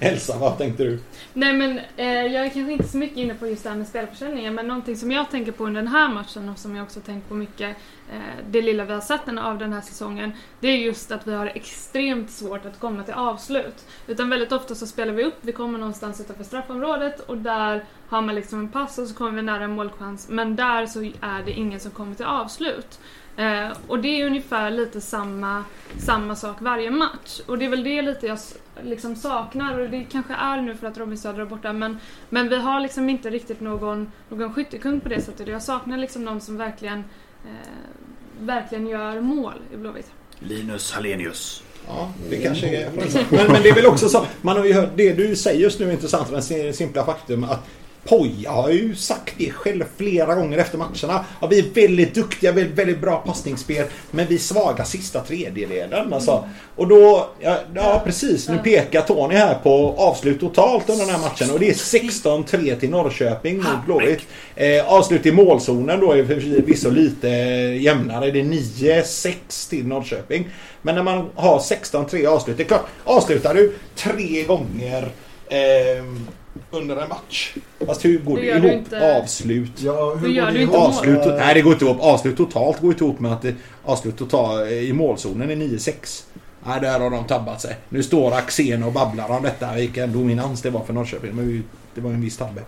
Elsa, vad tänkte du? Nej men eh, jag är kanske inte så mycket inne på just det här med spelförsäljningen men någonting som jag tänker på under den här matchen och som jag också tänkt på mycket eh, det lilla vi har sett av den här säsongen det är just att vi har extremt svårt att komma till avslut. Utan väldigt ofta så spelar vi upp, vi kommer någonstans utanför straffområdet och där har man liksom en pass och så kommer vi nära en målchans men där så är det ingen som kommer till avslut. Eh, och det är ungefär lite samma, samma sak varje match. Och det är väl det lite jag liksom saknar, och det kanske är nu för att Robin Söder är borta, men, men vi har liksom inte riktigt någon, någon skyttekung på det sättet. Jag saknar liksom någon som verkligen, eh, verkligen gör mål i Blåvitt. Linus Hallenius. Ja, det kanske är... Men, men det är väl också så. Man har ju hört det du säger just nu är intressant. Men det simpla faktum att Poja har ju sagt det själv flera gånger efter matcherna. Ja, vi är väldigt duktiga, väldigt, väldigt bra passningsspel. Men vi är svaga sista tredjedelen. Alltså. Och då, ja, ja precis. Nu pekar Tony här på avslut totalt under den här matchen. Och det är 16-3 till Norrköping mot Blåvitt. Eh, avslut i målzonen då är förvisso lite jämnare. Det är 9-6 till Norrköping. Men när man har 16-3 avslut. Det är klart, avslutar du tre gånger eh, under en match. Fast hur går Det det, ihop? inte. Avslut. Ja, hur gör går du det inte ihop? mål. Avslut, nej det går inte ihop. Avslut totalt går inte ihop med att det, avslut totalt i målzonen är 9-6. Nej, där har de tabbat sig. Nu står Axén och babblar om detta. Vilken dominans det var för Norrköping. Men det var ju en viss tabbe.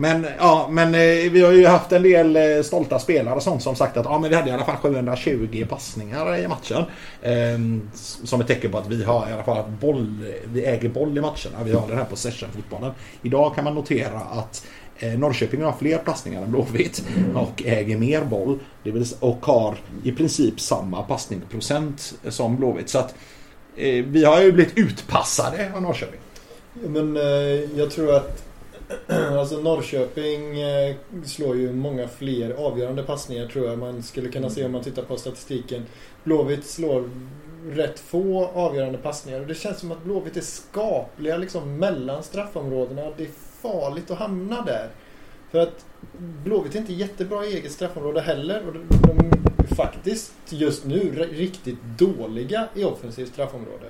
Men, ja, men eh, vi har ju haft en del eh, stolta spelare och sånt som sagt att ja, men vi hade i alla fall 720 passningar i matchen. Ehm, som ett tecken på att vi har i alla fall boll, vi äger boll i matcherna. Vi har den här possession-fotbollen. Idag kan man notera att eh, Norrköping har fler passningar än Blåvitt och äger mer boll. Det vill, och har i princip samma passningsprocent som Blåvitt. Så att eh, vi har ju blivit utpassade av Norrköping. Men eh, jag tror att [clears throat] alltså Norrköping eh, slår ju många fler avgörande passningar tror jag man skulle kunna se om man tittar på statistiken. Blåvitt slår rätt få avgörande passningar och det känns som att Blåvitt är skapliga liksom mellan straffområdena. Det är farligt att hamna där. För att Blåvitt är inte jättebra i eget straffområde heller och de är faktiskt just nu riktigt dåliga i offensivt straffområde.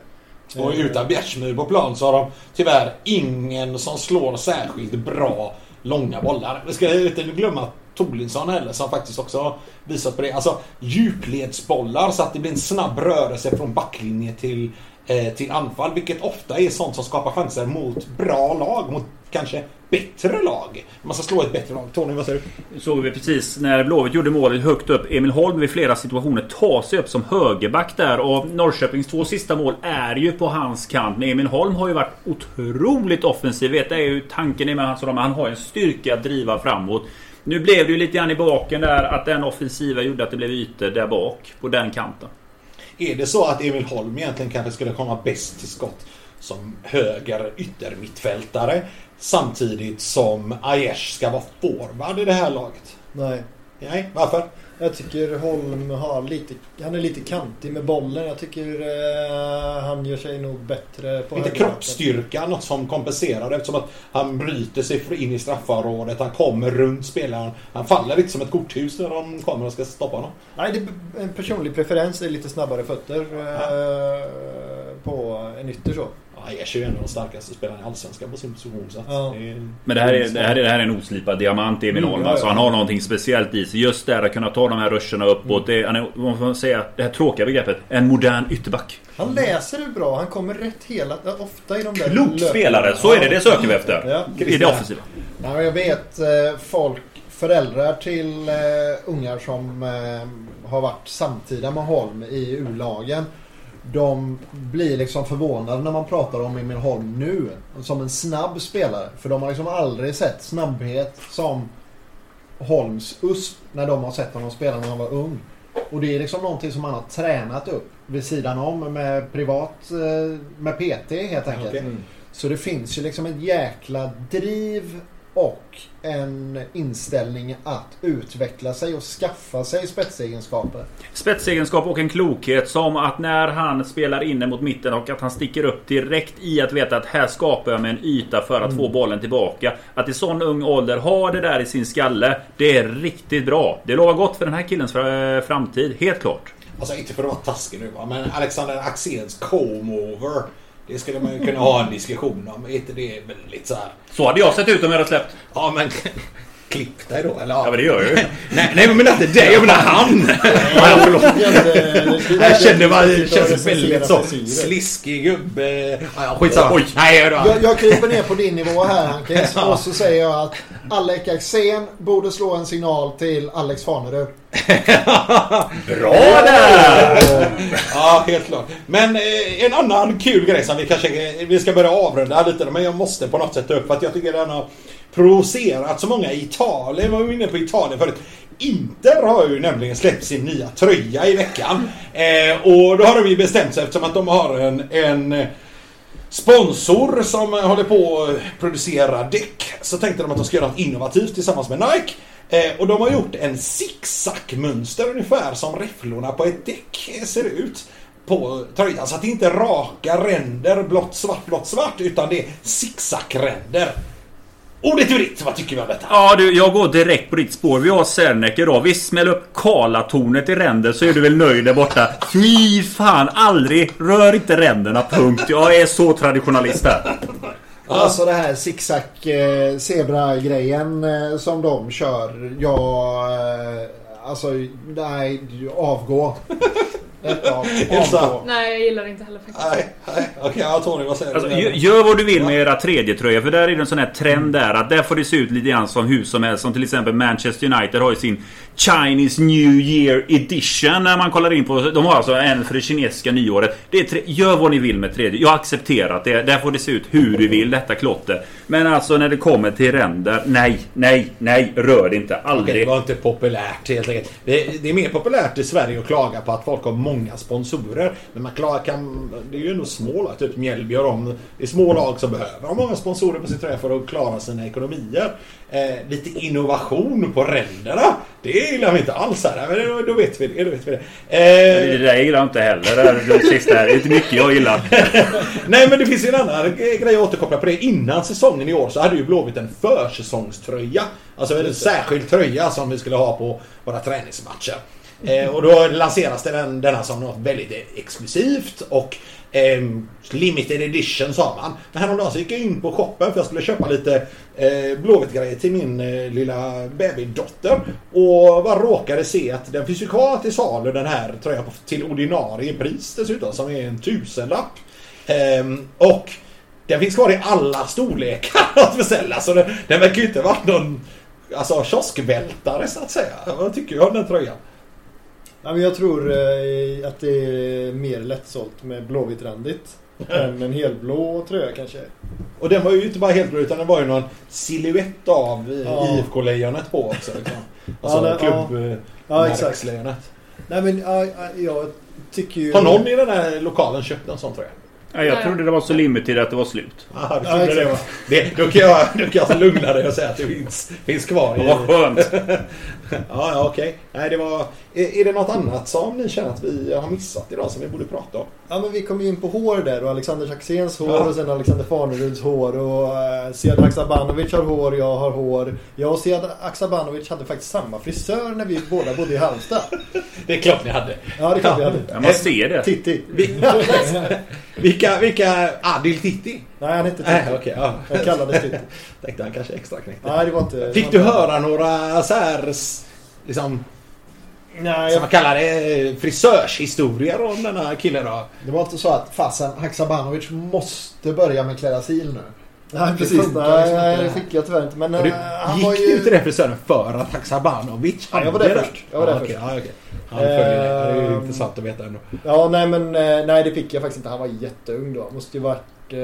Och utan Bjärsmyr på plan så har de tyvärr ingen som slår särskilt bra långa bollar. Vi ska inte glömma Torlinsson heller som faktiskt också visat på det. Alltså djupledsbollar så att det blir en snabb rörelse från backlinje till, eh, till anfall. Vilket ofta är sånt som skapar chanser mot bra lag. Mot kanske bättre lag. Man ska slå ett bättre lag. Tony, vad säger du? såg vi precis när Blåvitt gjorde målet högt upp. Emil Holm vid flera situationer tar sig upp som högerback där. Och Norrköpings två sista mål är ju på hans kant. Men Emil Holm har ju varit otroligt offensiv. Vet, det är ju tanken med hans Han har en styrka att driva framåt. Nu blev det ju lite grann i baken där att den offensiva gjorde att det blev ytor där bak. På den kanten. Är det så att Emil Holm egentligen kanske skulle komma bäst till skott som höger yttermittfältare samtidigt som Aiesh ska vara forward i det här laget? Nej. Nej, varför? Jag tycker Holm har lite, han är lite kantig med bollen. Jag tycker eh, han gör sig nog bättre på Inte kroppsstyrka något som kompenserar eftersom att han bryter sig in i straffområdet. Han kommer runt spelaren. Han faller lite som ett korthus när de kommer och ska stoppa honom. Nej, det är en personlig preferens. Det är lite snabbare fötter eh, på en ytter så. Aiesh är ju en av de starkaste spelarna i Allsvenskan på sin position. Så att Ja. det är... Men det här är, det här är, det här är en oslipad diamant Emil Mm, Holm. ja, Alltså, han har någonting speciellt i sig. Just där att kunna ta de här ruscherna uppåt. Det är, han är, man får säga det här tråkiga begreppet. En modern ytterback. Han läser det bra. Han kommer rätt hela, ofta i de där Klok spelare. Så är det. Det söker vi efter. Ja. I det offensiva. Ja, jag vet eh, folk, föräldrar till eh, ungar som eh, har varit samtida med Holm i U-lagen. De blir liksom förvånade när man pratar om Emil Holm nu som en snabb spelare. För de har liksom aldrig sett snabbhet som Holms USP när de har sett honom spela när han var ung. Och det är liksom någonting som han har tränat upp vid sidan om med privat, eh, med PT helt enkelt. Okej. Mm. Så det finns ju liksom ett jäkla driv och en inställning att utveckla sig och skaffa sig spetsegenskaper. Spetsegenskap och en klokhet som att när han spelar inne mot mitten och att han sticker upp direkt i att veta att här skapar jag mig en yta för att få bollen tillbaka. Att i sån ung ålder ha det där i sin skalle. Det är riktigt bra. Det lovar gott för den här killens framtid. Helt klart. Alltså inte för att vara taskig nu va, men Alexander Axéns comb-over. Det skulle man ju kunna ha en diskussion om. Är inte det väldigt så här... Så hade jag sett ut om jag hade släppt. Ja men... Klipp dig då eller? Ja men det gör jag ju. [laughs] Nej, nej men inte dig, jag menar han! ja, förlåt. Jag kände bara det känns väldigt så sliskig gubbe. Ja, skitsamma. Oj. Nej, då. Jag, jag kryper ner på din nivå här Hankes [laughs] och så säger jag att Alec Axén borde slå en signal till Alex Fanerud. [laughs] Bra där! Ja, helt klart. Men eh, en annan kul grej som vi kanske vi ska börja avrunda lite, men jag måste på något sätt ta upp för att jag tycker den har provocerat så många i Italien. Var vi inne på Italien förut. Inter har ju nämligen släppt sin nya tröja i veckan. Eh, och då har de ju bestämt sig eftersom att de har en, en eh, sponsor som håller på att producera däck. Så tänkte de att de ska göra något innovativt tillsammans med Nike. Eh, och de har gjort en zigzag-mönster ungefär som räfflorna på ett däck ser ut på tröjan. Så att det inte är raka ränder, blått, svart, blått, svart. Utan det är zigzag-ränder. Ordet ur vad tycker vi om detta? Ja du, jag går direkt på ditt spår. Vi har Serneke idag. Vi smäller upp Karlatornet i ränder så är du väl nöjd där borta. Fy fan, aldrig! Rör inte ränderna, punkt. Jag är så traditionalist här. Alltså det här zigzag eh, zebra-grejen eh, som de kör. Jag... Eh, alltså, nej, avgå. Ett av, Elsa. avgå. Nej, jag gillar det inte heller faktiskt. Nej, nej. Okej, ja, Tony, vad säger Alltså, du? gö- gör vad du vill med era tredje tröjor för där är det en sån här trend där att där får det se ut lite grann som hur som helst. Som till exempel Manchester United har ju sin Chinese New Year Edition när man kollar in på... De har alltså en för det kinesiska nyåret. Det är tre, gör vad ni vill med tredje. Jag har accepterat det. Där får det se ut hur du vill, detta klotter. Men alltså när det kommer till ränder. Nej, nej, nej. Rör det inte. Okej, Aldrig. det var inte populärt helt enkelt. Det, det är mer populärt i Sverige att klaga på att folk har många sponsorer. Men man klagar, kan, det är ju ändå små lag, typ Mjällby och de. Det är små lag som behöver ha många sponsorer på sin tröja för att klara sina ekonomier. Eh, lite innovation på ränderna. Det gillar vi inte alls här. Men då, då vet vi det. Då vet vi det. Eh, Det där gillar jag inte heller. Det, sista här. Det är inte mycket jag gillar. [laughs] Nej men det finns ju en annan grej att återkoppla på det. Innan säsongen i år så hade ju Blåvitt en försäsongströja. Alltså en särskild tröja som vi skulle ha på våra träningsmatcher. Eh, och då lanseras den, denna som något väldigt exklusivt och Eh, limited edition sa man. Men häromdagen så gick jag in på shoppen för jag skulle köpa lite eh, Blåvitt-grejer till min eh, lilla babydotter. Och bara råkade se att den finns ju kvar till salu den här tröjan på, till ordinarie pris dessutom som är en tusenlapp. Eh, och den finns kvar i alla storlekar [laughs] att beställa. Så den, den verkar ju inte varit någon alltså, kioskvältare så att säga. Vad tycker jag om den tröjan? Ja, men jag tror eh, att det är mer lättsålt med blåvitt-randigt. [laughs] än en helblå tröja kanske. Och den var ju inte bara helt blå utan den var ju någon silhuett av Ja. IFK-lejonet på också. Liksom. Alltså det- klubb... Ja, exakt. Nej men ja, ja, jag tycker ju... Har någon i den här lokalen köpt en sån tröja? Ja, jag trodde det var så limited att det var slut. Du Ja, det, var. det Då kan jag, då kan jag alltså lugna dig och säga att det finns, finns kvar. Vad skönt. [laughs] Ja, ja okej. Nej, det var... Är, är det något annat som ni känner att vi har missat idag som vi borde prata om? Ja men vi kom ju in på hår där och Alexander Saxéns hår Ja. och sen Alexander Farneruds hår och uh, Sead Haksabanovic har hår, jag har hår. Jag och Sead Haksabanovic hade faktiskt samma frisör när vi båda bodde i Halmstad. [laughs] Det är klart ni hade. Ja det är klart vi hade. Ja, man ser det. Titti. Vi, [laughs] vilka, vilka... Adil Titti? Nej han hette Titti. Nej, okej. ja. Jag kallades Titti. [laughs] Tänkte han kanske extra knäckte. Nej det var inte... Fick du höra några så här... Liksom, Nej, som jag, man kallar det, frisörshistorier om denna killen då? Det var inte så att fasen Haksabanovic måste börja med Klerasil nu. nej det precis. Nej, liksom nej det fick jag tyvärr inte. Men Du, eh, han var gick ju... du till den frisören för att Haksabanovic Ja, jag var hade där det? först. Jag var där ja, först. okej, ja, okej. Han följer det. Det är ju Ehm. intressant att veta ändå. Ja, nej men eh, nej det fick jag faktiskt inte. Han var jätteung då. Måste ju varit eh,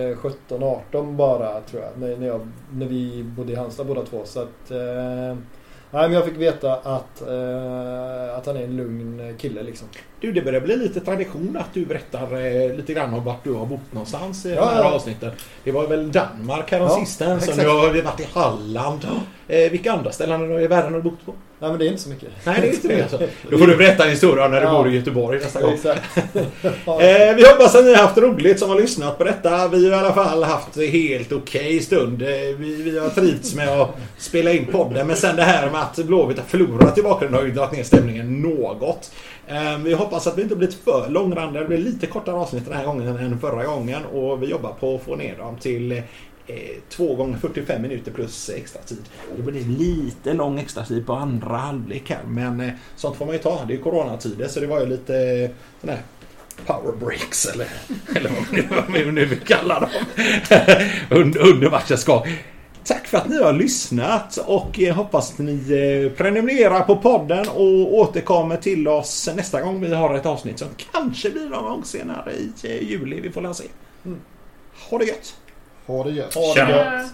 17-18 bara tror jag. När, när, jag. när vi bodde i Halmstad båda två. Så att... Eh, nej men jag fick veta att, eh, att han är en lugn kille liksom. Du, det börjar bli lite tradition att du berättar eh, lite grann om vart du har bott någonstans i Ja, de här ja. avsnitten. Det var väl Danmark här Ja, exakt. nu har vi varit i Halland. Eh, vilka andra ställen i världen har du bott på? Nej men det är inte så mycket. Nej, det är inte det alltså. [laughs] Då får du berätta en historia när du Ja. bor i Göteborg nästa gång. [laughs] Eh, vi hoppas att ni har haft roligt som har lyssnat på detta. Vi har i alla fall haft helt okej stund. Eh, vi, vi har trivts med att spela in podden. Men sen det här med att Blåvitt har förlorat i bakgrunden har ju dragit ner stämningen något. Eh, vi hoppas att vi inte blivit för långrandiga. Det blir lite kortare avsnitt den här gången än förra gången. Och vi jobbar på att få ner dem till eh, 2 gånger 45 minuter plus extra tid. Det blir lite lång extra tid på andra halvlek här. Men eh, sånt får man ju ta. Det är ju coronatider så det var ju lite eh, sån här power breaks eller, [laughs] eller vad vi nu vill kalla dem. [laughs] under, under matchens gång. tack för att ni har lyssnat och eh, hoppas att ni eh, prenumererar på podden och återkommer till oss nästa gång vi har ett avsnitt som kanske blir någon gång senare i eh, juli. Vi får la se. Ha det gött! Ha det gött. Ha det gött.